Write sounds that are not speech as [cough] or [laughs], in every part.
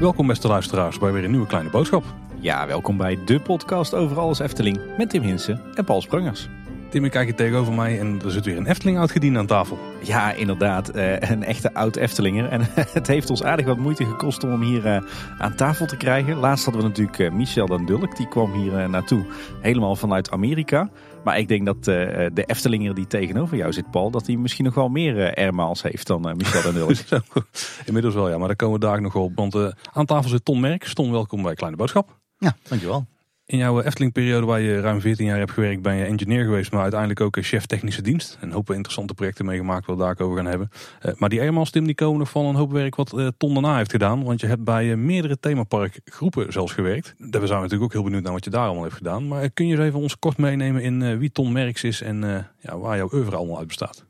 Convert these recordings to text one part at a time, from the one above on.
Welkom beste luisteraars bij weer een nieuwe kleine boodschap. Ja, welkom bij de podcast over alles Efteling met Tim Hinsen en Paul Sprangers. Tim, ik kijk je tegenover mij en er zit weer een Efteling uitgediend aan tafel. Ja, inderdaad. eh, een echte oud Eftelinger. En [laughs] het heeft ons aardig wat moeite gekost om hem hier eh, aan tafel te krijgen. Laatst hadden we natuurlijk eh, Michel dan Dulk. Die kwam hier naartoe, helemaal vanuit Amerika. Maar ik denk dat eh, de Eftelinger die tegenover jou zit, Paul... dat hij misschien nog wel meer eh, airmiles heeft dan eh, Michel Dulk. [laughs] Zo, Inmiddels wel ja, maar daar komen we daar nog wel op. Want eh, aan tafel zit Ton Merk. Ton, welkom bij Kleine Boodschap. Ja, dankjewel. In jouw Efteling-periode waar je ruim 14 jaar hebt gewerkt, ben je engineer geweest, maar uiteindelijk ook chef technische dienst. Een hoop interessante projecten meegemaakt, we daar ook over gaan hebben. Eh, maar die Airmans, Tim, die komen nog van een hoop werk wat eh, Ton daarna heeft gedaan. Want je hebt bij eh, meerdere themaparkgroepen zelfs gewerkt. Daar zijn we natuurlijk ook heel benieuwd naar wat je daar allemaal heeft gedaan. Maar kun je eens even ons kort meenemen in wie Ton Merks is en ja, waar jouw oeuvre allemaal uit bestaat?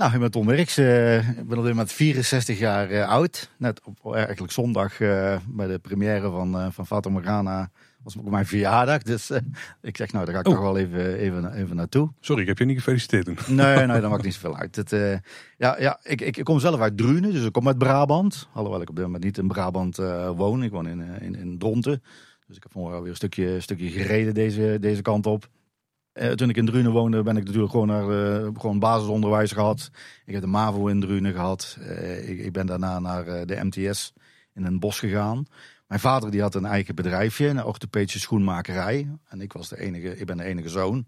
Nou, ik ben Tom Werks. eh, ik ben op dit moment 64 jaar oud. Net op eigenlijk zondag bij de première van, van Fata Morgana was ook mijn verjaardag. Dus eh, ik zeg, nou, daar ga ik Oh. toch wel even, even, even naartoe. Sorry, ik heb je niet gefeliciteerd. Nee, nee, [laughs] dat maakt niet zoveel uit. Het, eh, ja, ja, ik, ik, ik kom zelf uit Drunen, dus ik kom uit Brabant. Alhoewel ik op dit moment niet in Brabant eh, woon. Ik woon in, in, in Dronten. Dus ik heb vanmorgen weer een stukje, stukje gereden deze, deze kant op. Toen ik in Drunen woonde, ben ik natuurlijk gewoon naar gewoon basisonderwijs gehad. Ik heb de MAVO in Drunen gehad. Eh, ik, ik ben daarna naar de MTS in een bos gegaan. Mijn vader die had een eigen bedrijfje, een orthopedische schoenmakerij. En ik was de enige, ik ben de enige zoon.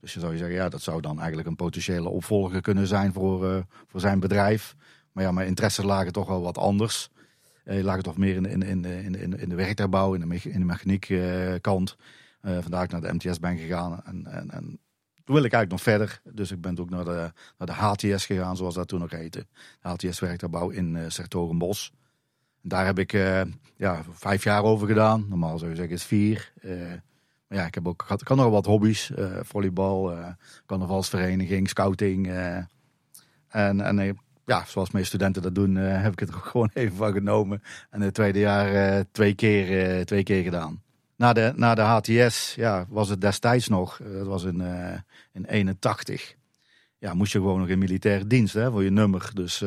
Dus je zou je zeggen, ja, dat zou dan eigenlijk een potentiële opvolger kunnen zijn voor, eh, voor zijn bedrijf. Maar ja, mijn interesses lagen toch wel wat anders. Eh lagen toch meer in, in, in, in, in, de werktuigbouw, in de, in de mechaniek eh. Eh, vandaar ik naar de MTS ben gegaan. En, en, en toen wil ik eigenlijk nog verder. Dus ik ben ook naar de, naar de HTS gegaan, zoals dat toen nog heette. HTS werktuigbouw in eh Sertogenbos. Daar heb ik eh, ja, vijf jaar over gedaan. Normaal zou je zeggen is vier. Eh, maar ja, ik heb ook ik had nog wat hobby's. eh, volleybal, carnavalsvereniging, scouting. en en ja, zoals mijn studenten dat doen, heb ik het [laughs] er gewoon even van genomen. En het tweede jaar twee, keer, twee keer gedaan. Na de, na de HTS ja, was het destijds nog, dat was in, in 81. Ja, moest je gewoon nog in militaire dienst hè, voor je nummer. Dus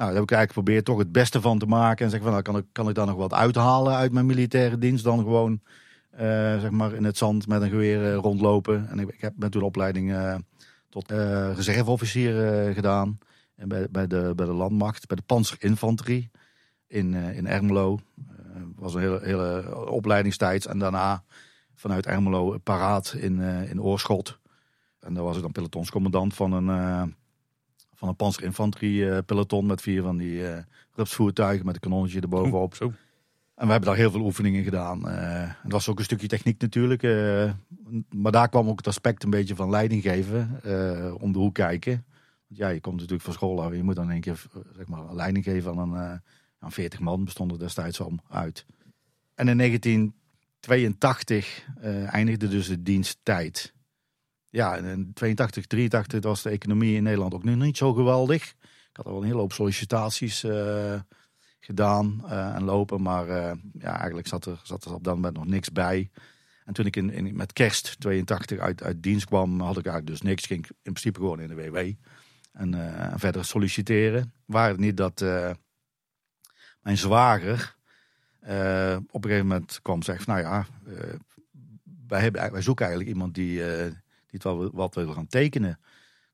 nou, daar heb ik eigenlijk geprobeerd toch het beste van te maken. En zeg van, nou, kan ik, kan ik daar nog wat uithalen uit mijn militaire dienst dan gewoon eh, zeg maar in het zand met een geweer eh, rondlopen. En ik, ik heb ben toen opleiding eh, tot reserveofficier gedaan. En bij, bij, de, bij de landmacht, bij de panzerinfanterie in, in Ermelo. Was een hele, hele opleidingstijd. En daarna vanuit Ermelo paraat in, in Oorschot. En daar was ik dan pelotonscommandant van een, van een panzerinfanterie eh, peloton met vier van die eh rupsvoertuigen met een kanonnetje erbovenop. Zo. En we hebben daar heel veel oefeningen gedaan. Eh het was ook een stukje techniek natuurlijk. maar daar kwam ook het aspect een beetje van leiding geven. om de hoek kijken. Want ja, je komt natuurlijk van school af. Je moet dan één keer zeg maar, een leiding geven aan een, aan 40 man. Bestond er destijds al uit. En in 1982 eh, eindigde dus de diensttijd. Ja, in 82, 83 was de economie in Nederland ook nog niet zo geweldig. Ik had al een hele hoop sollicitaties eh, gedaan eh, en lopen. Maar eh, ja, eigenlijk zat er, zat er op dat moment nog niks bij. En toen ik in, in, met kerst 82 uit, uit dienst kwam, had ik eigenlijk dus niks. Ging ik in principe gewoon in de WW. En verder solliciteren. Waar het niet dat mijn zwager op een gegeven moment kwam van, nou ja, wij, hebben, wij zoeken eigenlijk iemand die, die het wat wil gaan tekenen.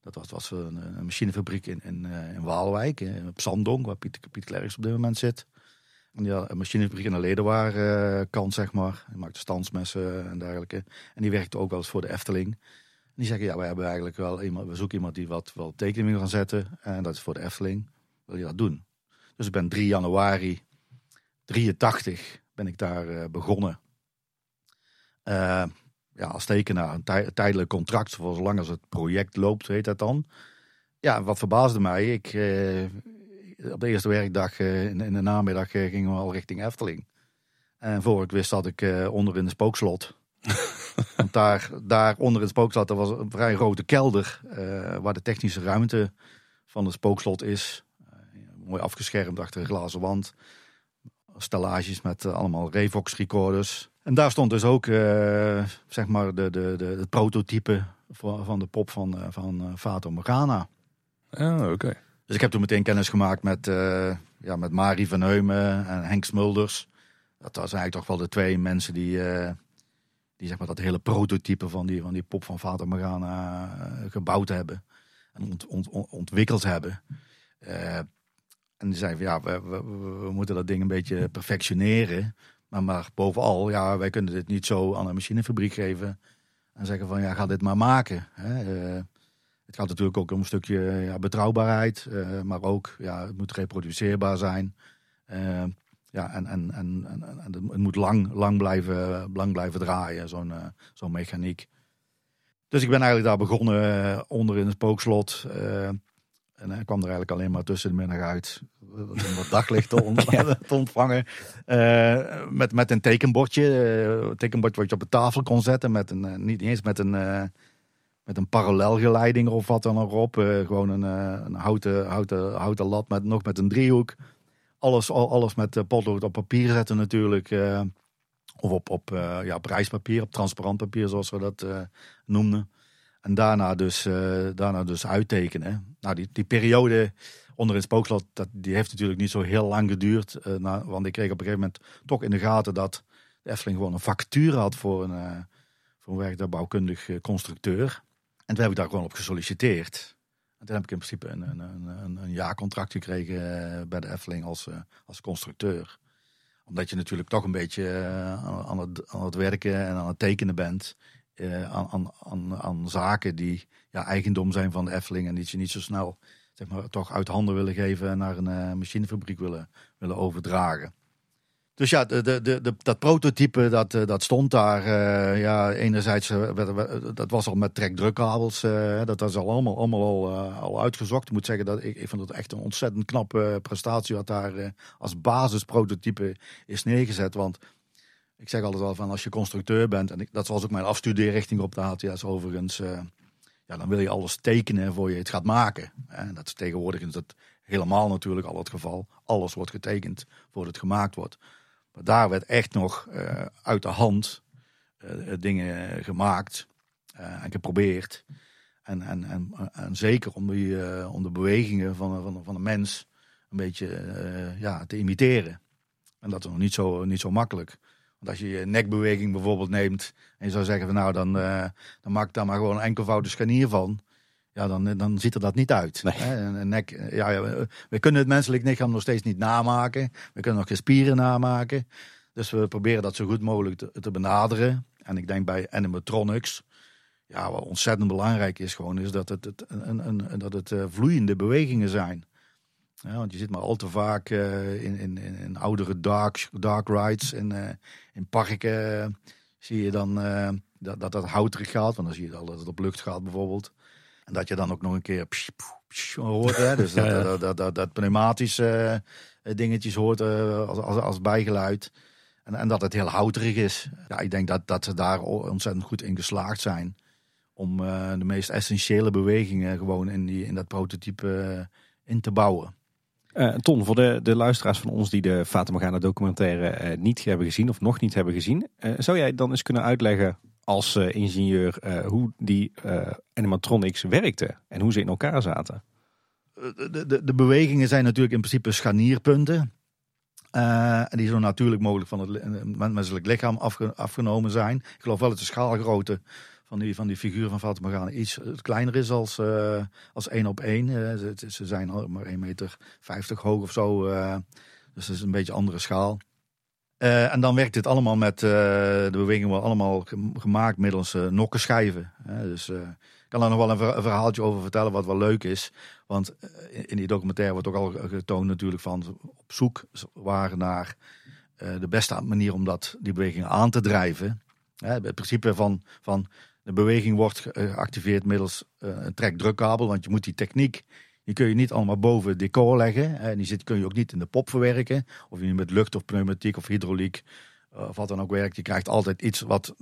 Dat was, was een, een machinefabriek in, in, eh, in Waalwijk, eh, op Zandong, waar Piet, Piet Klerks op dit moment zit. En die had een machinefabriek in de Ledenwaar eh, kant, zeg maar. Die maakte standsmessen en dergelijke. En die werkte ook wel eens voor de Efteling. En die zeggen, ja, wij hebben eigenlijk wel iemand, we zoeken iemand die wat wel tekeningen wil gaan zetten. En dat is voor de Efteling. Wil je dat doen? Dus ik ben 3 januari 83 ben ik daar eh, begonnen. Ja, als tekenaar, een tij- tijdelijk contract, voor zolang als het project loopt, heet dat dan. Ja, wat verbaasde mij, ik, eh, op de eerste werkdag eh, in, in de namiddag eh, gingen we al richting Efteling. En voor ik wist zat ik eh, onder in de spookslot. [laughs] Want daar, daar onder in het spookslot er was een vrij grote kelder, eh, waar de technische ruimte van het spookslot is. Eh, mooi afgeschermd achter een glazen wand. Stellages met allemaal Revox recorders. En daar stond dus ook eh, zeg maar de, de, de, het prototype van, van de pop van, eh, van eh, Fata Morgana. Oh, oké. Dus ik heb toen meteen kennis gemaakt met, eh ja, met Marie van Heumen en Henk Smulders. Dat was eigenlijk toch wel de twee mensen die, eh, die zeg maar, dat hele prototype van die, van die pop van Fata Morgana eh, gebouwd hebben. En ont, ont- ont- ontwikkeld hebben. Eh, en die zeiden van ja, we, we- we moeten dat ding een beetje perfectioneren. Maar, maar bovenal, ja, wij kunnen dit niet zo aan een machinefabriek geven. En zeggen van ja, ga dit maar maken. Hè. Eh, het gaat natuurlijk ook om een stukje ja, betrouwbaarheid. eh, maar ook, ja, het moet reproduceerbaar zijn. Eh, ja, en, en, en, en, het moet lang, lang, blijven, lang blijven draaien, zo'n zo'n mechaniek. Dus ik ben eigenlijk daar begonnen onder in het spookslot. en kwam er eigenlijk alleen maar tussen de middag uit. Wat daglicht te, [laughs] on- [laughs] te ontvangen. Eh, met, met een tekenbordje. eh, een tekenbordje wat je op de tafel kon zetten. Met een, eh, niet eens met een, met een parallelgeleiding of wat dan ook op. Gewoon een, een houten, houten, houten lat met, nog met een driehoek. Alles, al- alles met potlood op papier zetten natuurlijk. of op, op ja, op reispapier, op transparant papier zoals we dat noemden. En daarna dus, daarna dus uittekenen. Nou, die, die periode onder in het spookslot, dat, die heeft natuurlijk niet zo heel lang geduurd. eh, na- want ik kreeg op een gegeven moment toch in de gaten dat de Efteling gewoon een vacature had voor een, eh voor een werktuigbouwkundig eh, constructeur. En toen heb ik daar gewoon op gesolliciteerd. En toen heb ik in principe een, een, een, een, jaarcontract gekregen bij de Efteling als, als constructeur. Omdat je natuurlijk toch een beetje aan, het, aan het werken en aan het tekenen bent. aan, aan, aan, aan zaken die ja, eigendom zijn van de Efteling. En die je niet zo snel zeg maar, toch uit handen willen geven en naar een eh, machinefabriek willen, willen overdragen. Dus ja, de, de, de, dat prototype dat, eh, dat stond daar. eh, ja, enerzijds, dat was al met trekdrukkabels. eh, dat was al allemaal, allemaal al, al uitgezocht. Ik moet zeggen dat ik, ik vond het echt een ontzettend knappe prestatie wat daar als basisprototype is neergezet. Want ik zeg altijd wel van als je constructeur bent, en dat was ook mijn afstudeerrichting op de HTS overigens. Eh, ja, dan wil je alles tekenen voor je het gaat maken. En dat tegenwoordig is dat helemaal natuurlijk al het geval. Alles wordt getekend voordat het gemaakt wordt. Maar daar werd echt nog eh, uit de hand eh, dingen gemaakt eh, en geprobeerd. En, en, en, en zeker om, die, eh, om de bewegingen van, van, van een mens een beetje eh, ja, te imiteren. En dat is nog niet zo, niet zo makkelijk. Want als je je nekbeweging bijvoorbeeld neemt en je zou zeggen van nou dan, eh, dan maak ik daar maar gewoon een enkelvoudige scharnier van. Ja, dan, dan ziet er dat niet uit. Nee. Hè? Een, een nek, ja, ja, we- kunnen het menselijk lichaam nog steeds niet namaken. We kunnen nog geen spieren namaken. Dus we proberen dat zo goed mogelijk te, te benaderen. En ik denk bij animatronics, ja, wat ontzettend belangrijk is gewoon, is dat het, het, een, een, een- dat het eh, vloeiende bewegingen zijn. Ja, want je zit maar al te vaak eh, in, in, in, oudere dark, dark rides en eh, in parken zie je dan eh, dat, dat dat houterig gaat. Want dan zie je al dat het op lucht gaat bijvoorbeeld. En dat je dan ook nog een keer psh, psh, psh hoort. Hè? Dus [laughs] dat, Ja, ja. dat, dat, dat, dat pneumatische dingetjes hoort als, als, als bijgeluid. En, en dat het heel houterig is. Ja, ik denk dat, dat ze daar ontzettend goed in geslaagd zijn. Om de meest essentiële bewegingen gewoon in, die, in dat prototype in te bouwen. Eh, Ton, voor de, de luisteraars van ons die de Fata Morgana documentaire eh, niet hebben gezien of nog niet hebben gezien. eh, zou jij dan eens kunnen uitleggen als ingenieur hoe die animatronics werkten en hoe ze in elkaar zaten? de, de, de bewegingen zijn natuurlijk in principe scharnierpunten. En die zo natuurlijk mogelijk van het li- men- menselijk lichaam afge- afgenomen zijn. Ik geloof wel dat de schaalgrootte van die, van die figuur van Fatima Morgana iets eh, kleiner is als, eh, als één op één. Eh, ze, zijn maar 1,50 meter hoog of zo. dus dat is een beetje andere schaal. En dan werkt dit allemaal met, de bewegingen worden allemaal gem- gemaakt middels nokkenschijven. Dus ik kan daar nog wel een, ver- een verhaaltje over vertellen wat wel leuk is. Want in- die documentaire wordt ook al getoond natuurlijk van op zoek waren naar de beste manier om dat, die beweging aan te drijven. Het principe van, van de beweging wordt ge- geactiveerd middels eh, een trekdrukkabel. Want je moet die techniek, die kun je niet allemaal boven het decor leggen. En die zit, kun je ook niet in de pop verwerken. Of je met lucht of pneumatiek of hydrauliek eh, of wat dan ook werkt. Je krijgt altijd iets wat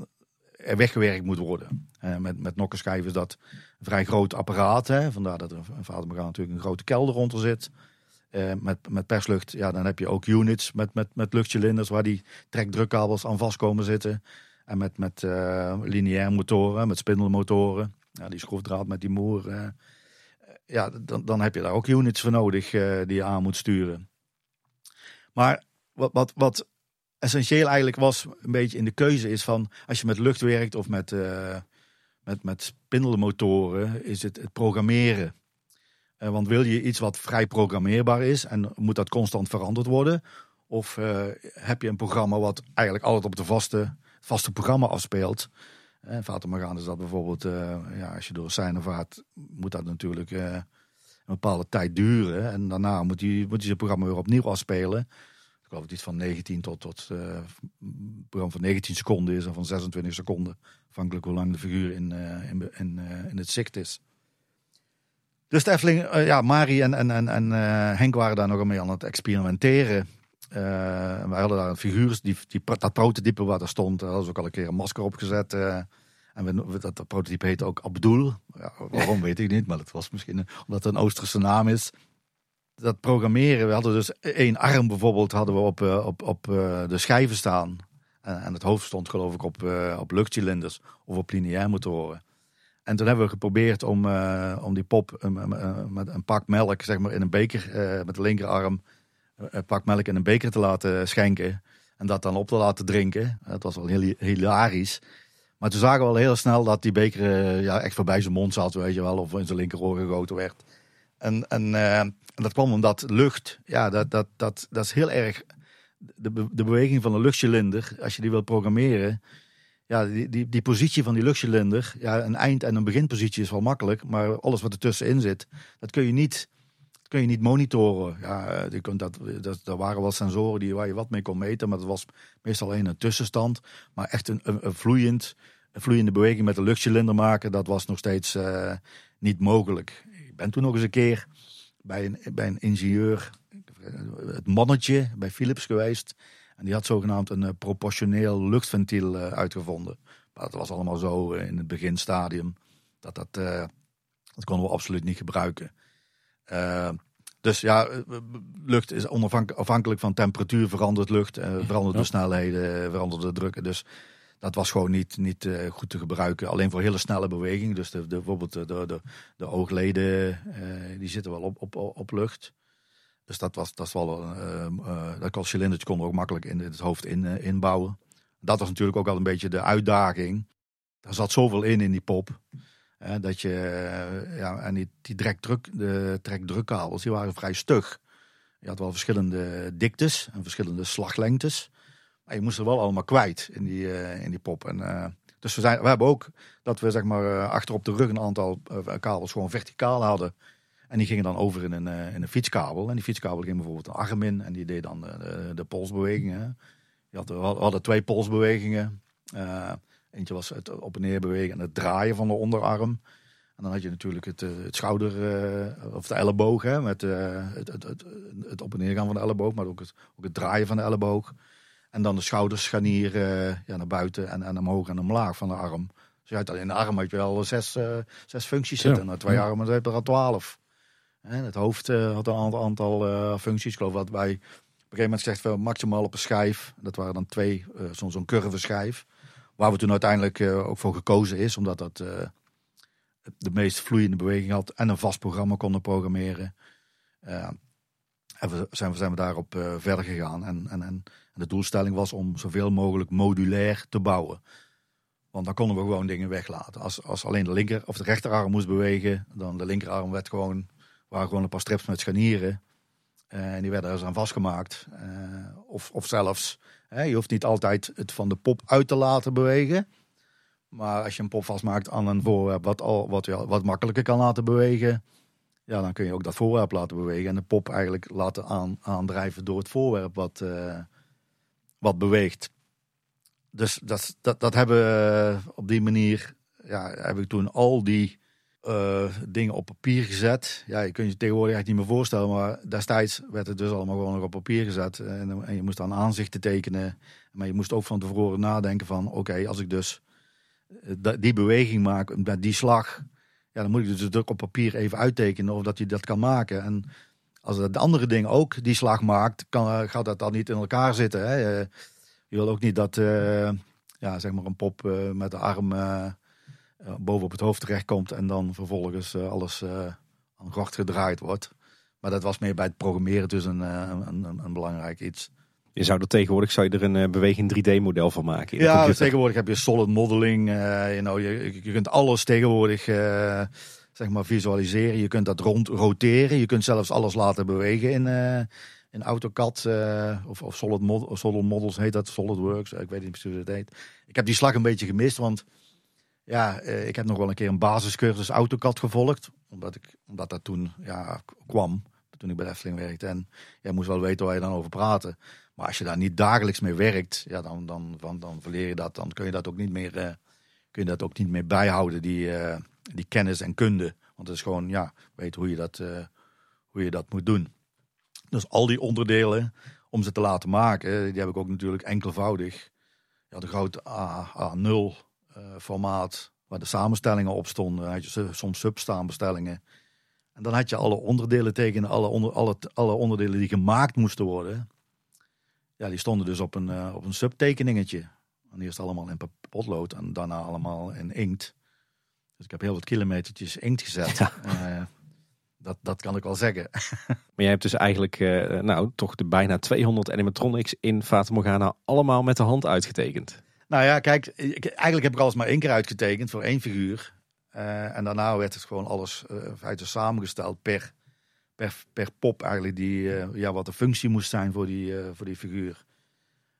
er weggewerkt moet worden. Eh, met, met nokkenschijven is dat een vrij groot apparaat. Hè? Vandaar dat er een vadermegaan natuurlijk een grote kelder onder zit. Eh, met, met perslucht, ja, dan heb je ook units met, met, met luchtcilinders waar die trekdrukkabels aan vast komen zitten. En met, met eh, lineair motoren, met spindelmotoren. Ja, die schroefdraad met die moer. eh, ja, dan, dan heb je daar ook units voor nodig eh, die je aan moet sturen. Maar wat, wat, wat essentieel eigenlijk was, een beetje in de keuze is van als je met lucht werkt of met, met, met spindelmotoren, is het het programmeren. Want wil je iets wat vrij programmeerbaar is en moet dat constant veranderd worden? Of heb je een programma wat eigenlijk altijd op de vaste, vaste programma afspeelt? Uh, Fata Morgana is dat bijvoorbeeld, eh, ja, als je door Seine vaart, moet dat natuurlijk eh, een bepaalde tijd duren. En daarna moet je, moet zijn programma weer opnieuw afspelen. Ik geloof dat iets van 19 tot, tot eh, programma van 19 seconden is en van 26 seconden. Afhankelijk hoe lang de figuur in, eh, in, in, eh, in het zicht is. Dus de eh, ja, Mari en, en, en, en eh, Henk waren daar nog mee aan het experimenteren. Eh, en wij hadden daar een figuur, die, die, dat prototype waar daar stond, daar hadden ze ook al een keer een masker op gezet. eh, en we, we- dat, dat prototype heette ook Abdul. Ja, waarom weet ik niet, maar het was misschien omdat het een Oosterse naam is. Dat programmeren, we hadden dus één arm bijvoorbeeld hadden we op, eh, op, eh, de schijven staan. En, het hoofd stond geloof ik op, eh, op luchtcilinders of op lineair motoren. En toen hebben we geprobeerd om, eh, om die pop eh, eh, met een pak melk zeg maar, in een beker eh, met de linkerarm eh, een pak melk in een beker te laten schenken. En dat dan op te laten drinken. Dat was wel heel hilarisch. Maar toen zagen we al heel snel dat die beker eh, ja, echt voorbij zijn mond zat, weet je wel. Of in zijn linkeroor gegoten werd. En, en, eh, en dat kwam omdat lucht, ja, dat, dat, dat, dat is heel erg... De, de beweging van een luchtcilinder, als je die wil programmeren... Ja, die, die, die positie van die luchtcilinder, ja, een eind- en een beginpositie is wel makkelijk. Maar alles wat er tussenin zit, dat kun je niet dat kun je niet monitoren. Ja, eh, je kunt dat, dat, er waren wel sensoren die, waar je wat mee kon meten, maar dat was meestal alleen een tussenstand. Maar echt een, een, vloeiend, een vloeiende beweging met een luchtcilinder maken, dat was nog steeds eh, niet mogelijk. Ik ben toen nog eens een keer bij een, bij een ingenieur, het mannetje bij Philips geweest. En die had zogenaamd een eh, proportioneel luchtventiel uitgevonden. Maar dat was allemaal zo in het beginstadium. Dat, dat, dat konden we absoluut niet gebruiken. Eh, dus ja, eh, lucht is onafhank- afhankelijk van temperatuur, verandert lucht, eh, verandert de snelheden, verandert de drukken. Dus dat was gewoon niet, niet eh, goed te gebruiken. Alleen voor hele snelle beweging. Dus de, de, bijvoorbeeld de, de, de, de oogleden, eh, die zitten wel op, op, op lucht. Dus dat was, dat is wel, eh, eh, dat kon cilindertje konden we ook makkelijk in het hoofd in, eh, inbouwen. Dat was natuurlijk ook al een beetje de uitdaging. Er zat zoveel in in die pop. Dat je, eh, ja, en die, die trekdruk, de trekdrukkabels, die waren vrij stug. Je had wel verschillende diktes en verschillende slaglengtes. Maar je moest er wel allemaal kwijt in die, eh, in die pop. En, eh, dus we, zijn, we hebben ook dat we zeg maar achter op de rug een aantal kabels gewoon verticaal hadden. En die gingen dan over in een, in een fietskabel. En die fietskabel ging bijvoorbeeld een arm in. En die deed dan de, de polsbewegingen. Je had, we hadden twee polsbewegingen. Eentje was het op en neer bewegen en het draaien van de onderarm. En dan had je natuurlijk het, eh, het schouder eh, of de elleboog. Hè, met eh, het, het, het, het op en neer gaan van de elleboog. Maar ook het, ook het draaien van de elleboog. En dan de schouderscharnier ja, naar buiten en, en omhoog en omlaag van de arm. Dus je had in de arm had je wel zes, zes functies Ja. zitten. Na twee Ja. armen heb je er al twaalf. Hè, het hoofd had een aantal, aantal functies. Ik geloof dat wij op een gegeven moment we maximaal op een schijf. Dat waren dan twee, zo'n zo'n curve schijf. Waar we toen uiteindelijk eh, ook voor gekozen is. Omdat dat eh, de meest vloeiende beweging had. En een vast programma konden programmeren. Eh, en we zijn, we zijn we daarop verder gegaan. En, en, en de doelstelling was om zoveel mogelijk modulair te bouwen. Want dan konden we gewoon dingen weglaten. Als, als alleen de linker of de rechterarm moest bewegen, dan de linkerarm werd gewoon, waren gewoon een paar strips met scharnieren. En die werden er dus aan vastgemaakt. Of, of zelfs, je hoeft niet altijd het van de pop uit te laten bewegen. Maar als je een pop vastmaakt aan een voorwerp wat, al, wat, wat makkelijker kan laten bewegen, ja, dan kun je ook dat voorwerp laten bewegen. En de pop eigenlijk laten aan, aandrijven door het voorwerp wat, eh, wat beweegt. Dus dat, dat, dat hebben we op die manier, ja, heb ik toen al die eh, dingen op papier gezet. Ja, je kunt je tegenwoordig echt niet meer voorstellen, maar destijds werd het dus allemaal gewoon nog op papier gezet. En, en je moest dan aanzichten tekenen. Maar je moest ook van tevoren nadenken van, oké, als ik dus eh, die beweging maak met die slag, ja, dan moet ik dus ook op papier even uittekenen of dat je dat kan maken. En als de andere ding ook die slag maakt, kan, eh, gaat dat dan niet in elkaar zitten. Hè? Je wil ook niet dat, ja, zeg maar een pop met de arm boven op het hoofd terechtkomt en dan vervolgens alles aan gort gedraaid wordt. Maar dat was meer bij het programmeren dus een, een, een, een belangrijk iets. Je zou er tegenwoordig zou je er een beweging 3D model van maken. Ja, tegenwoordig heb je solid modeling. Uh, you know, je, je kunt alles tegenwoordig uh, zeg maar visualiseren. Je kunt dat rond roteren. Je kunt zelfs alles laten bewegen in, uh, in AutoCAD of, of solid, mod solid Models heet dat, SolidWorks. Ik weet niet precies hoe dat heet. Ik heb die slag een beetje gemist, want ja, ik heb nog wel een keer een basiscursus AutoCAD gevolgd. Omdat, ik, omdat dat toen ja, kwam, toen ik bij Efteling werkte. En jij moest wel weten waar je dan over praten. Maar als je daar niet dagelijks mee werkt, ja, dan, dan, dan, dan verleer je dat. Dan kun je dat ook niet meer, uh, kun je dat ook niet meer bijhouden, die, uh, die kennis en kunde. Want het is gewoon, ja, weet hoe je dat, hoe je dat moet doen. Dus al die onderdelen, om ze te laten maken, die heb ik ook natuurlijk enkelvoudig. Ja, de grote A, A0 formaat, waar de samenstellingen op stonden. had je soms substaanbestellingen. En dan had je alle onderdelen tegen alle, onder, alle, alle onderdelen die gemaakt moesten worden. Ja, die stonden dus op een, uh, op een subtekeningetje. En eerst allemaal in potlood en daarna allemaal in inkt. Dus ik heb heel wat kilometertjes inkt gezet. [laughs] Uh, dat, dat kan ik wel zeggen. [laughs] maar jij hebt dus eigenlijk uh, nou, toch de bijna 200 animatronics in Fata Morgana allemaal met de hand uitgetekend. Nou ja, kijk, eigenlijk heb ik alles maar één keer uitgetekend voor één figuur. en daarna werd het gewoon alles feite samengesteld per per, per pop eigenlijk die, uh, ja, wat de functie moest zijn voor die, uh, voor die figuur.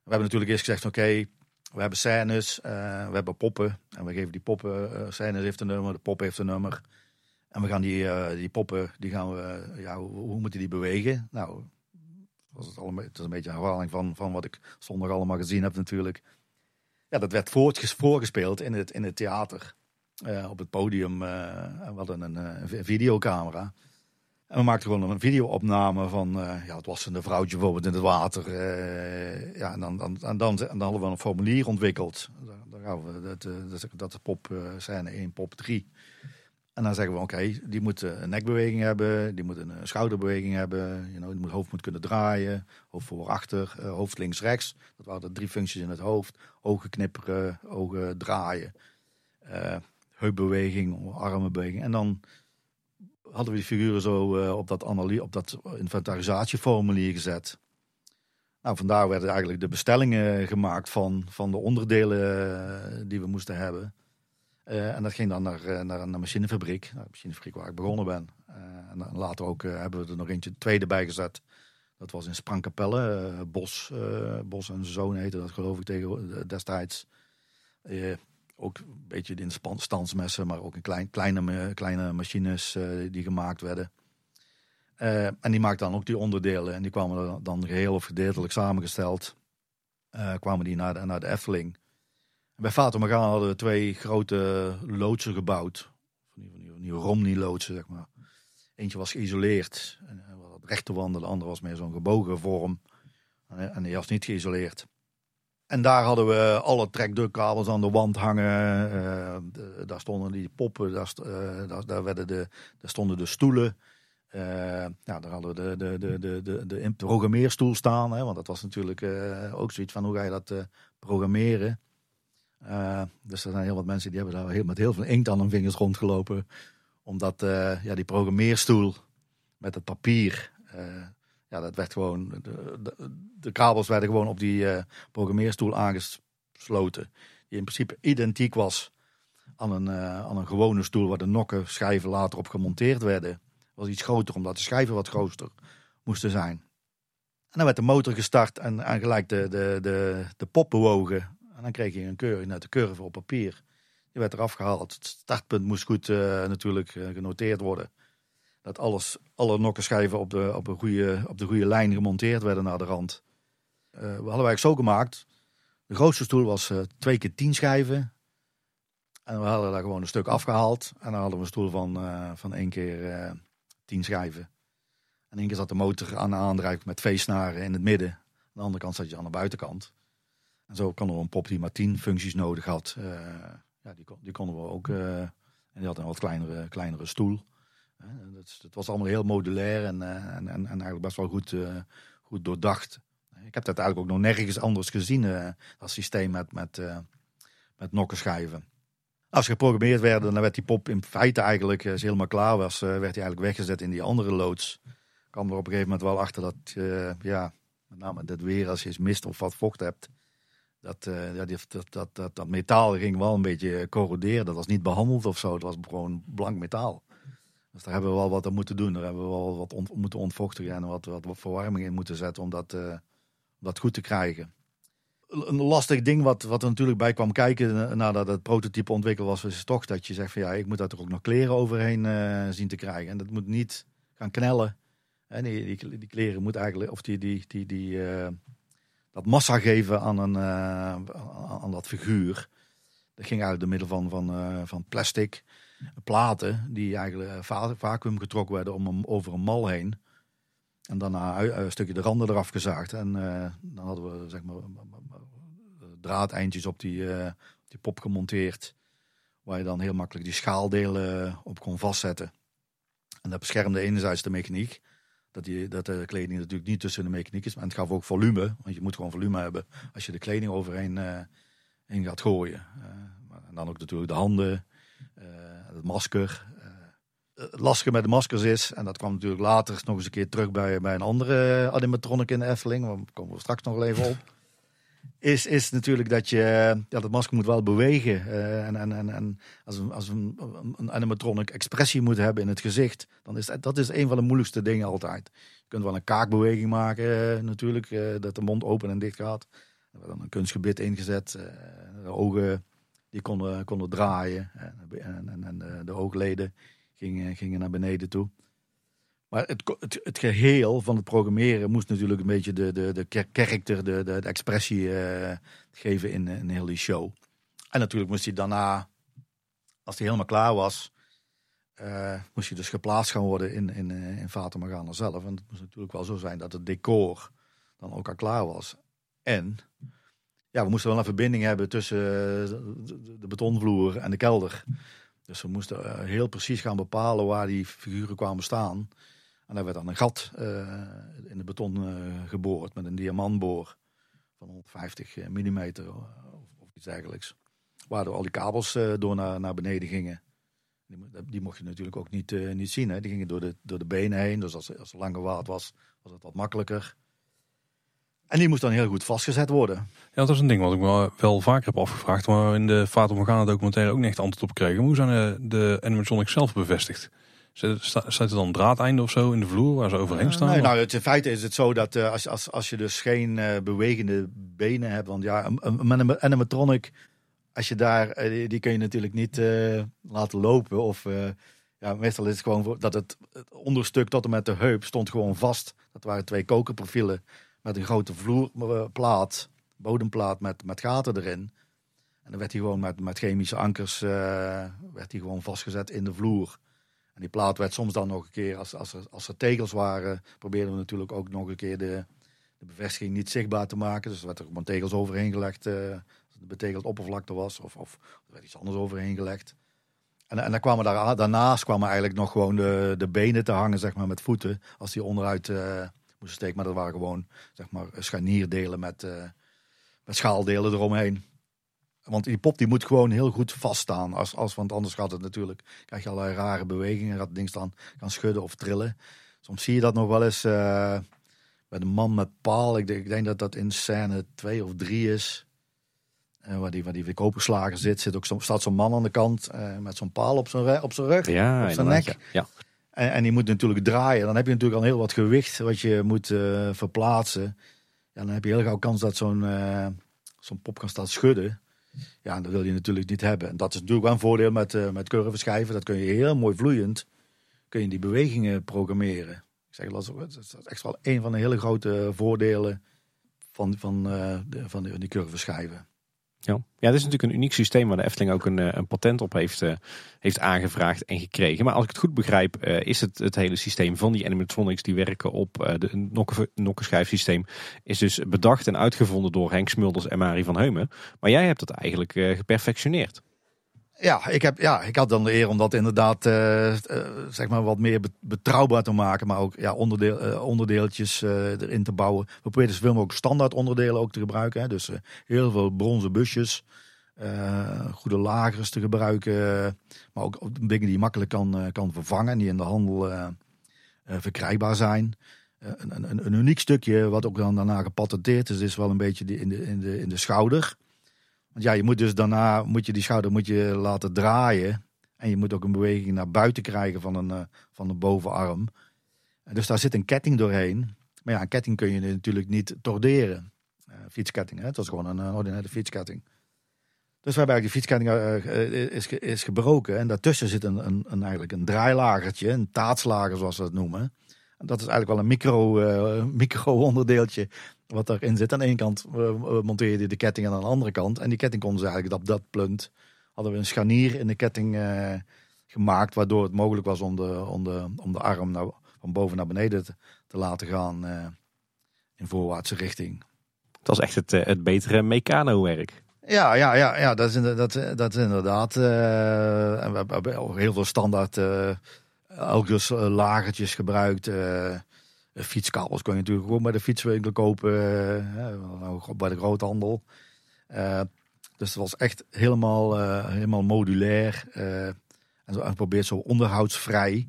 We hebben natuurlijk eerst gezegd, oké, we hebben scènes, uh, we hebben poppen. En we geven die poppen, scènes heeft een nummer, de pop heeft een nummer. En we gaan die, die poppen, die gaan we, ja, hoe, hoe moeten die bewegen? Nou, was het, allemaal, het is een beetje een herhaling van, van wat ik zondag allemaal gezien heb natuurlijk. Ja, dat werd voorgespeeld in het, in het theater. op het podium. we hadden een, een videocamera. En we maakten gewoon een videoopname van, uh, ja, het was een vrouwtje bijvoorbeeld in het water. Uh, ja, en dan, dan, en, dan, en dan hadden we een formulier ontwikkeld. Dan gaan we, dat, dat, dat is pop uh, scène 1, pop 3. En dan zeggen we, oké, die moet een nekbeweging hebben, die moet een schouderbeweging hebben, you know, die moet, hoofd moet kunnen draaien, hoofd voor achter, hoofd links rechts. Dat waren de drie functies in het hoofd. Ogen knipperen, ogen draaien, heupbeweging, armenbeweging. En dan hadden we die figuren zo uh, op, dat op dat inventarisatieformulier gezet. Nou, vandaar werden eigenlijk de bestellingen gemaakt van, van de onderdelen uh, die we moesten hebben. Uh, en dat ging dan naar, naar een machinefabriek, naar de machinefabriek waar ik begonnen ben. en later ook hebben we er nog eentje tweede bij gezet. Dat was in Sprangkapelle, Bos, Bos en Zoon heette dat geloof ik tegen, destijds ook een beetje in standsmessen, maar ook in klein, kleine, kleine machines die gemaakt werden. En die maakten dan ook die onderdelen. En die kwamen dan geheel of gedeeltelijk samengesteld. Kwamen die naar de, naar de Efteling. Bij Fata Morgana hadden we twee grote loodsen gebouwd. Van die, van Romney-loodsen, zeg maar. Eentje was geïsoleerd. En, wat rechte de andere was meer zo'n gebogen vorm. En, die was niet geïsoleerd. En daar hadden we alle trekdukkabels aan de wand hangen. Uh, daar stonden die poppen, daar, uh, daar, daar, werden de, daar stonden de stoelen. Uh, ja, daar hadden we de, de, de, de, de, de programmeerstoel staan. Hè, want dat was natuurlijk ook zoiets van hoe ga je dat programmeren. Dus er zijn heel wat mensen die hebben daar heel, met heel veel inkt aan hun vingers rondgelopen. Omdat ja, die programmeerstoel met het papier ja, dat werd gewoon, de, de, de kabels werden gewoon op die programmeerstoel aangesloten. Die in principe identiek was aan een, aan een gewone stoel waar de nokken schijven later op gemonteerd werden. Was iets groter, omdat de schijven wat groter moesten zijn. En dan werd de motor gestart en, en gelijk de, de, de, de pop bewogen. Dan kreeg je een keuring uit de curve op papier. Die werd eraf gehaald. Het startpunt moest goed uh, natuurlijk genoteerd worden dat alles, alle nokkenschijven op de, op, een goede, op de goede lijn gemonteerd werden naar de rand. Uh, we hadden eigenlijk zo gemaakt. De grootste stoel was twee keer tien schijven. En we hadden daar gewoon een stuk afgehaald. En dan hadden we een stoel van, van één keer tien schijven. En één keer zat de motor aan de aandrijf met V-snaren in het midden. Aan de andere kant zat je aan de buitenkant. Zo kon er een pop die maar tien functies nodig had. ja, die, kon, die konden we ook. en die had een wat kleinere, kleinere stoel. Het was allemaal heel modulair en, eh, en, en, en eigenlijk best wel goed, goed doordacht. Ik heb dat eigenlijk ook nog nergens anders gezien, dat systeem met, met, met nokkenschijven. Als geprogrammeerd werden, dan werd die pop in feite eigenlijk, als helemaal klaar was, werd hij eigenlijk weggezet in die andere loods. Ik kwam er op een gegeven moment wel achter dat, ja, met name dat weer als je eens mist of wat vocht hebt, dat, ja, dat, dat, dat, dat, metaal ging wel een beetje corroderen. Dat was niet behandeld of zo, het was gewoon blank metaal. Dus daar hebben we wel wat aan moeten doen. Daar hebben we wel wat moeten ontvochtigen en wat, wat, verwarming in moeten zetten om dat, uh, dat goed te krijgen. Een lastig ding wat, wat er natuurlijk bij kwam kijken eh, nadat het prototype ontwikkeld was, is toch dat je zegt van ja, ik moet daar toch ook nog kleren overheen uh, zien te krijgen. En dat moet niet gaan knellen. En die, die, die kleren moet eigenlijk, of die, die, die, die uh, dat massa geven aan, een, aan dat figuur. Dat ging eigenlijk door middel van, van, van plastic platen die eigenlijk vacuüm getrokken werden om hem over een mal heen. En daarna een stukje de randen eraf gezaagd. En dan hadden we zeg maar draadeindjes op die, die pop gemonteerd. Waar je dan heel makkelijk die schaaldelen op kon vastzetten. En dat beschermde enerzijds de mechaniek. Dat, die, dat de kleding natuurlijk niet tussen de mechaniek is. Maar het gaf ook volume. Want je moet gewoon volume hebben als je de kleding overheen uh, in gaat gooien. en dan ook natuurlijk de handen het masker. Het lastige met de maskers is, en dat kwam natuurlijk later nog eens een keer terug bij, bij een andere animatronic in de Efteling, daar komen we straks nog even op. Is, is natuurlijk dat je, ja, dat masker moet wel bewegen. Uh, en, en, en, als, een, als een, animatronic expressie moet hebben in het gezicht, dan is dat, is een van de moeilijkste dingen altijd. Je kunt wel een kaakbeweging maken, uh, natuurlijk, uh, dat de mond open en dicht gaat. Er werd dan een kunstgebit ingezet, de ogen die konden, konden draaien. En, en, en de, oogleden gingen, gingen naar beneden toe. Maar het, het, geheel van het programmeren moest natuurlijk een beetje de, de, de karakter, de, de, de expressie uh, geven in, in heel die show. En natuurlijk moest hij daarna, als hij helemaal klaar was, uh, moest hij dus geplaatst gaan worden in, in, eh, in zelf. En het moest natuurlijk wel zo zijn dat het decor dan ook al klaar was. En ja, we moesten wel een verbinding hebben tussen eh, de betonvloer en de kelder. Dus we moesten eh, heel precies gaan bepalen waar die figuren kwamen staan. En daar werd dan een gat uh, in de beton uh, geboord met een diamantboor van 150 mm of, of, iets dergelijks. Waardoor al die kabels door naar, beneden gingen. Die, mocht je natuurlijk ook niet, niet zien. Hè. Die gingen door de, door de benen heen. Dus als, als er lange waard was, was het wat makkelijker. En die moest dan heel goed vastgezet worden. Ja, dat is een ding wat ik wel vaker heb afgevraagd. Maar in de Fata Morgana documentaire ook niet echt antwoord op kregen. Hoe zijn de, de animatronics zelf bevestigd? Staat er dan draadeinde of zo in de vloer waar ze overheen staan? nee, nou, het, in feite is het zo dat uh, als, als, als je dus geen uh, bewegende benen hebt. Want ja, een, een animatronic, als je daar, uh, die kun je natuurlijk niet laten lopen. Of ja, meestal is het gewoon dat het, het onderstuk tot en met de heup stond gewoon vast. Dat waren twee kokerprofielen met een grote vloerplaat, bodemplaat met, met gaten erin. En dan werd hij gewoon met, met chemische ankers werd hij gewoon vastgezet in de vloer. En die plaat werd soms dan nog een keer, als, als, er, als er tegels waren, probeerden we natuurlijk ook nog een keer de, de bevestiging niet zichtbaar te maken. Dus er werd er gewoon tegels overheen gelegd, uh, als het betegeld oppervlakte was, of, of er werd iets anders overheen gelegd. En, en dan kwamen daar, daarnaast kwamen eigenlijk nog gewoon de, de benen te hangen, zeg maar, met voeten, als die onderuit... Uh, steek. Maar dat waren gewoon zeg maar, scharnierdelen met, uh, met schaaldelen eromheen. Want die pop die moet gewoon heel goed vaststaan. Als, als, want anders gaat het natuurlijk, krijg je allerlei rare bewegingen. Gaat het ding staan, gaan schudden of trillen. Soms zie je dat nog wel eens uh, bij de man met paal. Ik denk, ik denk dat dat in scène 2 of 3 is. Uh, waar die, waar die zit, zit ook zo, staat zo'n man aan de kant uh, met zo'n paal op zijn, op zijn rug, ja, op zijn nek. Ja. En, en die moet natuurlijk draaien. Dan heb je natuurlijk al heel wat gewicht wat je moet verplaatsen. Ja, dan heb je heel gauw kans dat zo'n zo'n pop kan staan schudden. Ja, dat wil je natuurlijk niet hebben. En dat is natuurlijk wel een voordeel met, uh, met curveschijven. Dat kun je heel mooi vloeiend, kun je die bewegingen programmeren. Ik zeg, dat is echt wel een van de hele grote voordelen van, van, de, van die curveschijven. Ja. ja, dit is natuurlijk een uniek systeem waar de Efteling ook een, eh, een patent op heeft, uh, heeft aangevraagd en gekregen. Maar als ik het goed begrijp, uh, is het, het hele systeem van die animatronics die werken op uh, de nokkenschijfsysteem, is dus bedacht en uitgevonden door Henk Smulders en Marie van Heumen. Maar jij hebt dat eigenlijk geperfectioneerd. Ja, ik, heb, ja, ik had dan de eer om dat inderdaad uh, uh, zeg maar wat meer betrouwbaar te maken. Maar ook ja, onderdeel, uh, onderdeeltjes erin te bouwen. We proberen zoveel mogelijk standaard onderdelen ook te gebruiken. Hè. Dus heel veel bronzen busjes. eh, goede lagers te gebruiken. Maar ook dingen die je makkelijk kan, eh, kan vervangen en die in de handel eh, eh, verkrijgbaar zijn. Eh, een, een, een uniek stukje wat ook dan daarna gepatenteerd is, is wel een beetje in, de, in, de, in de schouder. Want ja, je moet dus daarna moet je die schouder moet je laten draaien. En je moet ook een beweging naar buiten krijgen van een, eh, van de bovenarm. En dus daar zit een ketting doorheen. Maar ja, een ketting kun je natuurlijk niet torderen. Eh, fietsketting, hè? het was gewoon een eh, ordinaire fietsketting. Dus waarbij die fietsketting eh, is, is gebroken. En daartussen zit een, een, een, eigenlijk een draailagertje, een taatslager zoals ze dat noemen. En dat is eigenlijk wel een micro, eh, micro-onderdeeltje wat erin zit. Aan de ene kant eh, eh, monteer je de ketting en aan de andere kant. En die ketting konden ze eigenlijk op dat punt. Hadden we een scharnier in de ketting eh, gemaakt. Waardoor het mogelijk was om de, om de, om de arm naar, van boven naar beneden te, te laten gaan in voorwaartse richting. Het was echt het, het betere mecano-werk. Ja, ja, ja, ja dat, is inderdaad, dat, dat is inderdaad. we hebben ook heel veel standaard uh, lagertjes gebruikt. Fietskabels kon je natuurlijk gewoon bij de fietswinkel kopen. eh, nou, bij de groothandel. Eh, dus het was echt helemaal, eh, helemaal modulair. eh, en zo probeert zo onderhoudsvrij.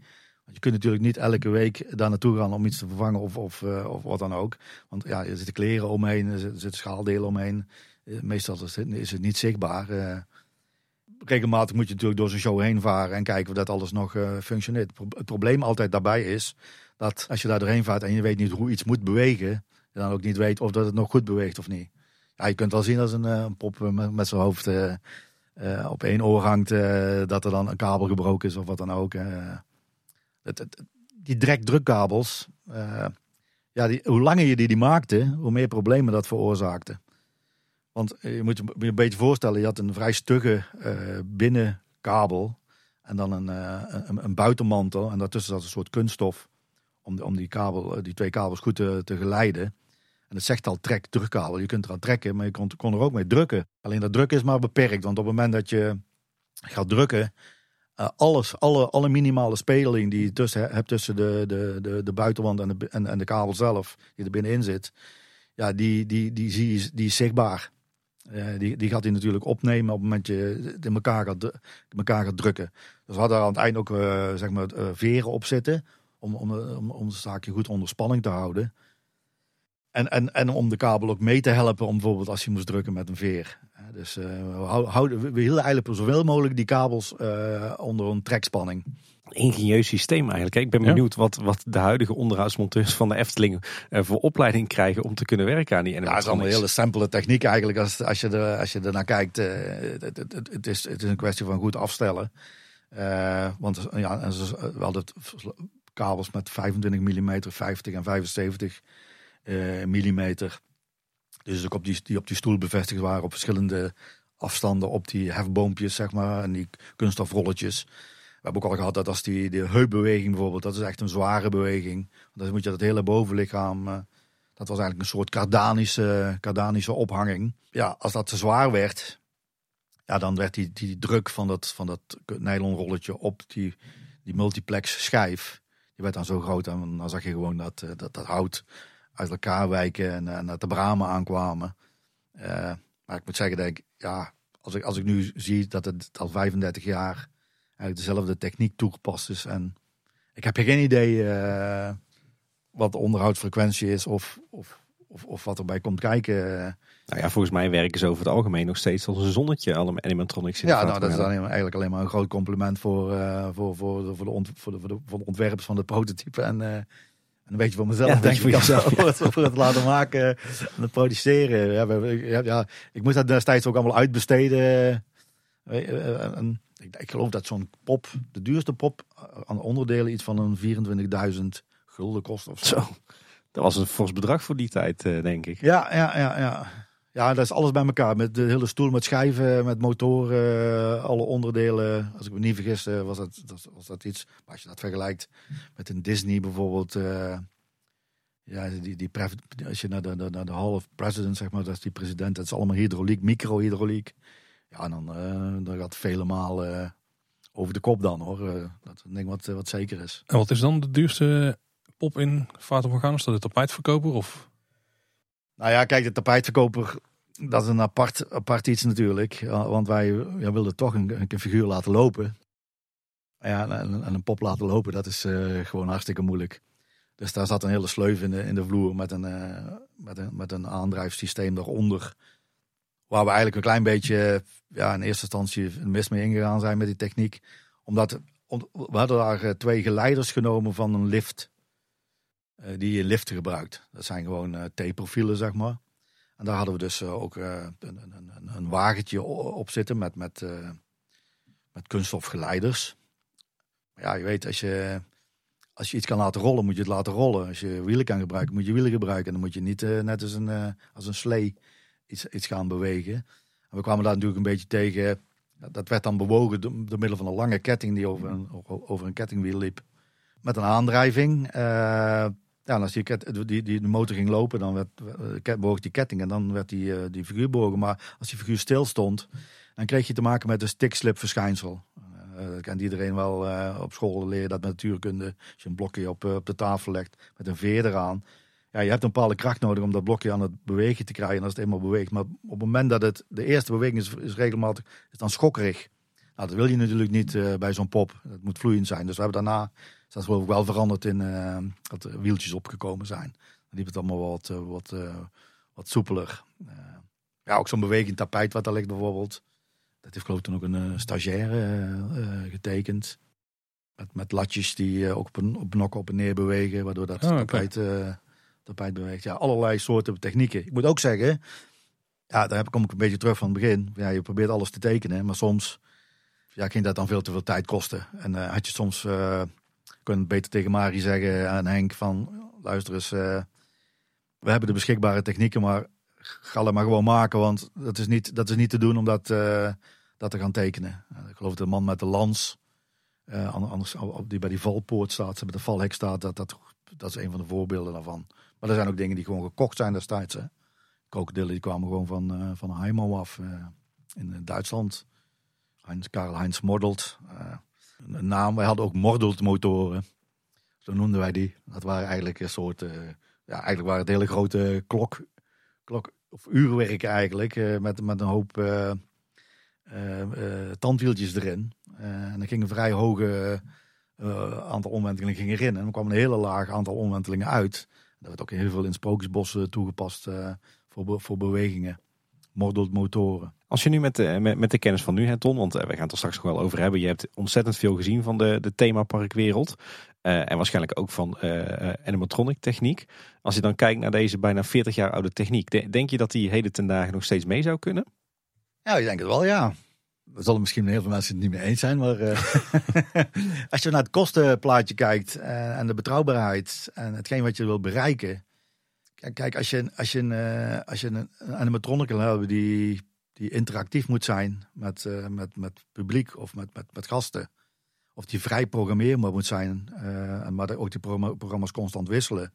Je kunt natuurlijk niet elke week daar naartoe gaan om iets te vervangen of, of, eh, of wat dan ook. Want ja, er zitten kleren omheen, er zitten, schaaldelen omheen. Eh, Meestal is het, is het niet zichtbaar. Eh, regelmatig moet je natuurlijk door zo'n show heen varen en kijken of dat alles nog eh, functioneert. Het probleem altijd daarbij is dat als je daar doorheen vaart en je weet niet hoe iets moet bewegen, je dan ook niet weet of dat het nog goed beweegt of niet. Ja, je kunt wel zien als een, eh, een pop met, met zijn hoofd eh, eh, op één oor hangt, eh, dat er dan een kabel gebroken is of wat dan ook. eh. Die direct-drukkabels, eh, ja, die, hoe langer je die, maakte, hoe meer problemen dat veroorzaakte. Want je moet je een beetje voorstellen, je had een vrij stugge eh, binnenkabel en dan een, eh, een, een buitenmantel. En daartussen zat een soort kunststof om, om die, kabel, eh, die twee kabels goed te, geleiden. En het zegt al trek, drukkabel. Je kunt eraan trekken, maar je kon, kon er ook mee drukken. Alleen dat drukken is maar beperkt, want op het moment dat je gaat drukken, eh, alles, alle, alle minimale speling die je tussen, hebt tussen de, de, de, buitenwand en de, en, de kabel zelf, die er binnenin zit, ja, die, die, die, zie je, die is zichtbaar. Eh, die, die gaat hij natuurlijk opnemen op het moment dat je in elkaar gaat, elkaar gaat drukken. Dus we hadden aan het eind ook zeg maar, veren op zitten. Om, om, om, om het zaakje goed onder spanning te houden. En, en, en om de kabel ook mee te helpen, om bijvoorbeeld als je moest drukken met een veer. Dus eh, we, hou- houden, we hielden eigenlijk zoveel mogelijk die kabels eh, onder een trekspanning. Ingenieus systeem eigenlijk. hè. Ik ben Ja. benieuwd wat, wat de huidige onderhoudsmonteurs van de Efteling eh, voor opleiding krijgen om te kunnen werken aan die Ja, het is allemaal een hele simpele techniek eigenlijk als, als, je, er, als je er naar kijkt. eh, het, het, het, het is, het is een kwestie van goed afstellen. Eh, want ja, en ze- we hadden kabels met 25 mm, 50 en 75 eh millimeter. Dus ook op die, die op die stoel bevestigd waren op verschillende afstanden op die hefboompjes, zeg maar, en die kunststofrolletjes. We hebben ook al gehad dat als die de heupbeweging bijvoorbeeld, dat is echt een zware beweging. Want dan moet je dat hele bovenlichaam, eh, dat was eigenlijk een soort kardanische, kardanische ophanging. Ja, als dat te zwaar werd, ja, dan werd die, die druk van dat, van dat nylonrolletje op die, die multiplex schijf, die werd dan zo groot. En dan zag je gewoon dat, eh, dat, dat hout uit elkaar wijken en, en dat de bramen aankwamen. Eh, maar ik moet zeggen dat ik, ja, als ik, als ik nu zie dat het al 35 jaar eigenlijk dezelfde techniek toegepast is. En ik heb geen idee eh, wat de onderhoudsfrequentie is of, of, of, of wat erbij komt kijken. Nou ja, volgens mij werken ze over het algemeen nog steeds als een zonnetje, alle animatronics. in de Ja, nou, dat is dan eigenlijk alleen maar een groot compliment voor, eh, voor, voor, de, voor, de, ont, voor, de, voor, de, voor de ontwerpers van het prototype. En, en een beetje voor mezelf, Ja, denk ik, voor [laughs] voor, jezelf, het, voor het laten maken en het produceren. Ja, we- ja, ja, ik moest dat destijds ook allemaal uitbesteden. Eh, en ik, ik geloof dat zo'n pop, de duurste pop aan onderdelen, iets van een 24.000 gulden kost of zo. Zo, dat was een fors bedrag voor die tijd, denk ik. Ja, ja, ja, ja. Ja, dat is alles bij elkaar. Met de hele stoel, met schijven, met motoren, alle onderdelen. Als ik me niet vergis, eh, was dat, was dat iets. Maar als je dat vergelijkt met een Disney bijvoorbeeld. eh, ja, die, die, als je naar de, naar de Hall of Presidents, zeg maar, dat is die president. Dat is allemaal hydrauliek, microhydrauliek. Ja, dan, eh dan gaat vele malen over de kop dan hoor. Eh, dat is een ding wat, eh, wat zeker is. En wat is dan de duurste pop in Fata Morgana? Is dat de tapijtverkoper? Of Nou ja, kijk, de tapijtverkoper dat is een apart, apart iets natuurlijk. Want wij ja, wilden toch een, een figuur laten lopen. Ja, en, en een pop laten lopen, dat is eh, gewoon hartstikke moeilijk. Dus daar zat een hele sleuf in de, in de vloer met een, eh, met, een, met een aandrijfsysteem daaronder. Waar we eigenlijk een klein beetje ja, in eerste instantie mis mee ingegaan zijn met die techniek. Omdat om- we hadden daar eh, twee geleiders genomen van een lift. Eh, die je liften gebruikt. Dat zijn gewoon eh, T-profielen, zeg maar. En daar hadden we dus eh, ook een, een, een, wagentje op zitten met, met, met kunststofgeleiders. Ja, je weet, als je, als je iets kan laten rollen, moet je het laten rollen. Als je wielen kan gebruiken, moet je wielen gebruiken. En dan moet je niet net als een, eh, als een slee iets, iets gaan bewegen. En we kwamen daar natuurlijk een beetje tegen. Dat werd dan bewogen door, middel van een lange ketting die over een, over een kettingwiel liep. Met een aandrijving. Ja, en als die, ket, die, de motor ging lopen, dan werd, eh, bewoog die ketting en dan werd die, eh, die figuur bewogen. Maar als die figuur stil stond, dan kreeg je te maken met een stick-slip verschijnsel. Eh, dat kent iedereen wel op school leren dat met natuurkunde. Als je een blokje op, op de tafel legt met een veer eraan. Ja, je hebt een bepaalde kracht nodig om dat blokje aan het bewegen te krijgen. En als het eenmaal beweegt. Maar op het moment dat het de eerste beweging is, is regelmatig, is dan schokkerig. Nou, dat wil je natuurlijk niet bij zo'n pop. Het moet vloeiend zijn. Dus we hebben daarna, is dat geloof ik wel veranderd in eh, dat er wieltjes opgekomen zijn. Dan liep het allemaal wat, eh, wat, eh, wat soepeler. Ja, ook zo'n bewegend tapijt wat daar ligt bijvoorbeeld. Dat heeft geloof ik toen ook een stagiaire getekend. Met, met latjes die ook op een, op nokken op en neer bewegen. Waardoor dat Oh, tapijt, tapijt beweegt. Ja, allerlei soorten technieken. Ik moet ook zeggen, ja, daar heb- kom ik een beetje terug van het begin. Ja, je probeert alles te tekenen, maar soms ja, ging dat dan veel te veel tijd kosten. En had je soms kunnen beter tegen Mari zeggen en Henk van luister eens, eh, we hebben de beschikbare technieken, maar ga het maar gewoon maken, want dat is niet, dat is niet te doen om dat, eh, dat te gaan tekenen. Eh, ik geloof dat de man met de lans, an- anders die bij die valpoort staat, bij de valhek staat, dat, dat, dat is een van de voorbeelden daarvan. Maar er zijn ook dingen die gewoon gekocht zijn destijds. Hè. Krokodillen die kwamen gewoon van, eh van af in Duitsland. Heinz, Karel Heinz Mordelt. Een naam. Wij hadden ook Mordelt motoren. Zo noemden wij die. Dat waren eigenlijk een soort, eh, ja, eigenlijk waren het hele grote klok, klok of uurwerk eigenlijk. eh, met, met een hoop eh, tandwieltjes erin. En er ging een vrij hoge aantal omwentelingen erin. En er kwam een hele laag aantal omwentelingen uit. Dat werd ook heel veel in Sprookjesbossen toegepast voor, voor bewegingen. Mordelt motoren. Als je nu met de, met, met de kennis van nu, hè, Ton, want eh, we gaan het er straks nog wel over hebben. Je hebt ontzettend veel gezien van de, de themaparkwereld. eh, en waarschijnlijk ook van eh, eh, animatronic techniek. Als je dan kijkt naar deze bijna 40 jaar oude techniek. de- denk je dat die heden ten dagen nog steeds mee zou kunnen? Ja, ik denk het wel, ja. Er zullen misschien heel veel mensen het niet mee eens zijn, maar eh, [laughs] als je naar het kostenplaatje kijkt en de betrouwbaarheid en hetgeen wat je wil bereiken. Kijk, als je, als je, een, eh, als je een, een animatronic wil hebben die, die interactief moet zijn met, eh, met, met publiek of met, met, met gasten. Of die vrij programmeerbaar moet zijn, eh, maar ook die programma- programma's constant wisselen.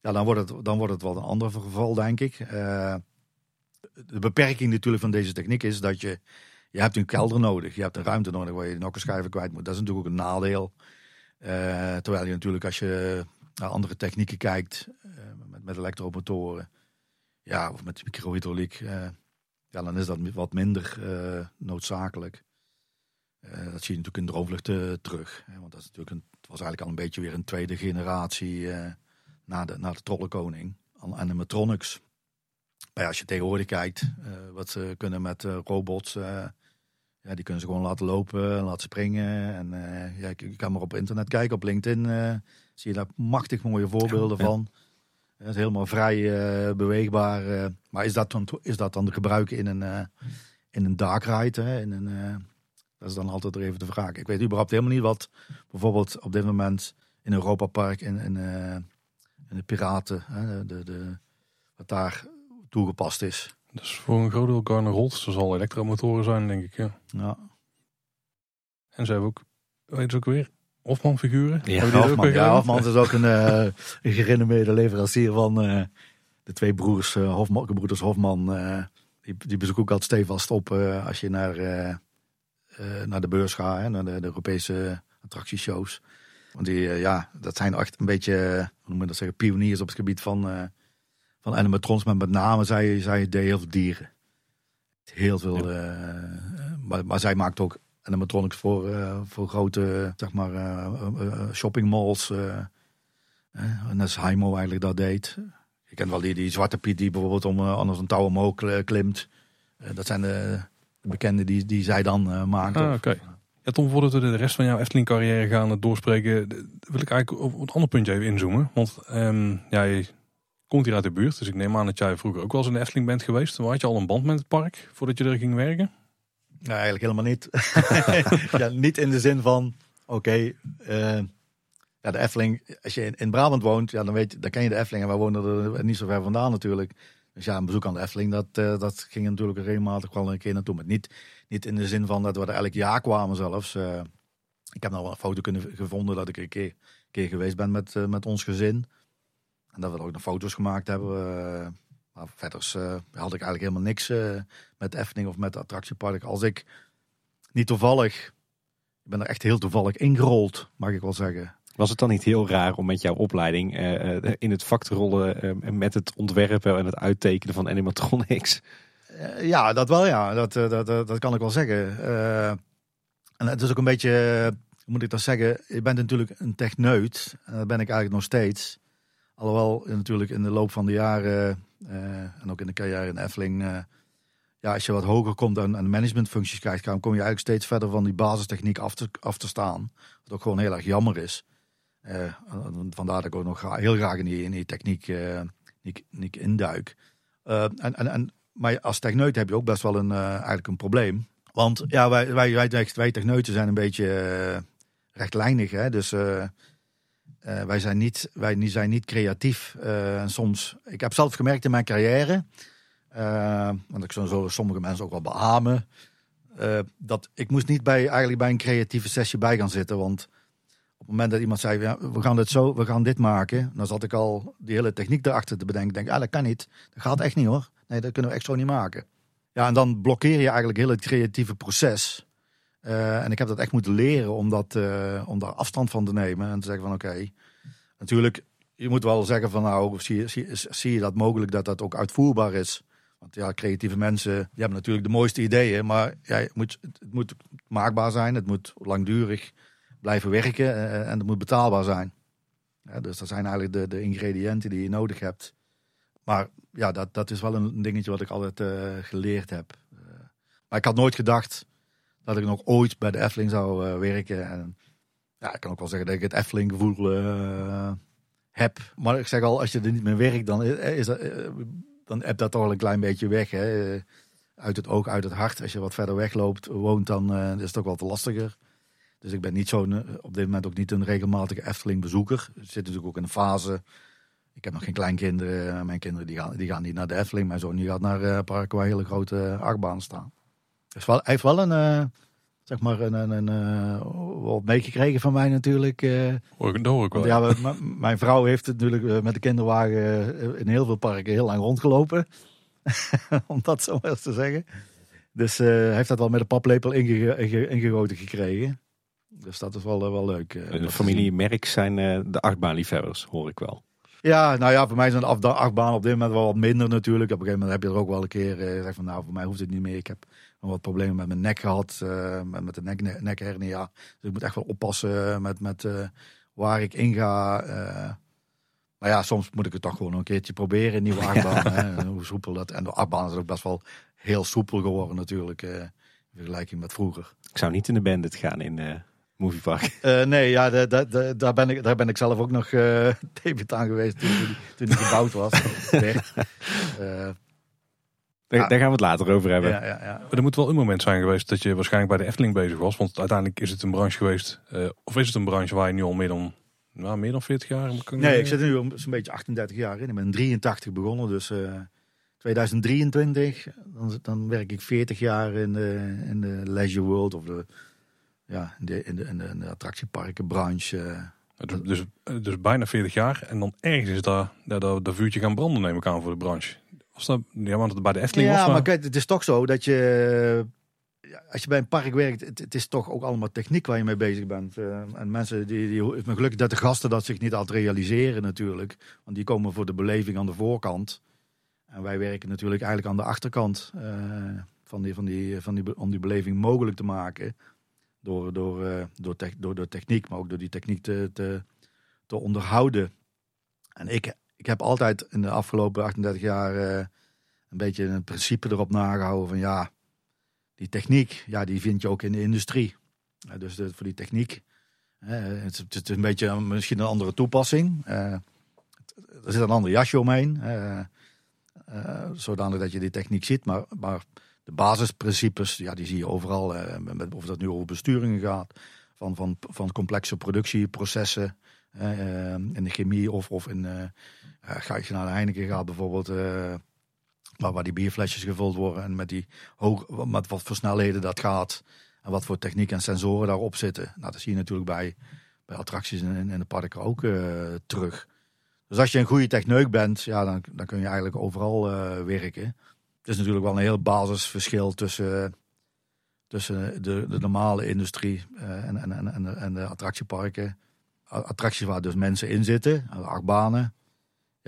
Ja, dan wordt het, dan wordt het wel een ander geval, denk ik. Eh, de beperking natuurlijk van deze techniek is dat je, je hebt een kelder nodig. Je hebt een ruimte nodig waar je de nokkenschijven kwijt moet. Dat is natuurlijk ook een nadeel. Eh, terwijl je natuurlijk als je andere technieken kijkt, eh, met, met elektromotoren, ja, of met microhydrauliek, eh, ja, dan is dat wat minder eh, noodzakelijk. Dat zie je natuurlijk in droomvluchten terug. Hè, want dat is natuurlijk een, het was eigenlijk al een beetje weer een tweede generatie eh, na, de, na de Trollenkoning. An- Animatronics. Maar ja, als je tegenwoordig kijkt wat ze kunnen met robots. ja, die kunnen ze gewoon laten lopen, laten springen. En ja, je kan maar op internet kijken, op LinkedIn. Zie je daar machtig mooie voorbeelden Ja, ja. van. Het is helemaal vrij eh, beweegbaar. eh, maar is dat, dan, is dat dan te gebruiken in een, eh, in een dark ride? Hè? In een, dat is dan altijd er even de vraag. Ik weet überhaupt helemaal niet wat bijvoorbeeld op dit moment in Europa Park in, in, in de Piraten, hè, de, de, wat daar toegepast is. Dus voor een groot deel Rolls. Er zal elektromotoren zijn, denk ik. Ja. Ja. En ze hebben ook, weet je ook weer, Hofman figuren. Ja, Hebben die ook Hofman, ja? Hofman is ook een, eh een gerenommeerde leverancier van eh, de twee broers, eh Hofman, gebroeders Hofman. die, die bezoeken ook altijd stevast op als je naar, naar de beurs gaat, hè, naar de, de Europese attractieshows. Want die, ja, dat zijn echt een beetje, hoe noem je dat zeggen, pioniers op het gebied van, eh, van animatrons, maar met name zij, zij deed heel veel dieren. Heel veel. maar, maar zij maakt ook animatronics voor, eh, voor grote zeg maar, eh, eh, shoppingmalls. eh, net als Heimo eigenlijk dat deed. Je kent wel die, die zwarte Piet die bijvoorbeeld om anders een touw omhoog kl- klimt. Dat zijn de, de bekende die, die zij dan maakt. Ah. Ja, Tom, voordat we de rest van jouw Efteling carrière gaan doorspreken, wil ik eigenlijk op een ander puntje even inzoomen. Want ehm, ja, je komt hier uit de buurt, dus ik neem aan dat jij vroeger ook wel eens in de Efteling bent geweest. Maar had je al een band met het park voordat je er ging werken? Nee, eigenlijk helemaal niet. [laughs] ja, niet in de zin van, oké, eh, ja, de Efteling, als je in, Brabant woont, ja, dan, weet, dan ken je de Efteling en wij wonen er niet zo ver vandaan natuurlijk. Dus ja, een bezoek aan de Efteling, dat, eh, dat ging natuurlijk regelmatig wel een keer naartoe. Maar niet, niet in de zin van dat we er elk jaar kwamen zelfs. Eh, ik heb nog wel een foto kunnen, gevonden dat ik een keer, keer geweest ben met, met ons gezin. En dat we er ook nog foto's gemaakt hebben. Maar verder eh, had ik eigenlijk helemaal niks eh, met de Efteling of met het attractiepark. Als ik niet toevallig, ik ben er echt heel toevallig ingerold, mag ik wel zeggen. Was het dan niet heel raar om met jouw opleiding eh, in het vak te rollen met het ontwerpen en het uittekenen van animatronics? Ja, dat wel ja, dat, dat, dat, dat kan ik wel zeggen. En het is ook een beetje, hoe moet ik dat zeggen, je bent natuurlijk een techneut. En dat ben ik eigenlijk nog steeds. Alhoewel natuurlijk in de loop van de jaren eh, en ook in de carrière in Efteling... eh, ja, als je wat hoger komt en, en managementfuncties krijgt, dan kom je eigenlijk steeds verder van die basistechniek af te, af te staan. Wat ook gewoon heel erg jammer is. Eh, vandaar dat ik ook nog heel graag in die, in die techniek, techniek- techniek induik. En, en, en, maar als techneut heb je ook best wel een, eigenlijk een probleem. Want ja, wij, wij, wij, techneuten zijn een beetje rechtlijnig. Hè? Dus eh, wij, zijn niet, wij zijn niet creatief. En soms, ik heb zelf gemerkt in mijn carrière, eh, want ik zou zo sommige mensen ook wel beamen, dat ik moest niet bij, eigenlijk bij een creatieve sessie bij gaan zitten. Want op het moment dat iemand zei, we gaan dit zo, we gaan dit maken, dan zat ik al die hele techniek erachter te bedenken. Ik denk, ah, dat kan niet. Dat gaat echt niet hoor. Nee, dat kunnen we echt zo niet maken. Ja, en dan blokkeer je eigenlijk heel het creatieve proces. Eh, en ik heb dat echt moeten leren om, dat, eh, om daar afstand van te nemen. En te zeggen van oké, natuurlijk, je moet wel zeggen van nou, zie, zie, zie je dat mogelijk dat dat ook uitvoerbaar is. Want ja, creatieve mensen, die hebben natuurlijk de mooiste ideeën. Maar ja, het, moet, het moet maakbaar zijn, het moet langdurig blijven werken eh, en het moet betaalbaar zijn. Ja, dus dat zijn eigenlijk de, de ingrediënten die je nodig hebt. Maar ja, dat, dat is wel een dingetje wat ik altijd geleerd heb. Maar ik had nooit gedacht dat ik nog ooit bij de Efteling zou eh, werken. En ja, ik kan ook wel zeggen dat ik het Efteling gevoel eh, heb. Maar ik zeg al, als je er niet meer werkt, dan, is dat, eh, dan heb dat toch wel een klein beetje weg. Hè? Uit het oog, uit het hart. Als je wat verder wegloopt, woont, dan is het ook wat lastiger. Dus ik ben niet zo'n, op dit moment ook niet een regelmatige Efteling bezoeker. Ik zit natuurlijk ook in een fase. Ik heb nog geen kleinkinderen. Mijn kinderen die gaan, die gaan niet naar de Efteling. Mijn zoon die gaat naar eh parken waar hele grote achtbanen staan. Dus wel, hij heeft wel een, eh, zeg maar, een, een, een eh, wat meegekregen van mij natuurlijk. eh. Hoor ik, dat hoor ik wel. Ja, mijn vrouw heeft natuurlijk met de kinderwagen in heel veel parken heel lang rondgelopen. [laughs] Om dat zo maar eens te zeggen. Dus eh, hij heeft dat wel met een paplepel inge, inge- ingegoten gekregen. Dus dat is wel, wel leuk. eh, De familie Merk zijn eh, de achtbaanliefhebbers, hoor ik wel. Ja, nou ja, voor mij zijn de achtbaan op dit moment wel wat minder natuurlijk. Op een gegeven moment heb je er ook wel een keer eh, gezegd van nou, voor mij hoeft het niet meer. Ik heb wat problemen met mijn nek gehad, eh, met, met de nek, nekhernia. Dus ik moet echt wel oppassen met, met eh, waar ik in ga. eh. maar ja, soms moet ik het toch gewoon een keertje proberen, een nieuwe achtbaan. hè, hoe soepel dat. En de achtbaan is ook best wel heel soepel geworden natuurlijk, in vergelijking met vroeger. Ik zou niet in de bandit gaan in eh Moviepark. [laughs] Nee, ja, da- da- daar, ben ik, daar ben ik zelf ook nog [laughs] debut aan geweest toen, toen die gebouwd was. [laughs] Eh, Daar, Ja. daar gaan we het later over hebben. ja, ja, ja. Maar er moet wel een moment zijn geweest dat je waarschijnlijk bij de Efteling bezig was. Want uiteindelijk is het een branche geweest. eh, of is het een branche waar je nu al meer dan, nou, meer dan 40 jaar... kan Nee, ik zit nu zo'n beetje 38 jaar in. Ik ben 83 begonnen, dus eh 2023. Dan, dan werk ik 40 jaar in de, in de leisure world of de, ja, in de, in de, in de, in de attractieparkenbranche. Dus, dus, dus bijna 40 jaar. En dan ergens is daar, daar, daar, dat vuurtje gaan branden, neem ik aan, voor de branche. Dat, ja, want het bij de Efteling Ja, was maar kijk, het is toch zo dat je, ja, als je bij een park werkt, het, het is toch ook allemaal techniek waar je mee bezig bent. Eh, en mensen, die, die, het is me gelukkig dat de gasten dat zich niet altijd realiseren natuurlijk. Want die komen voor de beleving aan de voorkant. En wij werken natuurlijk eigenlijk aan de achterkant van die, van die, van die, om die beleving mogelijk te maken. Door, door, door, te, door, door techniek, maar ook door die techniek te, te, te onderhouden. En ik, ik heb altijd in de afgelopen 38 jaar een beetje een principe erop nagehouden van ja, die techniek, ja, die vind je ook in de industrie. dus voor die techniek, het, het, is een beetje misschien een andere toepassing. Uh, er zit een ander jasje omheen, uh, zodanig dat je die techniek ziet. Maar, maar de basisprincipes, ja, die zie je overal. Of dat nu over besturingen gaat, van, van, van complexe productieprocessen in de chemie of, of in, ga je naar de Heineken gaat bijvoorbeeld maar waar die bierflesjes gevuld worden en met, die hoog, met wat voor snelheden dat gaat. En wat voor techniek en sensoren daarop zitten. Nou, dat zie je natuurlijk bij, bij attracties in, in de parken ook uh, terug. Dus als je een goede techneuk bent, ja, dan, dan kun je eigenlijk overal werken. Het is natuurlijk wel een heel basisverschil tussen, tussen de, de normale industrie en, en, en, en, de, en de attractieparken. Attracties waar dus mensen in zitten, achtbanen.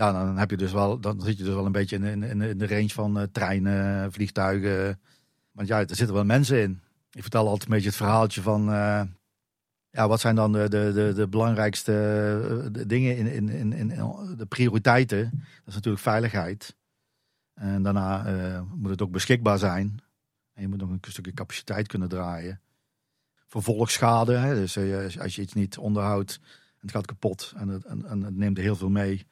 Ja, dan heb je dus wel, dan zit je dus wel een beetje in, in, in de range van uh, treinen, vliegtuigen. Want ja, er zitten wel mensen in. Ik vertel altijd een beetje het verhaaltje van. Uh, ja, wat zijn dan de, de, de, de belangrijkste eh, dingen in, in, in, in de prioriteiten? Dat is natuurlijk veiligheid. En daarna moet het ook beschikbaar zijn. En je moet nog een stukje capaciteit kunnen draaien. Vervolgschade, hè? dus als je iets niet onderhoudt en het gaat kapot en het, en, en het neemt er heel veel mee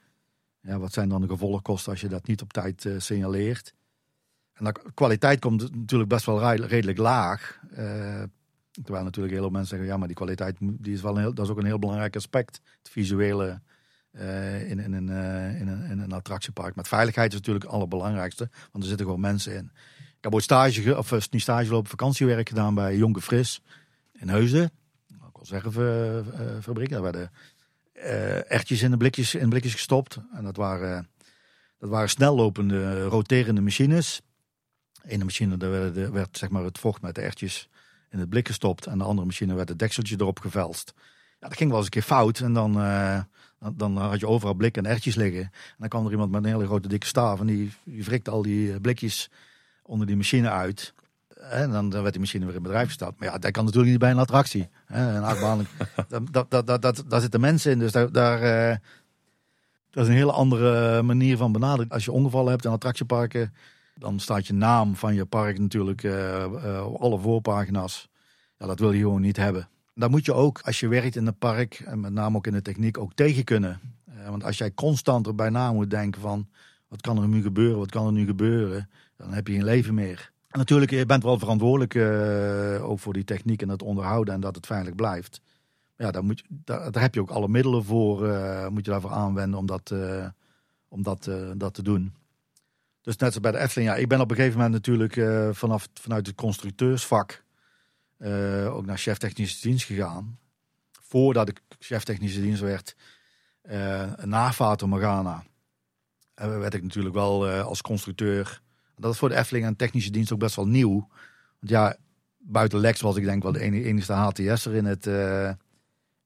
ja, wat zijn dan de gevolgkosten als je dat niet op tijd uh, signaleert? En de kwaliteit komt natuurlijk best wel redelijk laag. Uh, terwijl natuurlijk heel veel mensen zeggen, ja, maar die kwaliteit die is wel een heel, dat is ook een heel belangrijk aspect. Het visuele uh, in, in, in, een, in een attractiepark. Maar veiligheid is natuurlijk het allerbelangrijkste, want er zitten gewoon mensen in. Ik heb ooit stage, of niet stage lopen, vakantiewerk gedaan bij Jonke Fris in Heusden. Ook al zeggen fabriek. Daar werden uh, ertjes in de blikjes, in blikjes gestopt. En dat waren, dat waren snellopende, roterende machines. In de machine werd, werd zeg maar, het vocht met de ertjes in het blik gestopt. En de andere machine werd het dekseltje erop gevelst. Ja, dat ging wel eens een keer fout. En dan, uh, dan, had je overal blikken en ertjes liggen. En dan kwam er iemand met een hele grote dikke staaf. En die, die wrikte al die blikjes onder die machine uit. En dan, dan werd die machine weer in bedrijf gestart. Maar ja, dat kan natuurlijk niet bij een attractie. Hè? Een achtbaan, [laughs] dat, dat, dat, dat, daar zitten mensen in. Dus daar, daar uh, dat is een hele andere manier van benaderen. Als je ongevallen hebt in attractieparken, dan staat je naam van je park natuurlijk uh, uh, op alle voorpagina's. Ja, dat wil je gewoon niet hebben. Daar moet je ook, als je werkt in een park, en met name ook in de techniek, ook tegen kunnen. want als jij constant erbij na moet denken van, wat kan er nu gebeuren, wat kan er nu gebeuren, dan heb je geen leven meer. Natuurlijk, je bent wel verantwoordelijk uh, ook voor die techniek en het onderhouden en dat het veilig blijft. Ja, daar, moet je, daar, heb je ook alle middelen voor, uh, moet je daarvoor aanwenden om dat, uh, om dat, dat te doen. Dus net zoals bij de Efteling, ja, ik ben op een gegeven moment natuurlijk vanaf, vanuit het constructeursvak ook naar chef technische dienst gegaan. Voordat ik chef technische dienst werd, na Vater Morgana, werd ik natuurlijk wel als constructeur dat is voor de Efteling en technische dienst ook best wel nieuw. Want ja, buiten Lex was ik denk wel de enige HTS'er in het, uh,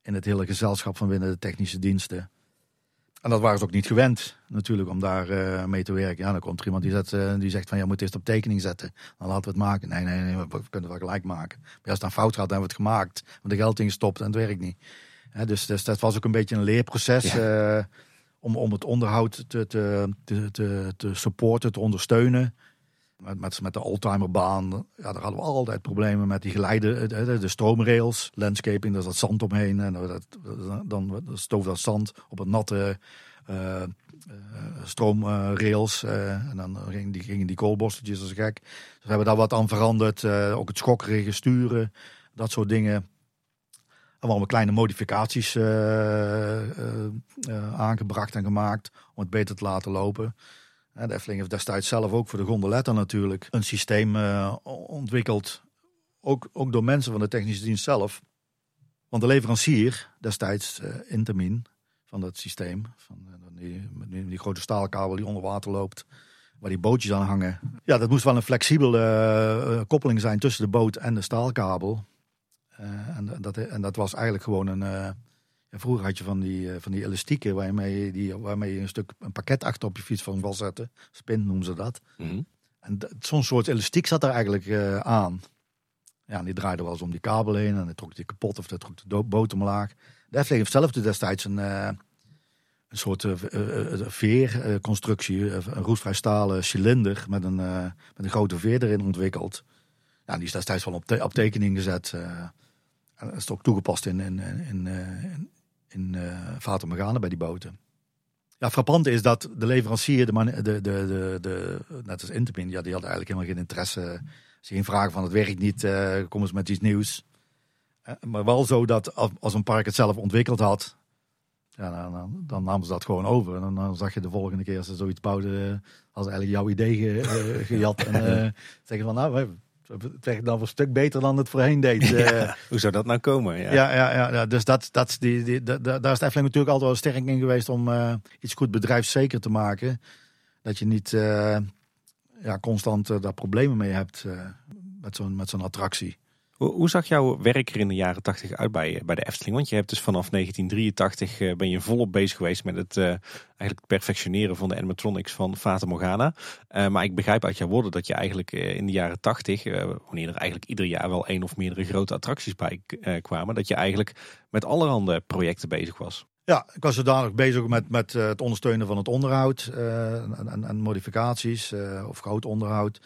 in het hele gezelschap van binnen de technische diensten. En dat waren ze ook niet gewend natuurlijk om daar uh, mee te werken. Ja, dan komt er iemand die, zet, uh, die zegt van ja, moet eerst op tekening zetten. Dan laten we het maken. Nee, nee, nee, we kunnen het wel gelijk maken. Maar als het dan fout gaat, dan hebben we het gemaakt. Want de geld ingestopt en het werkt niet. dus, dus dat was ook een beetje een leerproces. Ja om, om het onderhoud te, te, te, te, supporten, te ondersteunen. Met, de oldtimerbaan, ja, daar hadden we altijd problemen met die geleide, de, de stroomrails, landscaping, daar zat zand omheen. En dat, dan stoof dat zand op een natte uh, uh, stroomrails. En dan gingen die, gingen die koolborsteltjes als gek. Dus we hebben daar wat aan veranderd. ook het schokkerige sturen, dat soort dingen allemaal kleine modificaties aangebracht en gemaakt om het beter te laten lopen. De Efteling heeft destijds zelf ook voor de gondoletta natuurlijk een systeem ontwikkeld. Ook, ook door mensen van de technische dienst zelf. Want de leverancier destijds, Intermin, van dat systeem, van die, die, die grote staalkabel die onder water loopt, waar die bootjes aan hangen. Ja, dat moest wel een flexibele koppeling zijn tussen de boot en de staalkabel. Eh, en, dat, en dat was eigenlijk gewoon een, En vroeger had je van die, van die elastieken waarmee je, die, waarmee je een stuk een pakket achter op je fiets van wal zette. Spin noemen ze dat. Mhm. En zo'n soort elastiek zat er eigenlijk aan. Ja, en die draaide wel eens om die kabel heen en dan trok die kapot of dat trok de boot omlaag. De Efteling heeft zelf destijds een, een soort veerconstructie, een roestvrij stalen cilinder met een, met een grote veer erin ontwikkeld. Ja, die is destijds wel op, te op tekening gezet. en dat is ook toegepast in, in, in, in, in Fata Morgana bij die boten. Ja, frappant is dat de leverancier, de, man, de, de, de, de, net als Intermin, ja, die had eigenlijk helemaal geen interesse. Ze geen vragen van het werkt niet, uh, kom eens met iets nieuws. maar wel zo dat als een park het zelf ontwikkeld had, ja, dan, dan, namen ze dat gewoon over. En dan, dan, zag je de volgende keer als ze zoiets bouwden, als eigenlijk jouw idee ge, uh, gejat. en [laughs] zeggen van nou, het werkt dan een stuk beter dan het voorheen deed. [laughs] Ja, hoe zou dat nou komen? Ja, ja, ja, ja, dus dat, dat, die, die, daar is de Efteling natuurlijk altijd wel sterk in geweest om uh, iets goed bedrijfszeker te maken. Dat je niet uh, ja, constant uh, daar problemen mee hebt met zo'n met zo'n attractie. Hoe, zag jouw werk er in de jaren 80 uit bij, bij de Efteling? Want je hebt dus vanaf 1983 uh, ben je volop bezig geweest met het uh, eigenlijk perfectioneren van de animatronics van Fata Morgana. Maar ik begrijp uit jouw woorden dat je eigenlijk in de jaren 80, wanneer er eigenlijk ieder jaar wel één of meerdere grote attracties bij kwamen, dat je eigenlijk met allerhande projecten bezig was. Ja, ik was zodanig bezig met, met het ondersteunen van het onderhoud en, en, en, modificaties of groot onderhoud.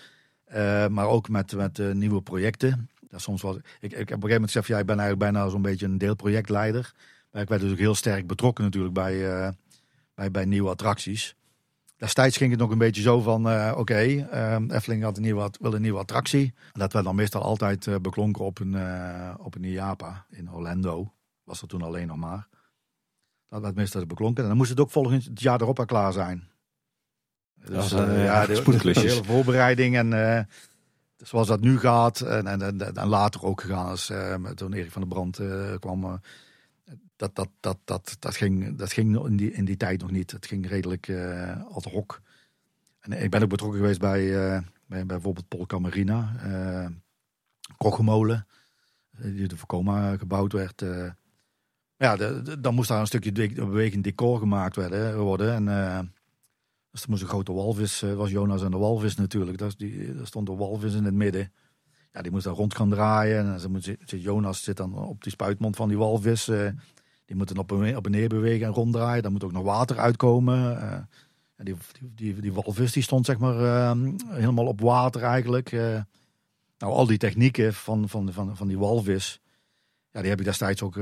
maar ook met, met nieuwe projecten. Ja, soms was, ik, ik heb op een gegeven moment gezegd, ja, ik ben eigenlijk bijna zo'n beetje een deelprojectleider. Maar ik werd dus ook heel sterk betrokken natuurlijk bij, uh, bij, bij nieuwe attracties. Destijds ging het nog een beetje zo van, uh, oké, okay, uh, Efteling had een nieuwe, wil een nieuwe attractie. En dat werd dan meestal altijd beklonken op een, op een IAPA in Orlando. Was er toen alleen nog maar. Dat werd meestal beklonken. En dan moest het ook volgend het jaar erop al klaar zijn. Dus, ja, [laughs] de, hele voorbereiding en zoals dat nu gaat, en, en, en, later ook gegaan is, uh, toen Erik van der Brand uh, kwam, uh, dat, dat, dat, dat, dat, ging, dat ging in die, in die tijd nog niet. Het ging redelijk uh, ad hoc. En ik ben ook betrokken geweest bij, bij, bijvoorbeeld Polka Marina, Kochemolen, die de Voorkoma gebouwd werd. ja, dan moest daar een stukje bewegend decor gemaakt werden, worden. En dus moest een grote walvis, uh, was Jonas en de walvis natuurlijk. Die, daar stond de walvis in het midden. Ja, die moest daar rond gaan draaien. En ze moet, Jonas zit dan op die spuitmond van die walvis. Uh, die moet dan op en, op en neer bewegen en ronddraaien. Daar moet ook nog water uitkomen. En die, die, die, walvis die stond zeg maar ehm, helemaal op water eigenlijk. nou, al die technieken van, van, van, van die walvis... Ja, die heb ik destijds ook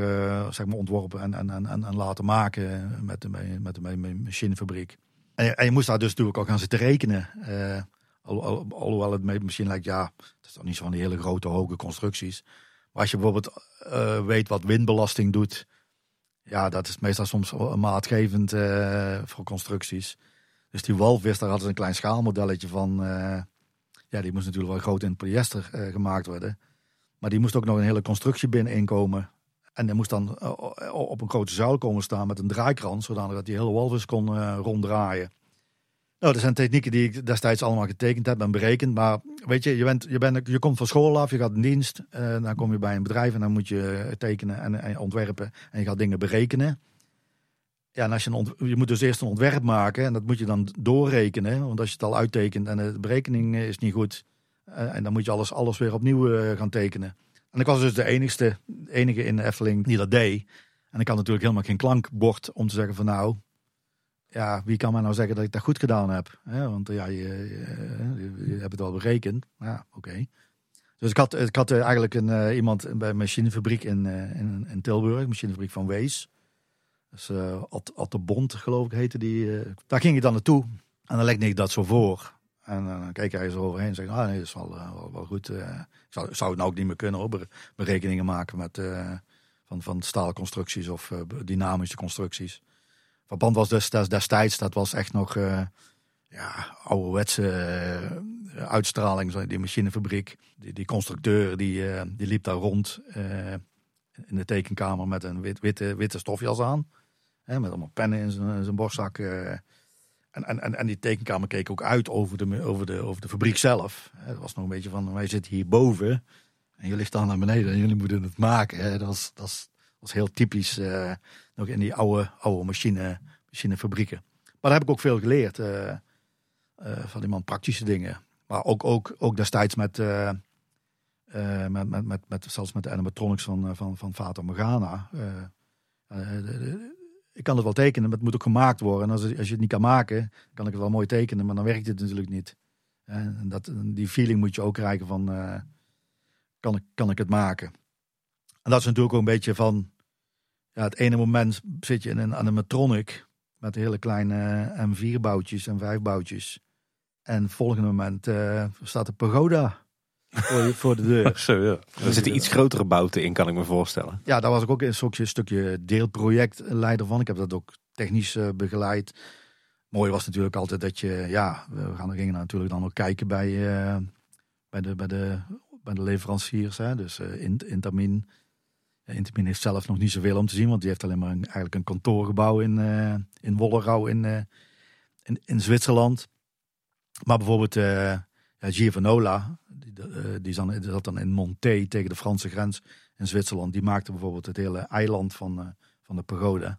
zeg maar ontworpen en, en, en, en laten maken met de, met de, met de machinefabriek. En, je moest daar dus natuurlijk ook gaan zitten rekenen. Uh, al, al, alhoewel het misschien lijkt, ja, het is toch niet zo'n hele grote, hoge constructies. Maar als je bijvoorbeeld uh, weet wat windbelasting doet, ja, dat is meestal soms maatgevend uh, voor constructies. Dus die walvis, daar hadden ze een klein schaalmodelletje van. ja, die moest natuurlijk wel groot in polyester gemaakt worden. Maar die moest ook nog een hele constructie binnen inkomen. En hij moest dan eh, op een grote zuil komen staan met een draaikrans, zodat die hele walvis kon uh, ronddraaien. Nou, dat zijn technieken die ik destijds allemaal getekend heb en berekend. Maar weet je, je, bent, je, bent, je komt van school af, je gaat in dienst. Uh, dan kom je bij een bedrijf en dan moet je tekenen en, en, ontwerpen. En je gaat dingen berekenen. Ja, en als je, een je moet dus eerst een ontwerp maken en dat moet je dan doorrekenen. Want als je het al uittekent en de berekening is niet goed. En dan moet je alles, alles weer opnieuw gaan tekenen. En ik was dus de enigste, enige in de Efteling die dat deed. En ik had natuurlijk helemaal geen klankbord om te zeggen van nou, ja, wie kan mij nou zeggen dat ik dat goed gedaan heb? want ja, je, je, hebt het wel berekend. Ja, oké. Dus ik had, ik had eigenlijk een, uh, iemand bij een machinefabriek in, uh, in, in, Tilburg, machinefabriek van Wees. Dus uh, Ad, de Bond, geloof ik, heette die. daar ging ik dan naartoe. En dan legde ik dat zo voor. En dan keek hij zo overheen en zei, ah nee, dat is wel, wel, wel goed. Zou, het nou ook niet meer kunnen hoor, berekeningen maken met, van, van staalconstructies of dynamische constructies. Verband was destijds, dat was echt nog ja, ouderwetse uitstraling, die machinefabriek. Die, die constructeur die, die liep daar rond in de tekenkamer met een wit, witte, witte stofjas aan. Hè, met allemaal pennen in zijn, zijn borstzak. En, en, en die tekenkamer keek ook uit over de, over de, over de fabriek zelf. Het was nog een beetje van, wij zitten hier boven en jullie staan naar beneden en jullie moeten het maken. Dat was, dat was, heel typisch uh, nog in die oude, oude machine, machinefabrieken. Maar daar heb ik ook veel geleerd. Uh, van die man praktische dingen. Maar ook, ook, ook destijds met, met, met, met, zelfs met de animatronics van, van, van Fata Morgana. Ik kan het wel tekenen, maar het moet ook gemaakt worden. En als, als je het niet kan maken, kan ik het wel mooi tekenen, maar dan werkt het natuurlijk niet. En dat, die feeling moet je ook krijgen van, kan, ik, kan ik het maken? En dat is natuurlijk ook een beetje van, ja, het ene moment zit je in een animatronic met hele kleine M4-boutjes en 5-boutjes. En volgende moment staat de pagoda voor, je, voor de deur. [laughs] Zo, ja. Er zitten iets grotere bouten in, kan ik me voorstellen. Ja, daar was ik ook een stukje, stukje deelprojectleider van. Ik heb dat ook technisch uh, begeleid. Mooi was natuurlijk altijd dat je, ja, we gaan, gingen natuurlijk dan ook kijken bij, uh, bij, de, bij, de, bij de leveranciers. Hè? Dus uh, Intamin, Intamin heeft zelf nog niet zoveel om te zien, want die heeft alleen maar een, eigenlijk een kantoorgebouw in, uh, in Wollerau in, uh, in, in, Zwitserland. Maar bijvoorbeeld uh, ja, Giovanola, die, die, zat, dan in Monté tegen de Franse grens in Zwitserland. Die maakte bijvoorbeeld het hele eiland van, van de pagode.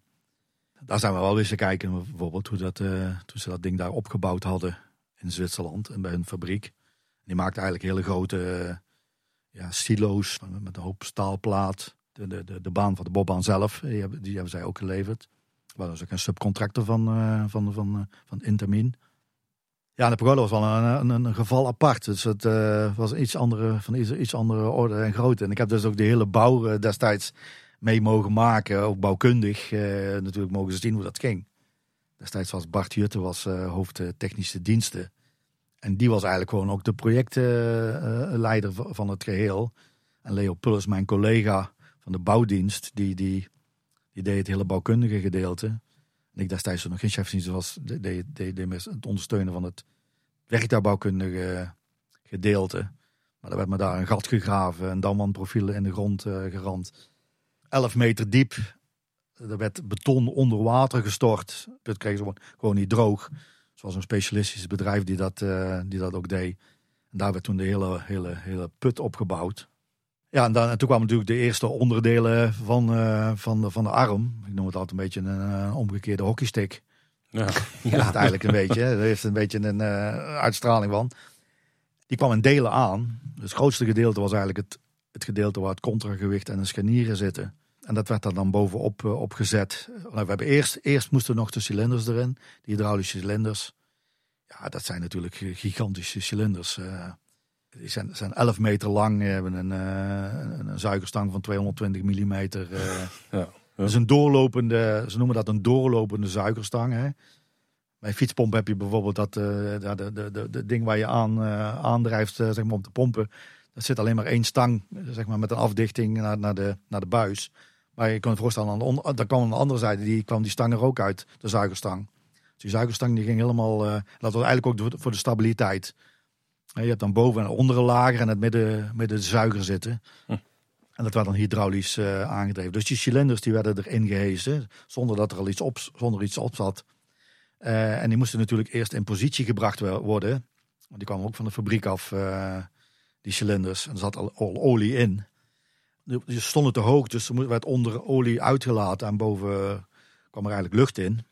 Daar zijn we wel eens te kijken, bijvoorbeeld hoe dat, toen ze dat ding daar opgebouwd hadden in Zwitserland en bij hun fabriek. Die maakte eigenlijk hele grote ja, silo's met een hoop staalplaat de, de, de, baan van de bobbaan zelf, die hebben, die hebben zij ook geleverd. Maar dat is ook een subcontractor van, van, van, van Intermin. Ja, de Pagoda was wel een, een, een, geval apart. Dus het uh, was iets andere, van iets, iets andere orde en grootte. En ik heb dus ook de hele bouw destijds mee mogen maken, ook bouwkundig. natuurlijk mogen ze zien hoe dat ging. Destijds was Bart Jutte was, hoofd technische diensten. En die was eigenlijk gewoon ook de projectleider van het geheel. En Leo Pullers, mijn collega, van de bouwdienst, die, die, die deed het hele bouwkundige gedeelte. Ik destijds nog geen chefdienst was, deed, deed, deed, deed het ondersteunen van het werktuigbouwkundige gedeelte. Maar er werd me daar een gat gegraven en damwandprofielen in de grond uh, gerand. 11 meter diep. Er werd beton onder water gestort. Het kreeg ze gewoon niet droog. Zoals een specialistisch bedrijf die dat, uh, die dat ook deed. En daar werd toen de hele, hele, hele put opgebouwd. Ja, en, dan, en toen kwamen natuurlijk de eerste onderdelen van, uh, van, de, van de arm. Ik noem het altijd een beetje een uh, omgekeerde hockeystick. Ja. [laughs] ja. het eigenlijk een beetje. Er heeft een beetje een uh, uitstraling van. Die kwam in delen aan. Het grootste gedeelte was eigenlijk het, het gedeelte waar het contragewicht en de scharnieren zitten. En dat werd er dan bovenop uh, opgezet. Nou, we hebben eerst, eerst moesten nog de cilinders erin. Die hydraulische cilinders. Ja, dat zijn natuurlijk gigantische cilinders. Uh, die zijn, zijn 11 meter lang. hebben een, uh, een, zuigerstang van 220 mm. Uh, ja, Dat is een doorlopende, ze noemen dat een doorlopende zuigerstang. Hè. Bij fietspomp heb je bijvoorbeeld dat uh, de, de, de, de, ding waar je aan uh, aandrijft zeg maar om te pompen. Dat zit alleen maar één stang zeg maar, met een afdichting naar, naar, de, naar de buis. Maar je kan je voorstellen, aan de daar kwam aan de andere zijde, die kwam die stang er ook uit, de zuigerstang. Dus die zuigerstang die ging helemaal, dat was eigenlijk ook voor de stabiliteit. Je hebt dan boven en onder een lager en het midden, midden de zuiger zitten. Hm. En dat werd dan hydraulisch uh, aangedreven. Dus die cilinders die werden erin gehezen zonder dat er al iets op, zonder iets op zat. Uh, en die moesten natuurlijk eerst in positie gebracht worden. Die kwamen ook van de fabriek af, uh, die cilinders. En er zat al, al olie in. Die stonden te hoog, dus er werd onder olie uitgelaten. En boven kwam er eigenlijk lucht in.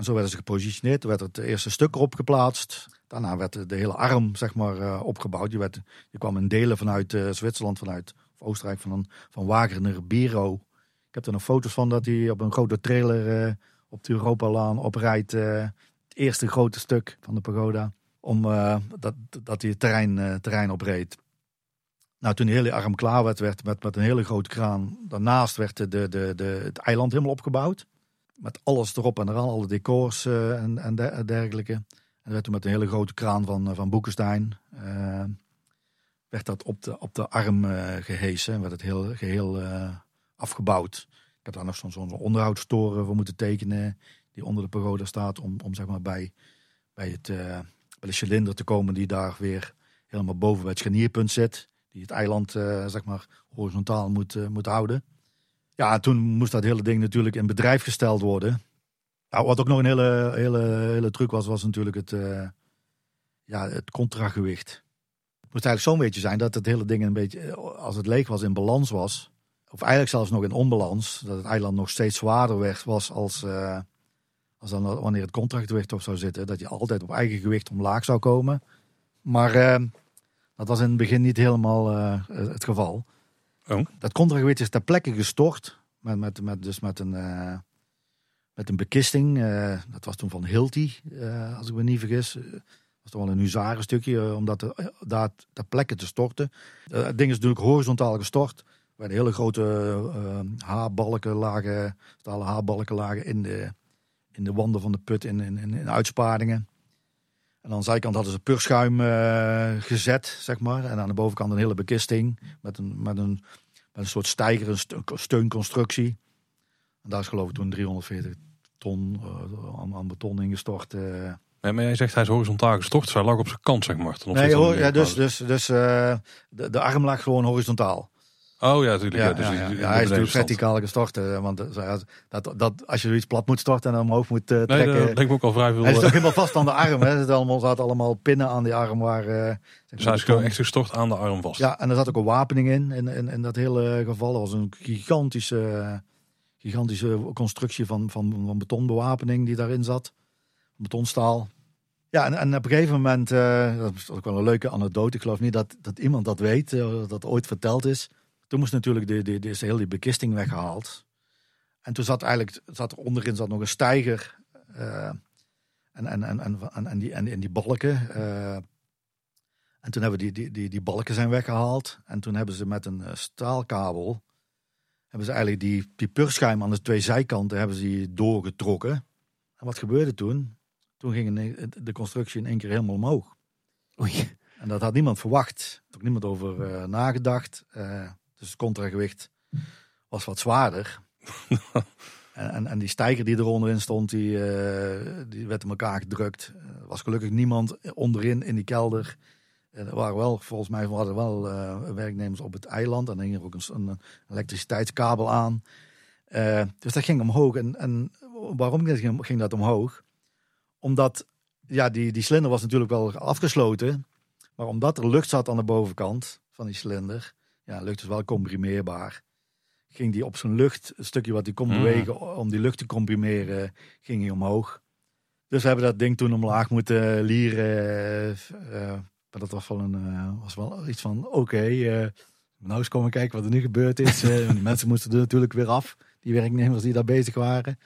En zo werden ze gepositioneerd. Er werd het eerste stuk erop geplaatst. Daarna werd de hele arm zeg maar, uh, opgebouwd. Je, werd, je kwam in delen vanuit uh, Zwitserland, vanuit of Oostenrijk, van, van Wagener Biro. Ik heb er nog foto's van dat hij op een grote trailer uh, op de Europalaan oprijdt. het eerste grote stuk van de pagoda. Om, dat, dat hij het terrein, terrein opreed. Nou, toen die hele arm klaar werd, werd met, met een hele grote kraan. Daarnaast werd de, de, de, het eiland helemaal opgebouwd. Met alles erop en eraan, alle decors en, en dergelijke. En werd toen met een hele grote kraan van, eh, van Boekenstein. Uh, werd dat op de, op de arm uh, gehesen. En werd het heel, geheel afgebouwd. Ik heb daar nog zo'n zo onderhoudstoren voor moeten tekenen. Die onder de pagoda staat. Om, om zeg maar bij, bij, het, bij de cilinder te komen die daar weer helemaal boven bij het scharnierpunt zit. Die het eiland zeg maar horizontaal moet, moet houden. Ja, toen moest dat hele ding natuurlijk in bedrijf gesteld worden. Nou, wat ook nog een hele, hele, hele truc was, was natuurlijk het, uh, ja, het contragewicht. Moest eigenlijk zo'n beetje zijn dat het hele ding een beetje, als het leeg was, in balans was. of eigenlijk zelfs nog in onbalans, dat het eiland nog steeds zwaarder werd, was als, uh, als dan wanneer het contractgewicht op zou zitten. Dat je altijd op eigen gewicht omlaag zou komen. Maar dat was in het begin niet helemaal het geval. Oh. Dat contractgewicht is ter plekke gestort. Met, met, met, dus met een, met een bekisting. dat was toen van Hilti, als ik me niet vergis. Dat was toch wel een huzarenstukje om dat daar ter plekke te storten. het ding is natuurlijk horizontaal gestort. Waar de hele grote haarbalken lagen, stalen haarbalken lagen in de, in de wanden van de put, in, in, in uitsparingen. En aan de zijkant hadden ze purschuim uh, gezet, zeg maar. En aan de bovenkant een hele bekisting met een, met een, met een soort stijger, een steunconstructie. En daar is geloof ik toen 340 ton uh, aan, aan, beton ingestort. Uh. Nee, maar jij zegt hij is horizontaal gestort, dus hij lag op zijn kant, zeg maar. Nee, hoor, ja, dus, dus, dus de, de arm lag gewoon horizontaal. Oh ja, natuurlijk. Ja, dus ja, ja, hij is natuurlijk verticaal gestort. Want dat, dat, als je zoiets plat moet storten en omhoog moet uh, trekken. Nee, dat lijkt me ook al vrij veel. Hij is toch helemaal vast aan de arm. Hè? Er zitten allemaal, zaten allemaal pinnen aan die arm. Waar, uh, dus hij is gewoon echt gestort aan de arm vast. Ja, en er zat ook een wapening in, in, in, in dat hele geval. Dat was een gigantische, gigantische constructie van, van, van betonbewapening die daarin zat. Betonstaal. Ja, en, en op een gegeven moment, uh, dat is ook wel een leuke anekdote. Ik geloof niet dat, dat iemand dat weet, dat ooit verteld is. Toen moest natuurlijk de, de, de, hele bekisting weggehaald. En toen zat eigenlijk, zat er onderin zat nog een steiger. Uh, en, en, en, en, en, die, en, en die balken. Uh, en toen hebben die, die, die, die balken zijn weggehaald. En toen hebben ze met een uh, staalkabel. Hebben ze eigenlijk die, die purschuim aan de twee zijkanten hebben ze die doorgetrokken. En wat gebeurde toen? Toen ging de constructie in één keer helemaal omhoog. Oei. En dat had niemand verwacht. Er had niemand over nagedacht. Dus het contragewicht was wat zwaarder. [laughs] en, en, en, die stijger die eronder in stond, die, uh, die werd in elkaar gedrukt. Er was gelukkig niemand onderin in die kelder. Er waren wel, volgens mij hadden wel uh, werknemers op het eiland. En er hing er ook een, een elektriciteitskabel aan. Uh, dus dat ging omhoog. En, en waarom ging, ging dat omhoog? Omdat ja, die, die cilinder was natuurlijk wel afgesloten. Maar omdat er lucht zat aan de bovenkant van die cilinder, ja, lucht is wel comprimeerbaar. Ging die op zijn lucht, een stukje wat hij kon mhm. bewegen om die lucht te comprimeren, ging hij omhoog. Dus we hebben dat ding toen omlaag moeten lieren. Uh, maar dat was wel, een, uh, was wel iets van, oké, okay, uh, nou eens komen kijken wat er nu gebeurd is. die [laughs] mensen moesten er natuurlijk weer af, die werknemers die daar bezig waren.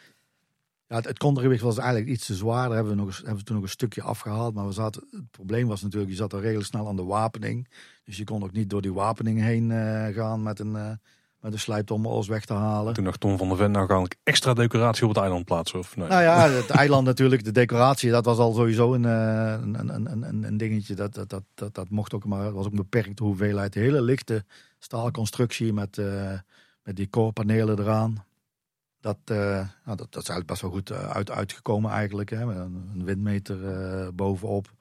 Ja, het, het contragewicht was eigenlijk iets te zwaar. Daar hebben we, nog, hebben we toen nog een stukje afgehaald. Maar we zaten, het probleem was natuurlijk, je zat er redelijk snel aan de wapening. Dus je kon ook niet door die wapening heen uh, gaan met een, uh, met een slijp om alles weg te halen. Toen dacht Tom van der Ven, nou ga ik extra decoratie op het eiland plaatsen? Of nee? Nou ja, het eiland natuurlijk, de decoratie, dat was al sowieso een, een, een, een, een dingetje. Dat, dat, dat, dat, dat mocht ook, maar was ook een beperkte hoeveelheid. De hele lichte staalconstructie met, uh, met die koorpanelen eraan. Dat, uh, nou, dat, dat is eigenlijk best wel goed uit, uitgekomen eigenlijk. Hè? Met een, windmeter uh, bovenop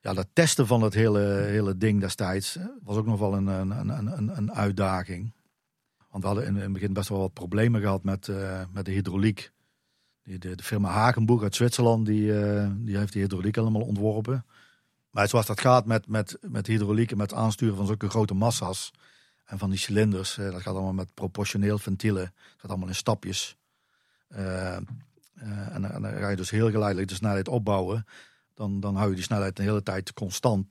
ja, dat testen van het hele, hele ding destijds was ook nog wel een, een, een, een uitdaging. Want we hadden in, het begin best wel wat problemen gehad met, met de hydrauliek. De, de, firma Hagenboeg uit Zwitserland, die, die heeft die hydrauliek helemaal ontworpen. Maar zoals dat gaat met, met, met hydrauliek en met aansturen van zulke grote massa's en van die cilinders, uh, dat gaat allemaal met proportioneel ventielen. Dat gaat allemaal in stapjes. en, en, dan ga je dus heel geleidelijk de snelheid opbouwen dan, dan hou je die snelheid de hele tijd constant.